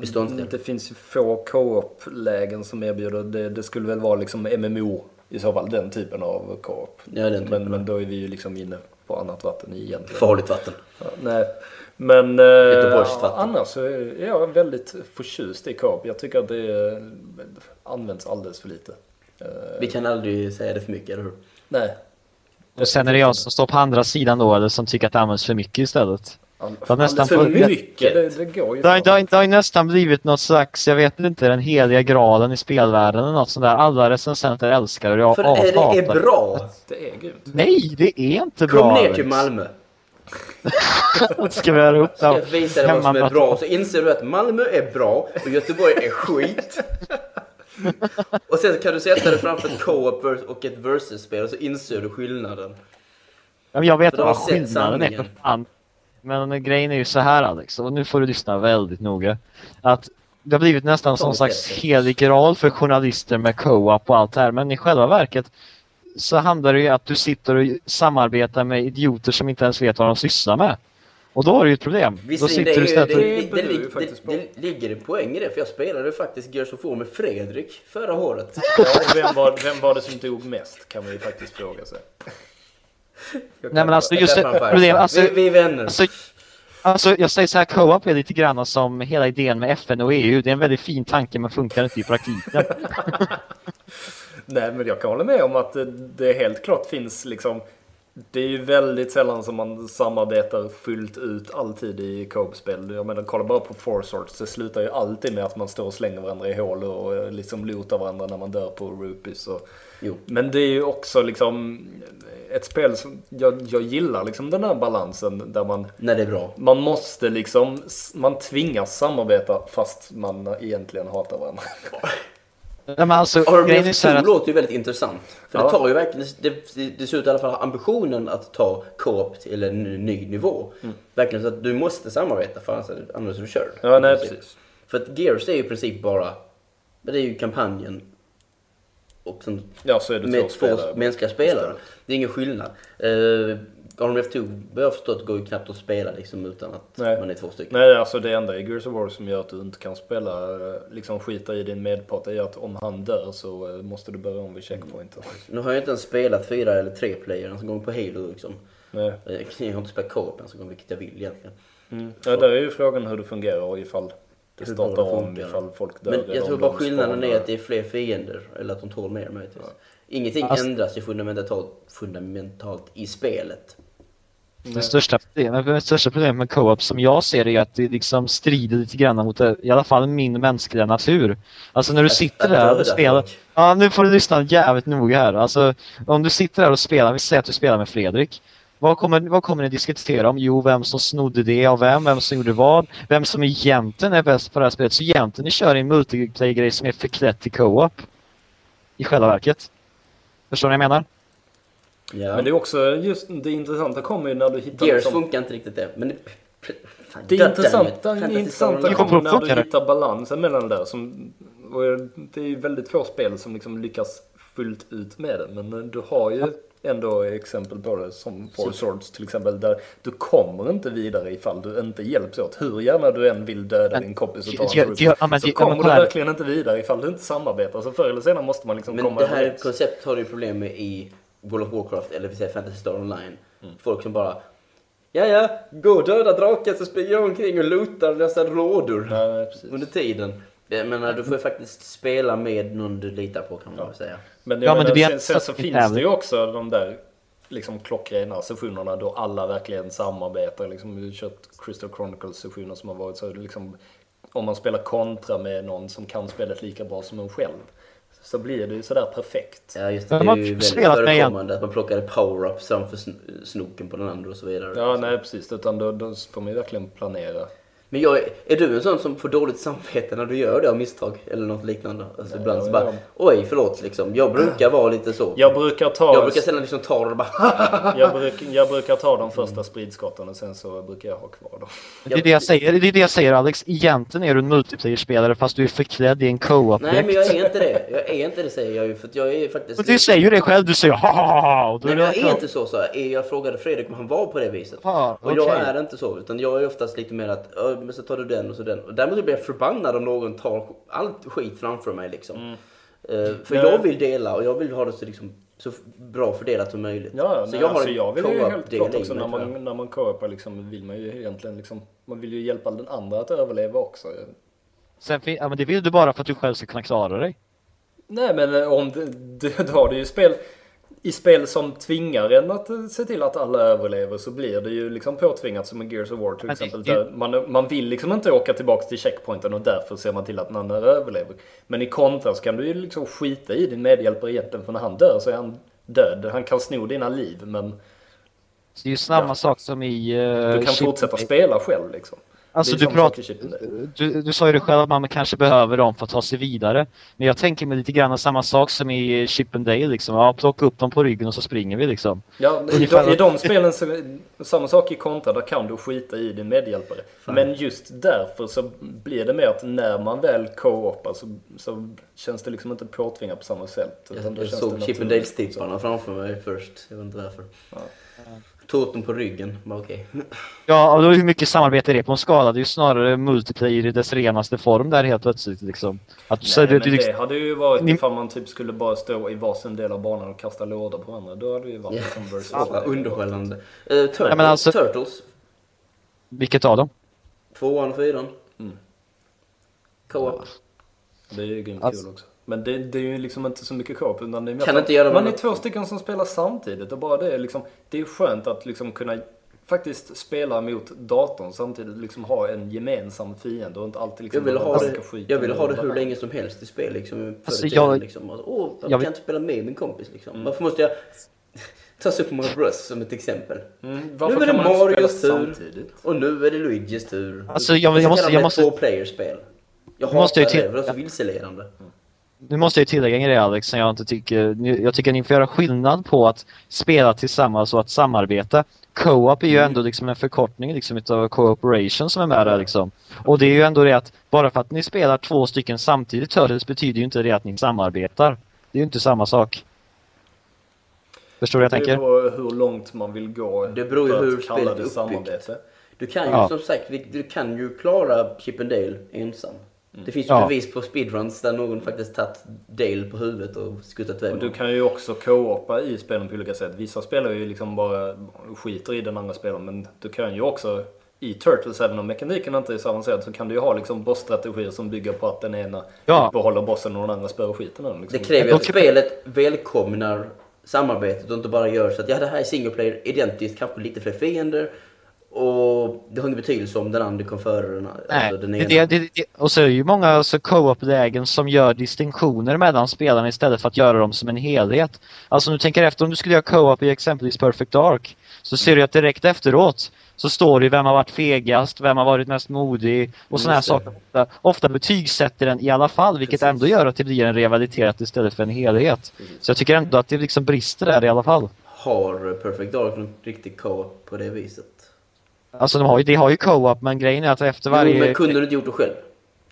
beståndsdel. Det finns ju få co-op-lägen som erbjuder, det, det skulle väl vara liksom MMO i så fall, den typen av co-op. Ja, typen men, av- men då är vi ju liksom inne på annat vatten egentligen. Farligt vatten. Ja, nej. Men eh, Göteborgsvatten. annars så är jag väldigt förtjust i co-op. Jag tycker att det används alldeles för lite. Eh, Vi kan aldrig säga det för mycket, eller hur? Nej. Och sen är det jag som står på andra sidan då, eller som tycker att det används för mycket istället. All, har nästan för fått- mycket, det, det går ju Det har, det, har, det nästan blivit något slags, jag vet inte, den heliga graden i spelvärlden eller något sånt där. Alla recensenter älskar det och jag För är det hatar är bra. Det är grymt. Nej, det är inte bra. Kom ner Alex. till Malmö. [LAUGHS] Ska vi göra upp Ska jag det? visa dig vad som är bra. Så inser du att Malmö är bra och Göteborg är skit. [LAUGHS] Och sen kan du sätta dig framför ett co-op och ett versus-spel och så inser du skillnaden. Ja, men jag vet vad skillnaden är för sanningen. fan. Men grejen är ju så här Alex, och nu får du lyssna väldigt noga. Att det har blivit nästan som en slags helig graal för journalister med co-op och allt det här. Men i själva verket så handlar det ju att du sitter och samarbetar med idioter som inte ens vet vad de sysslar med. Och då har du ju ett problem. Då Visserligen, sitter det, du istället det, det, Det det, ligger en poäng i det, för jag spelade faktiskt Gears of War med Fredrik förra året. Ja, och vem, var, vem var det som dog mest kan man ju faktiskt fråga sig. Nej men alltså just problem, alltså, vi, vi vänner. Alltså, alltså jag säger så här, co-op är lite grann som hela idén med FN och EU. Det är en väldigt fin tanke men funkar inte i praktiken. [LAUGHS] Nej men jag kan hålla med om att det, helt klart finns liksom Det är ju väldigt sällan som man samarbetar fullt ut alltid i co-op-spel. Jag menar kolla bara på Four Swords. Det slutar ju alltid med att man står och slänger varandra i hål och liksom lootar varandra när man dör på rupees. Och... Jo. Men det är ju också liksom ett spel som jag, jag gillar liksom den här balansen där man När det är bra. man måste liksom, man tvingas samarbeta fast man egentligen hatar varandra. [LAUGHS] Nej, men alltså, Army of Two att, låter ju väldigt intressant. För Ja. det tar ju verkligen, det, det, det ser ut i alla fall ha ambitionen att ta co-op till en ny, ny nivå. Verkligen så att du måste samarbeta för annars annars är du körd. Ja, nej precis. För att Gears är ju i princip bara, det är ju kampanjen och sen Ja, så är det med två spelare. mänskliga spelare. Det är ingen skillnad. Uh, Army of Two, vad jag förstått, går ju knappt att spela liksom utan att Nej. man är två stycken. Nej, alltså det enda i Gears of War som gör att du inte kan spela, eh, liksom skita i din medpart, är att om han dör så eh, måste du börja om vid checkpointen. Nu har jag inte ens spelat fyra eller tre player ens en gång på Halo liksom. Nej. Eh, Jag har inte spelat co-op ens en gång, vilket jag vill egentligen. Mm. Ja, där är ju frågan hur det fungerar ifall det startar om, ifall folk dör. Men jag tror bara de skillnaden är att det är fler fiender, eller att de tål mer möjligtvis. Ingenting Alltså- ändras ju fundamentalt, fundamentalt i spelet. det största problemet, det största problemet med co-op som jag ser är att det liksom strider lite grann mot eh, i alla fall min mänskliga natur. Alltså när du sitter där och spelar. Ja, nu får du lyssna jävligt noga här. Alltså, om du sitter där och spelar, vi säger att du spelar med Fredrik. Vad kommer, vad kommer ni diskutera om? Jo, vem som snodde det av vem, vem som gjorde vad, vem som egentligen är bäst på det här spelet. Så egentligen ni kör en multiplayer-grej som är förklädd till co-op. I själva verket. Förstår ni vad jag menar? Ja. Men det är också just det intressanta kommer ju när du hittar Gears liksom, funkar inte riktigt det. Men det... Fan, Det intressanta, det intressanta kommer- när du hittar balansen mellan det där. Som, och det är ju väldigt få spel som liksom lyckas fullt ut med det. Men du har ju ändå exempel på det som Four Swords till exempel. Där du kommer inte vidare ifall du inte hjälps åt. Hur gärna du än vill döda Men- din kompis och ta Ja, en ja, ja, men så ja, kommer men du verkligen inte vidare ifall du inte samarbetar. Så förr eller senare måste man liksom Men komma det här överens. konceptet har du ju problem med i World of Warcraft, eller vi säger Fantasy Star Online. Mm. Folk som bara Ja, ja, gå och döda drakar så springer jag omkring och lootar dessa lådor precis. under tiden. Jag menar, du får ju faktiskt spela med någon du litar på kan man väl säga. Men, Ja, men menar, sen, sen så finns tävling. det ju också de där liksom klockrena sessionerna då alla verkligen samarbetar. Liksom, vi har kört Crystal Chronicles sessioner som har varit så liksom, om man spelar kontra med någon som kan spelet lika bra som en själv så blir det ju sådär perfekt. Ja, just det. Det är ju väldigt förekommande att man plockade power-ups framför sn- snoken på den andra och så vidare. Ja, nej precis. Utan då, då får man ju verkligen planera. Men jag, är- du en sån som får dåligt samvete när du gör det av misstag? Eller något liknande? Alltså ibland så ja, bara, ja. oj förlåt liksom. Jag brukar vara lite så. Jag brukar ta, Jag brukar sällan liksom ta det och bara [LAUGHS] jag, brukar, jag brukar ta de första spridskotten och sen så brukar jag ha kvar dem. [LAUGHS] Det är det jag säger, det är det jag säger Alex. Egentligen är du en multiplayer-spelare fast du är förklädd i en co-op Nej men jag är inte det. Jag är inte det säger jag ju för att jag är faktiskt... Men du säger ju det själv, du säger ha ha ha ha. Nej men jag är inte så så. Jag, jag frågade Fredrik om han var på det viset. Ja, och jag är inte så. Utan jag är oftast lite mer att, "Ja, men så tar du den och så den. Och däremot blir jag förbannad om någon tar allt skit framför mig liksom. Mm. Eh, för Nej. jag vill dela och jag vill ha det så, liksom, så bra fördelat som möjligt. Ja, så nej, jag har alltså jag vill ju helt klart också när man, när man co-opar liksom vill man ju egentligen liksom, man vill ju hjälpa den andra att överleva också. Sen, ja, men det vill du bara för att du själv ska kunna klara dig. Nej men eh, om det, det, [LAUGHS] då har du ju spel i spel som tvingar en att eh, se till att alla överlever så blir det ju liksom påtvingat som i Gears of War till Men det- exempel. det- Där man, man vill liksom inte åka tillbaka till checkpointen och därför ser man till att den andra överlever. Men i kontra så kan du ju liksom skita i din medhjälpare egentligen för när han dör så är han död. Han kan sno dina liv men Så det är ju samma Ja. sak som i... Uh, du kan fortsätta spela själv liksom. Alltså du, prat, du, du sa ju det själv att man kanske behöver dem för att ta sig vidare. Men jag tänker mig lite grann samma sak som i Chip and Dale liksom. Ja, plocka upp dem på ryggen och så springer vi liksom. Ja, i de, i de spelen så samma sak i kontra, där kan du skita i din medhjälpare. Men just därför så blir det mer att när man väl co-opar så, så känns det liksom inte påtvingat på samma sätt. utan Jag, jag såg Chip and. Dale-stipparna framför mig först. Jag vet inte varför. Tog upp dem på ryggen. Bara okej. Ja, och då hur mycket samarbete är det på en skala? Det är ju snarare multiplayer i dess renaste form där helt plötsligt liksom. Att, så Nej, det, men det, det hade ju varit Ni- ifall man typ skulle bara stå i varsin del av banan och kasta lådor på varandra. Då hade det ju varit liksom versus. Ja, underhållande. Uh, Turtles. Ja, men alltså- Turtles. vilket av dem? Tvåan och fyran. Mm. Co-op. Det är ju grymt Alltså- kul också. Men det, det är ju liksom inte så mycket co-op utan det är Kan att inte göra man är två stycken som spelar samtidigt och bara det är liksom, det är skönt att liksom kunna faktiskt spela mot datorn samtidigt liksom ha en gemensam fiende och inte alltid liksom Jag vill ha det, jag vill ha det ur hur länge som helst i spel liksom. Alltså, jag- liksom. Alltså, Åh, varför jag kan jag inte spela med min kompis liksom? Mm. Varför måste jag [LAUGHS] ta Super Mario Bros som ett exempel? Mm, Nu är det Marios tur. samtidigt? Och nu är det Luigis tur. Alltså, jag- jag Så måste- jag måste- två playerspel. Jag måste jag hatar det, det är så vilseledande. Nu måste jag ju tillägga en grej Alex, som jag inte tycker... Jag tycker att ni får göra skillnad på att spela tillsammans och att samarbeta. Co-op är ju ändå liksom en förkortning liksom utav cooperation som är med där liksom. Och det är ju ändå det att bara för att ni spelar två stycken samtidigt Turtles betyder ju inte det att ni samarbetar. Det är ju inte samma sak. Förstår du vad jag Det tänker? beror på hur långt man vill gå Det beror ju hur spelet är det uppbyggt. samarbete. Du kan ju Ja. som sagt, du kan ju klara Chip and Dale ensam. Det finns ju Ja. bevis på speedruns där någon faktiskt tagit Dale på huvudet och skuttat iväg Och du kan ju också co-opa i spelen på olika sätt. Vissa spelar ju liksom bara skiter i den andra spelaren men du kan ju också i Turtles, även om mekaniken inte är så avancerad, så kan du ju ha liksom bossstrategier som bygger på att den ena Ja. behåller bossen och den andra spöar skiten ur den. Liksom. Det kräver ju att spelet välkomnar samarbetet och inte bara gör så att ja, det här är single player identiskt, kanske lite fler fiender Och det har ingen betydelse om den andra kom före den, Nej, alltså den det, det, det, och så är det ju många alltså, co-op-lägen som gör distinktioner mellan spelarna istället för att göra dem som en helhet. Alltså du tänker efter, om du skulle göra co-op i exempelvis Perfect Dark så ser du att direkt efteråt så står det vem har varit fegast, vem har varit mest modig och sådana här saker. Ofta, ofta betygsätter den i alla fall vilket Precis. ändå gör att det blir en rivalitet istället för en helhet. Så jag tycker ändå att det liksom brister där i alla fall. Har Perfect Dark någon riktig co-op på det viset? Alltså de har ju, de har ju co-op men grejen är att efter varje... Jo, men kunde du inte gjort det själv?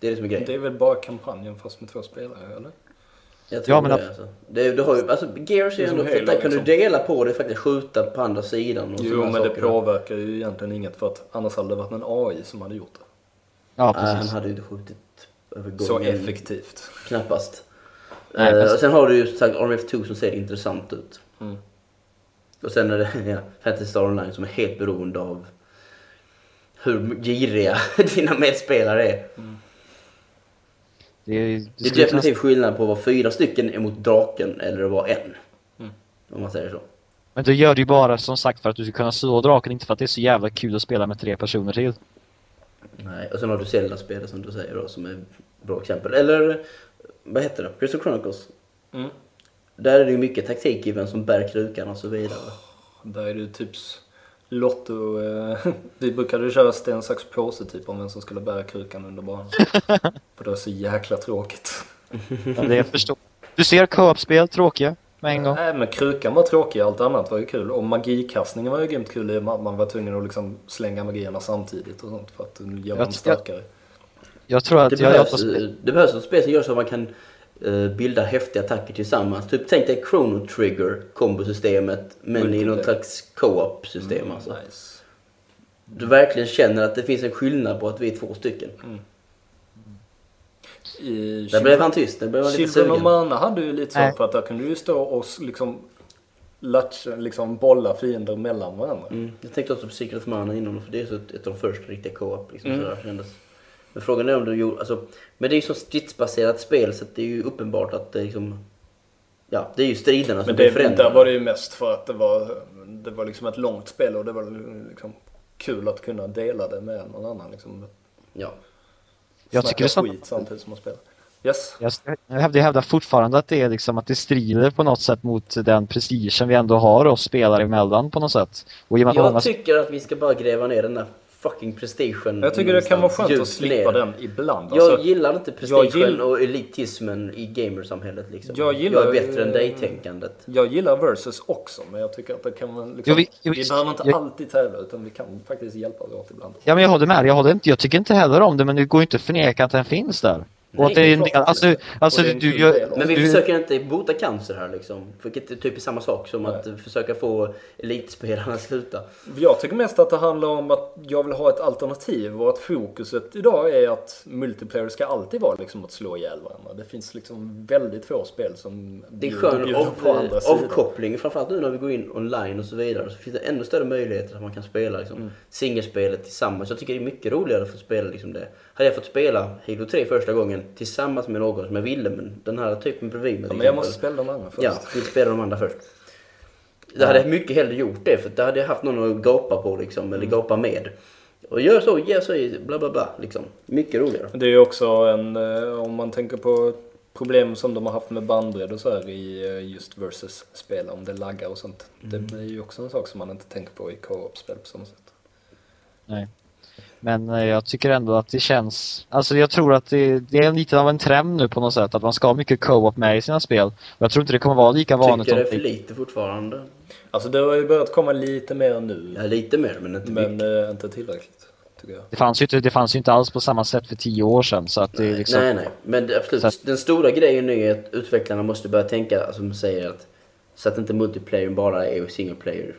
Det är det som är grejen. Det är väl bara kampanjen fast med två spelare, eller? Jag tror Ja, men det, att- alltså. det, du har ju, alltså Gears Det är är ändå, Halo, där kan du liksom. dela på det faktiskt skjuta på andra sidan och Jo, men det saker. påverkar ju egentligen inget för att annars hade det varit en AI som hade gjort det. Ja, Nej, han precis. hade ju inte skjutit över Så effektivt. Knappast. Nej, Eh, fast- och sen har du ju sagt RMF2 som ser intressant ut. Mm. Och sen är det [LAUGHS] ja, Fantasy Star Online som är helt beroende av hur giriga [LAUGHS] dina medspelare är. Det, är- det Det är definitivt skillnad på att vara fyra stycken emot draken eller att vara en. Mm. Om man säger så. Men du gör det ju bara som sagt för att du ska kunna slå draken, inte för att det är så jävla kul att spela med tre personer till. Nej. Och sen har du Zelda-spelet som du säger då som är ett bra exempel. Eller vad heter det? Crystal Chronicles. Mm. Där är det ju mycket taktik i vem som bär krukan och så vidare. Där är det ju typ Lotto... Eh, [LAUGHS] vi brukade köra sten, sax, påse typ om vem som skulle bära krukan under banan. [LAUGHS] För det var så jäkla tråkigt. Men det jag förstår. Du ser co-op-spel tråkiga med en gång. Nej men krukan var tråkig, allt annat var ju kul. Och magikastningen var ju grymt kul i och med att man var tvungen att liksom slänga magierna samtidigt och sånt för att göra Jag dem starkare. Jag tror att Det jag, jag, behövs, det behövs ett spel som gör så att man kan eh, bilda häftiga attacker tillsammans. Typ tänk dig Chrono Trigger kombosystemet men i något slags co-op system alltså. Nice. Du verkligen känner att det finns en skillnad på att vi är två stycken. I Där blev han tyst, där blev han lite Children sugen. Mana hade ju lite så för att där kunde du ju stå och liksom latcha, liksom bolla fiender mellan varandra. Mm. Jag tänkte också på Secret of Mana innan för det är så ett, ett av de första riktiga co-op. Liksom, Mm. sådär, kändes. Men frågan är om du gjorde, alltså, men det är ju så stridsbaserat spel så det är ju uppenbart att det är liksom, ja det är ju striderna som Men blir det, förändrade. där var det ju mest för att det var, det var liksom ett långt spel och det var liksom kul att kunna dela det med någon annan. Liksom, Ja. jag Snacka tycker det är så, skit samtidigt som man spelar. Yes. jag, hävdar, jag hävdar fortfarande att det är liksom att det strider på något sätt mot den prestigen vi ändå har oss spelare emellan på något sätt. Och i och med att många Jag tycker att vi ska bara gräva ner den där fucking prestigen Jag tycker det kan vara skönt att slippa ner. den ibland. Jag Alltså, gillar inte prestigen gill- och elitismen i gamersamhället liksom. Jag gillar- jag är bättre än dig-tänkandet. jag gillar versus också men jag tycker att det kan vara liksom, Jo, vi, behöver inte jag- alltid tävla utan vi kan faktiskt hjälpas åt ibland. Ja men jag håller med, jag håller inte, jag tycker inte heller om det men det går inte att förneka att den finns där. Nej, och det är en del, alltså, alltså det du gör... Men vi du, försöker inte bota cancer här liksom. Vilket är typ samma sak som att försöka få elitspelarna att sluta. Jag tycker mest att det handlar om att jag vill ha ett alternativ och att fokuset idag är att multiplayer ska alltid vara liksom att slå ihjäl varandra. Det finns liksom väldigt få spel som Det är skön bjuder av, på andra sidan. avkoppling, framförallt nu när vi går in online och så vidare. Så finns det ännu större möjligheter att man kan spela liksom, Mm. singelspelet tillsammans. Jag tycker det är mycket roligare att få spela liksom det. Hade jag fått spela Halo 3 första gången tillsammans med någon som jag ville, men den här typen bredvid mig Ja, men jag måste spela de andra först. Ja, vi spela de andra först. Det hade jag mycket hellre gjort det, för då hade jag haft någon att gapa på liksom, eller Mm. gapa med. Och gör så, gör så, bla bla bla liksom. Mycket roligare. Det är ju också en, eh, om man tänker på problem som de har haft med bandbredd och så här i eh, just versus-spel, om det laggar och sånt. Mm. Det är ju också en sak som man inte tänker på i co-op-spel på samma sätt. Nej. Men eh, jag tycker ändå att det känns, alltså jag tror att det, det är lite av en trend nu på något sätt att man ska ha mycket co-op med i sina spel. Jag tror inte det kommer vara lika vanligt Tycker det är för lite fortfarande. Alltså det har ju börjat komma lite mer nu, Ja, lite mer, men inte mycket. men eh, inte tillräckligt. Tycker jag. det fanns, ju inte, det fanns ju inte alls på samma sätt för tio år sedan så att det är liksom... Nej, nej. Men det, absolut, att- den stora grejen nu är att utvecklarna måste börja tänka, alltså, som man säger, att, så att inte multiplayer bara är single player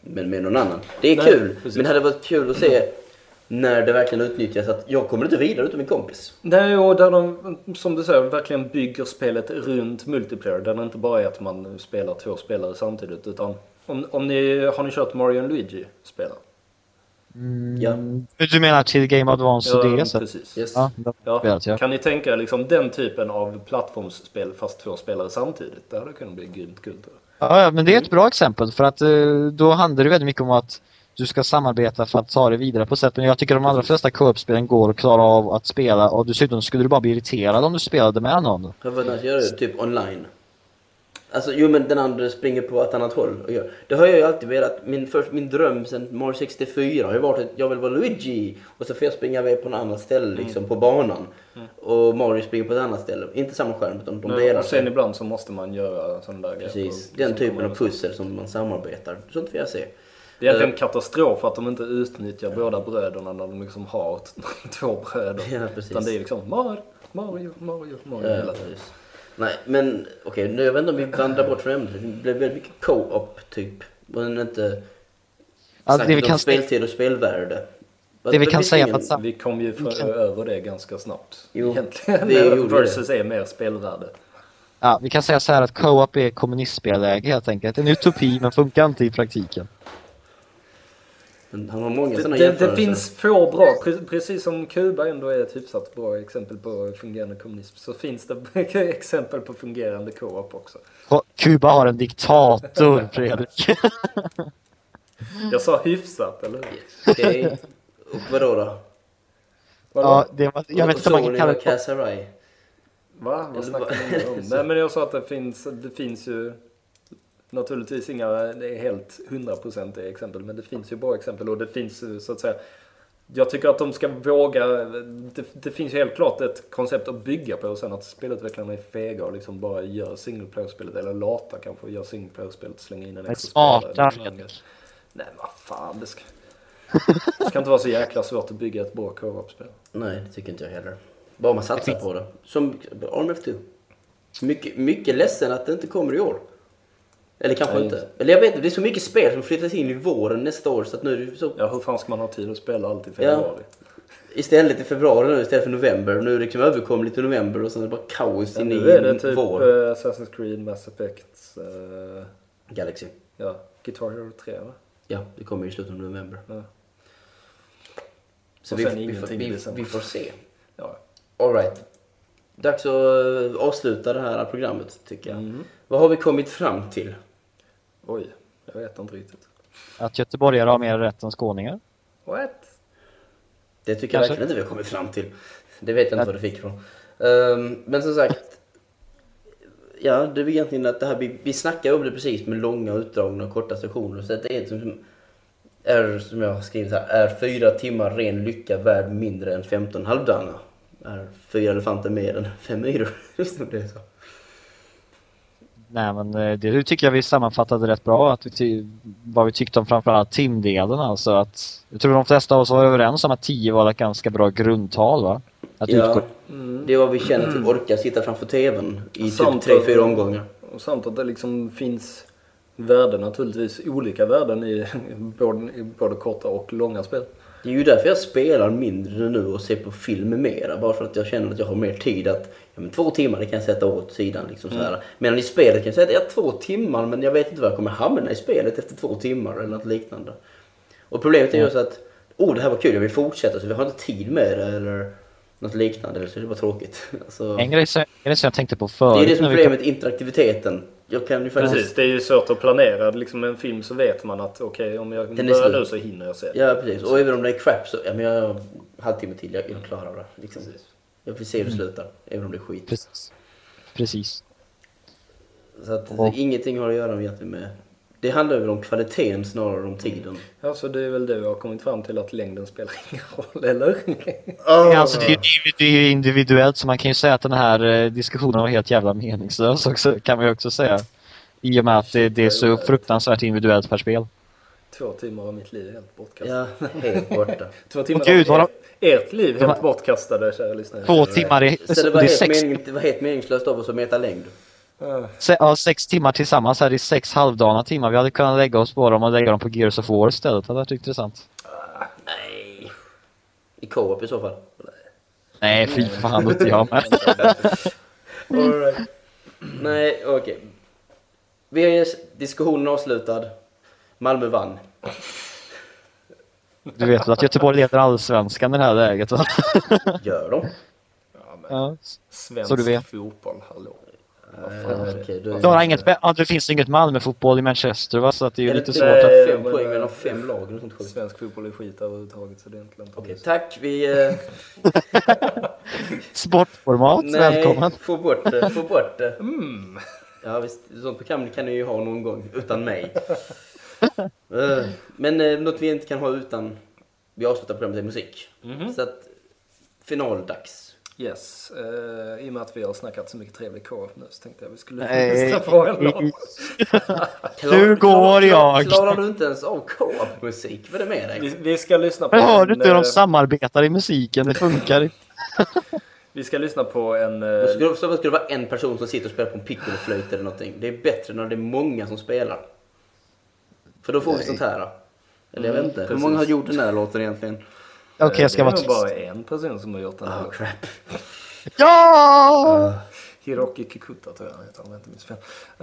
men med någon annan. Det är Nej, kul, precis. men det hade varit kul att se när det verkligen utnyttjas att jag kommer inte vidare utan min kompis. Nej, och där de, som du säger, verkligen bygger spelet runt multiplayer. Där det inte bara är att man spelar två spelare samtidigt. Utan om, om ni, har ni kört Mario Luigi-spelen? Ja. Du menar till Game Advance och DS? precis. Yes. Ja, Ja, spelat, ja. Kan ni tänka er liksom den typen av plattformsspel fast två spelare samtidigt? Det hade kunnat bli grymt kul ja, men det är ett bra exempel för att eh, då handlar det väldigt mycket om att du ska samarbeta för att ta det vidare på sätt. Men jag tycker de allra flesta co-op-spelen går att klara av att spela och dessutom skulle du bara bli irriterad om du spelade med någon. Jag vet inte, göra det typ online. Alltså, jo men den andra springer på ett annat håll och gör. Det har jag ju alltid velat. Min, först, min dröm sen Mario 64 har ju varit att jag vill vara Luigi och så får jag springa iväg på något annat ställe liksom på banan. Och Mario springer på ett annat ställe. Inte samma skärm utan de delar och sen ibland så måste man göra sådana där grejer. Precis, den som typen av pussel som man samarbetar. Sånt vill jag se. Det är egentligen katastrof att de inte utnyttjar båda bröderna när de liksom har [LAUGHS] två bröder. Ja, precis. Utan det är liksom Mario, Mario, Mario, Mario hela tiden. Nej, men okej, nu jag vet inte om vi vandrar bort från ämnet. Det blev väldigt mycket co-op typ. Men inte Alltså, det vi om kan säga- speltid och spelvärde. Vad- Det vi kan säga ingen- att Vi kom ju för, kan- över det ganska snabbt. Jo, Egentligen. gjorde [LAUGHS] Versus är mer spelvärde. Ja, vi kan säga så här att co-op är kommunistspelläge helt enkelt. En utopi men funkar inte i praktiken. Han har många Det, sådana det, det jämförelser. finns få bra, pre- precis som Kuba ändå är ett hyfsat bra exempel på fungerande kommunism, så finns det [LAUGHS] exempel på fungerande co-op också. Kuba har en diktator, [LAUGHS] Fredrik. [LAUGHS] Jag sa hyfsat, eller hur? Okej. Och vadå då? Vadå? ja, det var, jag vet inte om man kan kalla det. Va? Vad snackar vad- ni om? Nej men jag sa att det finns, det finns ju naturligtvis inga, det är helt hundraprocentiga exempel, men det finns ju bra exempel och det finns ju så att säga jag tycker att de ska våga, det, det finns ju helt klart ett koncept att bygga på och sen att spelutvecklarna är fega och liksom bara gör single player-spelet, eller lata kanske, gör single player-spelet, slänga in en extra smarta. Nej vad fan, det ska, det ska inte vara så jäkla svårt att bygga ett bra co-op-spel. Nej, det tycker inte jag heller. Bara man satsar på det. Som Arm F2. Mycket, mycket ledsen att det inte kommer i år. Eller kanske Nej. inte. Eller jag vet inte, det är så mycket spel som flyttas in i våren nästa år så att nu är det så... Ja, hur fan ska man ha tid att spela allt i Ja. februari? Istället i februari nu istället för november. Nu är det liksom överkomligt i november och sen är det bara kaos Ja, inne nu är det i typ vår. eh, Assassin's Creed, Mass Effect, eh, Galaxy. ja, Guitar Hero 3 va? Ja, det kommer i slutet av november. Ja. Så vi, vi, i vi, vi får se. Ja. Alright. Dags att eh, avsluta det här programmet tycker jag. Mm. Vad har vi kommit fram till? Oj, jag vet inte riktigt. Att göteborgare har mer rätt än skåningar. What? Det tycker jag Kanske. verkligen inte vi har kommit fram till. Det vet jag inte vad du fick ifrån. Ehm, men som sagt. Ja, det är egentligen att det här, vi, vi snackar om det precis med långa utdragna och korta sessioner. Så det är som, är, som jag har skrivit här, är fyra timmar ren lycka värd mindre än 15 halvdana? Är fyra elefanter mer än fem myror? [LAUGHS] Just det, det är så. Nej men eh, det tycker jag vi sammanfattade rätt bra. Att vi vad vi tyckte om framförallt timdelen alltså. Att, jag tror de flesta av oss var överens om att 10 var ett ganska bra grundtal va? Att Ja, utgå. det är vad vi känner till orka sitta framför tvn i typ Samt tre, att- fyra omgångar. Och samt att det liksom finns värden naturligtvis, olika värden i [LAUGHS] både, i både korta och långa spel. Det är ju därför jag spelar mindre nu och ser på film mera. Bara för att jag känner att jag har mer tid att, ja men två timmar det kan jag sätta åt sidan liksom så här. Medan i spelet kan jag säga att jag har två timmar men jag vet inte var jag kommer hamna i spelet efter två timmar eller något liknande. Och problemet är ju så att, oh det här var kul, jag vill fortsätta så vi har inte tid med det eller något liknande eller så det bara tråkigt. [LAUGHS] Alltså, En grej, som- en grej som jag tänkte på det förut. är det som är när vi problemet, interaktiviteten. Jag kan ju faktiskt... Precis, det är ju svårt att planera. Liksom en film så vet man att okej, om jag Den börjar nu så hinner jag se. Ja precis, och även om det är crap så, ja men jag har en halvtimme till, jag, jag klarar det. Liksom. Jag vill se hur det slutar, även om det är skit. Precis. Precis. Så att Och- ingenting har att göra med... Det handlar väl om kvaliteten snarare än om tiden. Ja, så det är väl det vi har kommit fram till att längden spelar [LAUGHS] ingen roll, eller? Ja, Alltså, det, är, det är ju individuellt så man kan ju säga att den här eh, diskussionen var helt jävla meningslös också, kan man ju också säga. I och med att det, det är så fruktansvärt individuellt per spel. Två timmar av mitt liv är helt bortkastade. Ja, helt borta. [LAUGHS] Två timmar Åh, gud, av ert, ert liv De helt bortkastade, kära lyssnare. Två timmar i... Så det det var, är helt sex, mening, det var helt meningslöst av oss att mäta längd. Se, ja, sex timmar tillsammans här i sex halvdana timmar. Vi hade kunnat lägga oss på dem och lägga dem på Gears of War istället. Det hade varit intressant. Nej. I co-op i så fall. Nej, fy fan, inte jag med. [LAUGHS] All right. Nej, okej. Vi har ju diskussionen avslutad. Malmö vann. Du vet väl att Göteborg leder allsvenskan i det här läget va? Gör de? Ja, men Ja. svensk Så du vet. fotboll, hallå. Eh, då är Du har inget, det finns inget Malmö-fotboll i Manchester va? Så att det är ju Är det lite svårt det att... är fem poäng eh, mellan fem lag eller sånt skit? Svensk fotboll är skit överhuvudtaget så det är inte. Okej, tack. Vi... Eh, [LAUGHS] Sportformat, välkommen! nej, få bort det. Få bort det. [LAUGHS] Ja visst, sånt program kan ni ju ha någon gång utan mig. [LAUGHS] Eh, Men eh, något vi inte kan ha utan vi avslutar programmet är musik. Så att finaldags. Yes, eh, i och med att vi har snackat så mycket trevlig co nu så tänkte jag vi skulle Nej. [LAUGHS] lyssna på en låt. [LAUGHS] Nu går jag. Klarar du inte ens av co-op-musik? Vad är det med dig? Vi, vi ska lyssna på Jag hör en, inte hur de eh, samarbetar i musiken, det funkar inte. [LAUGHS] Vi ska lyssna på en... eh, Då skulle, så skulle det vara en person som sitter och spelar på en piccoloflöjt eller någonting. Det är bättre när det är många som spelar. För då får vi sånt här. Eller jag vet inte. Hur precis. många har gjort den här låten egentligen? Okej, jag ska det vara är tyst. nog bara en person som har gjort den här. Oh crap. Ja! Hiroki Kikuta tror jag han heter om jag inte minns fel.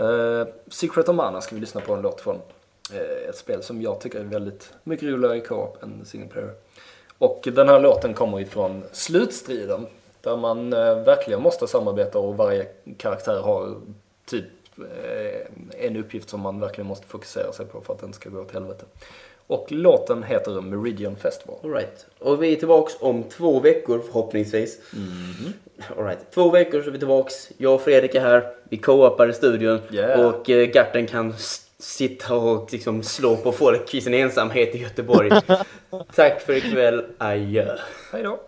Uh, Secret of Mana ska vi lyssna på en låt från. eh, ett spel som jag tycker är väldigt mycket roligare i co-op än single player. Och den här låten kommer ifrån slutstriden. Där man eh, verkligen måste samarbeta och varje karaktär har typ eh, en uppgift som man verkligen måste fokusera sig på för att den ska gå åt helvete. Och låten heter Meridian Festival. All right. Och vi är tillbaks om två veckor förhoppningsvis. All right. Två veckor så är vi tillbaks. Jag och Fredrik är här. Vi co-opar i studion. Yeah. Och eh, Garten kan sitta och liksom slå på folk i sin ensamhet i Göteborg. [LAUGHS] Tack för ikväll. Adjö. Hej då!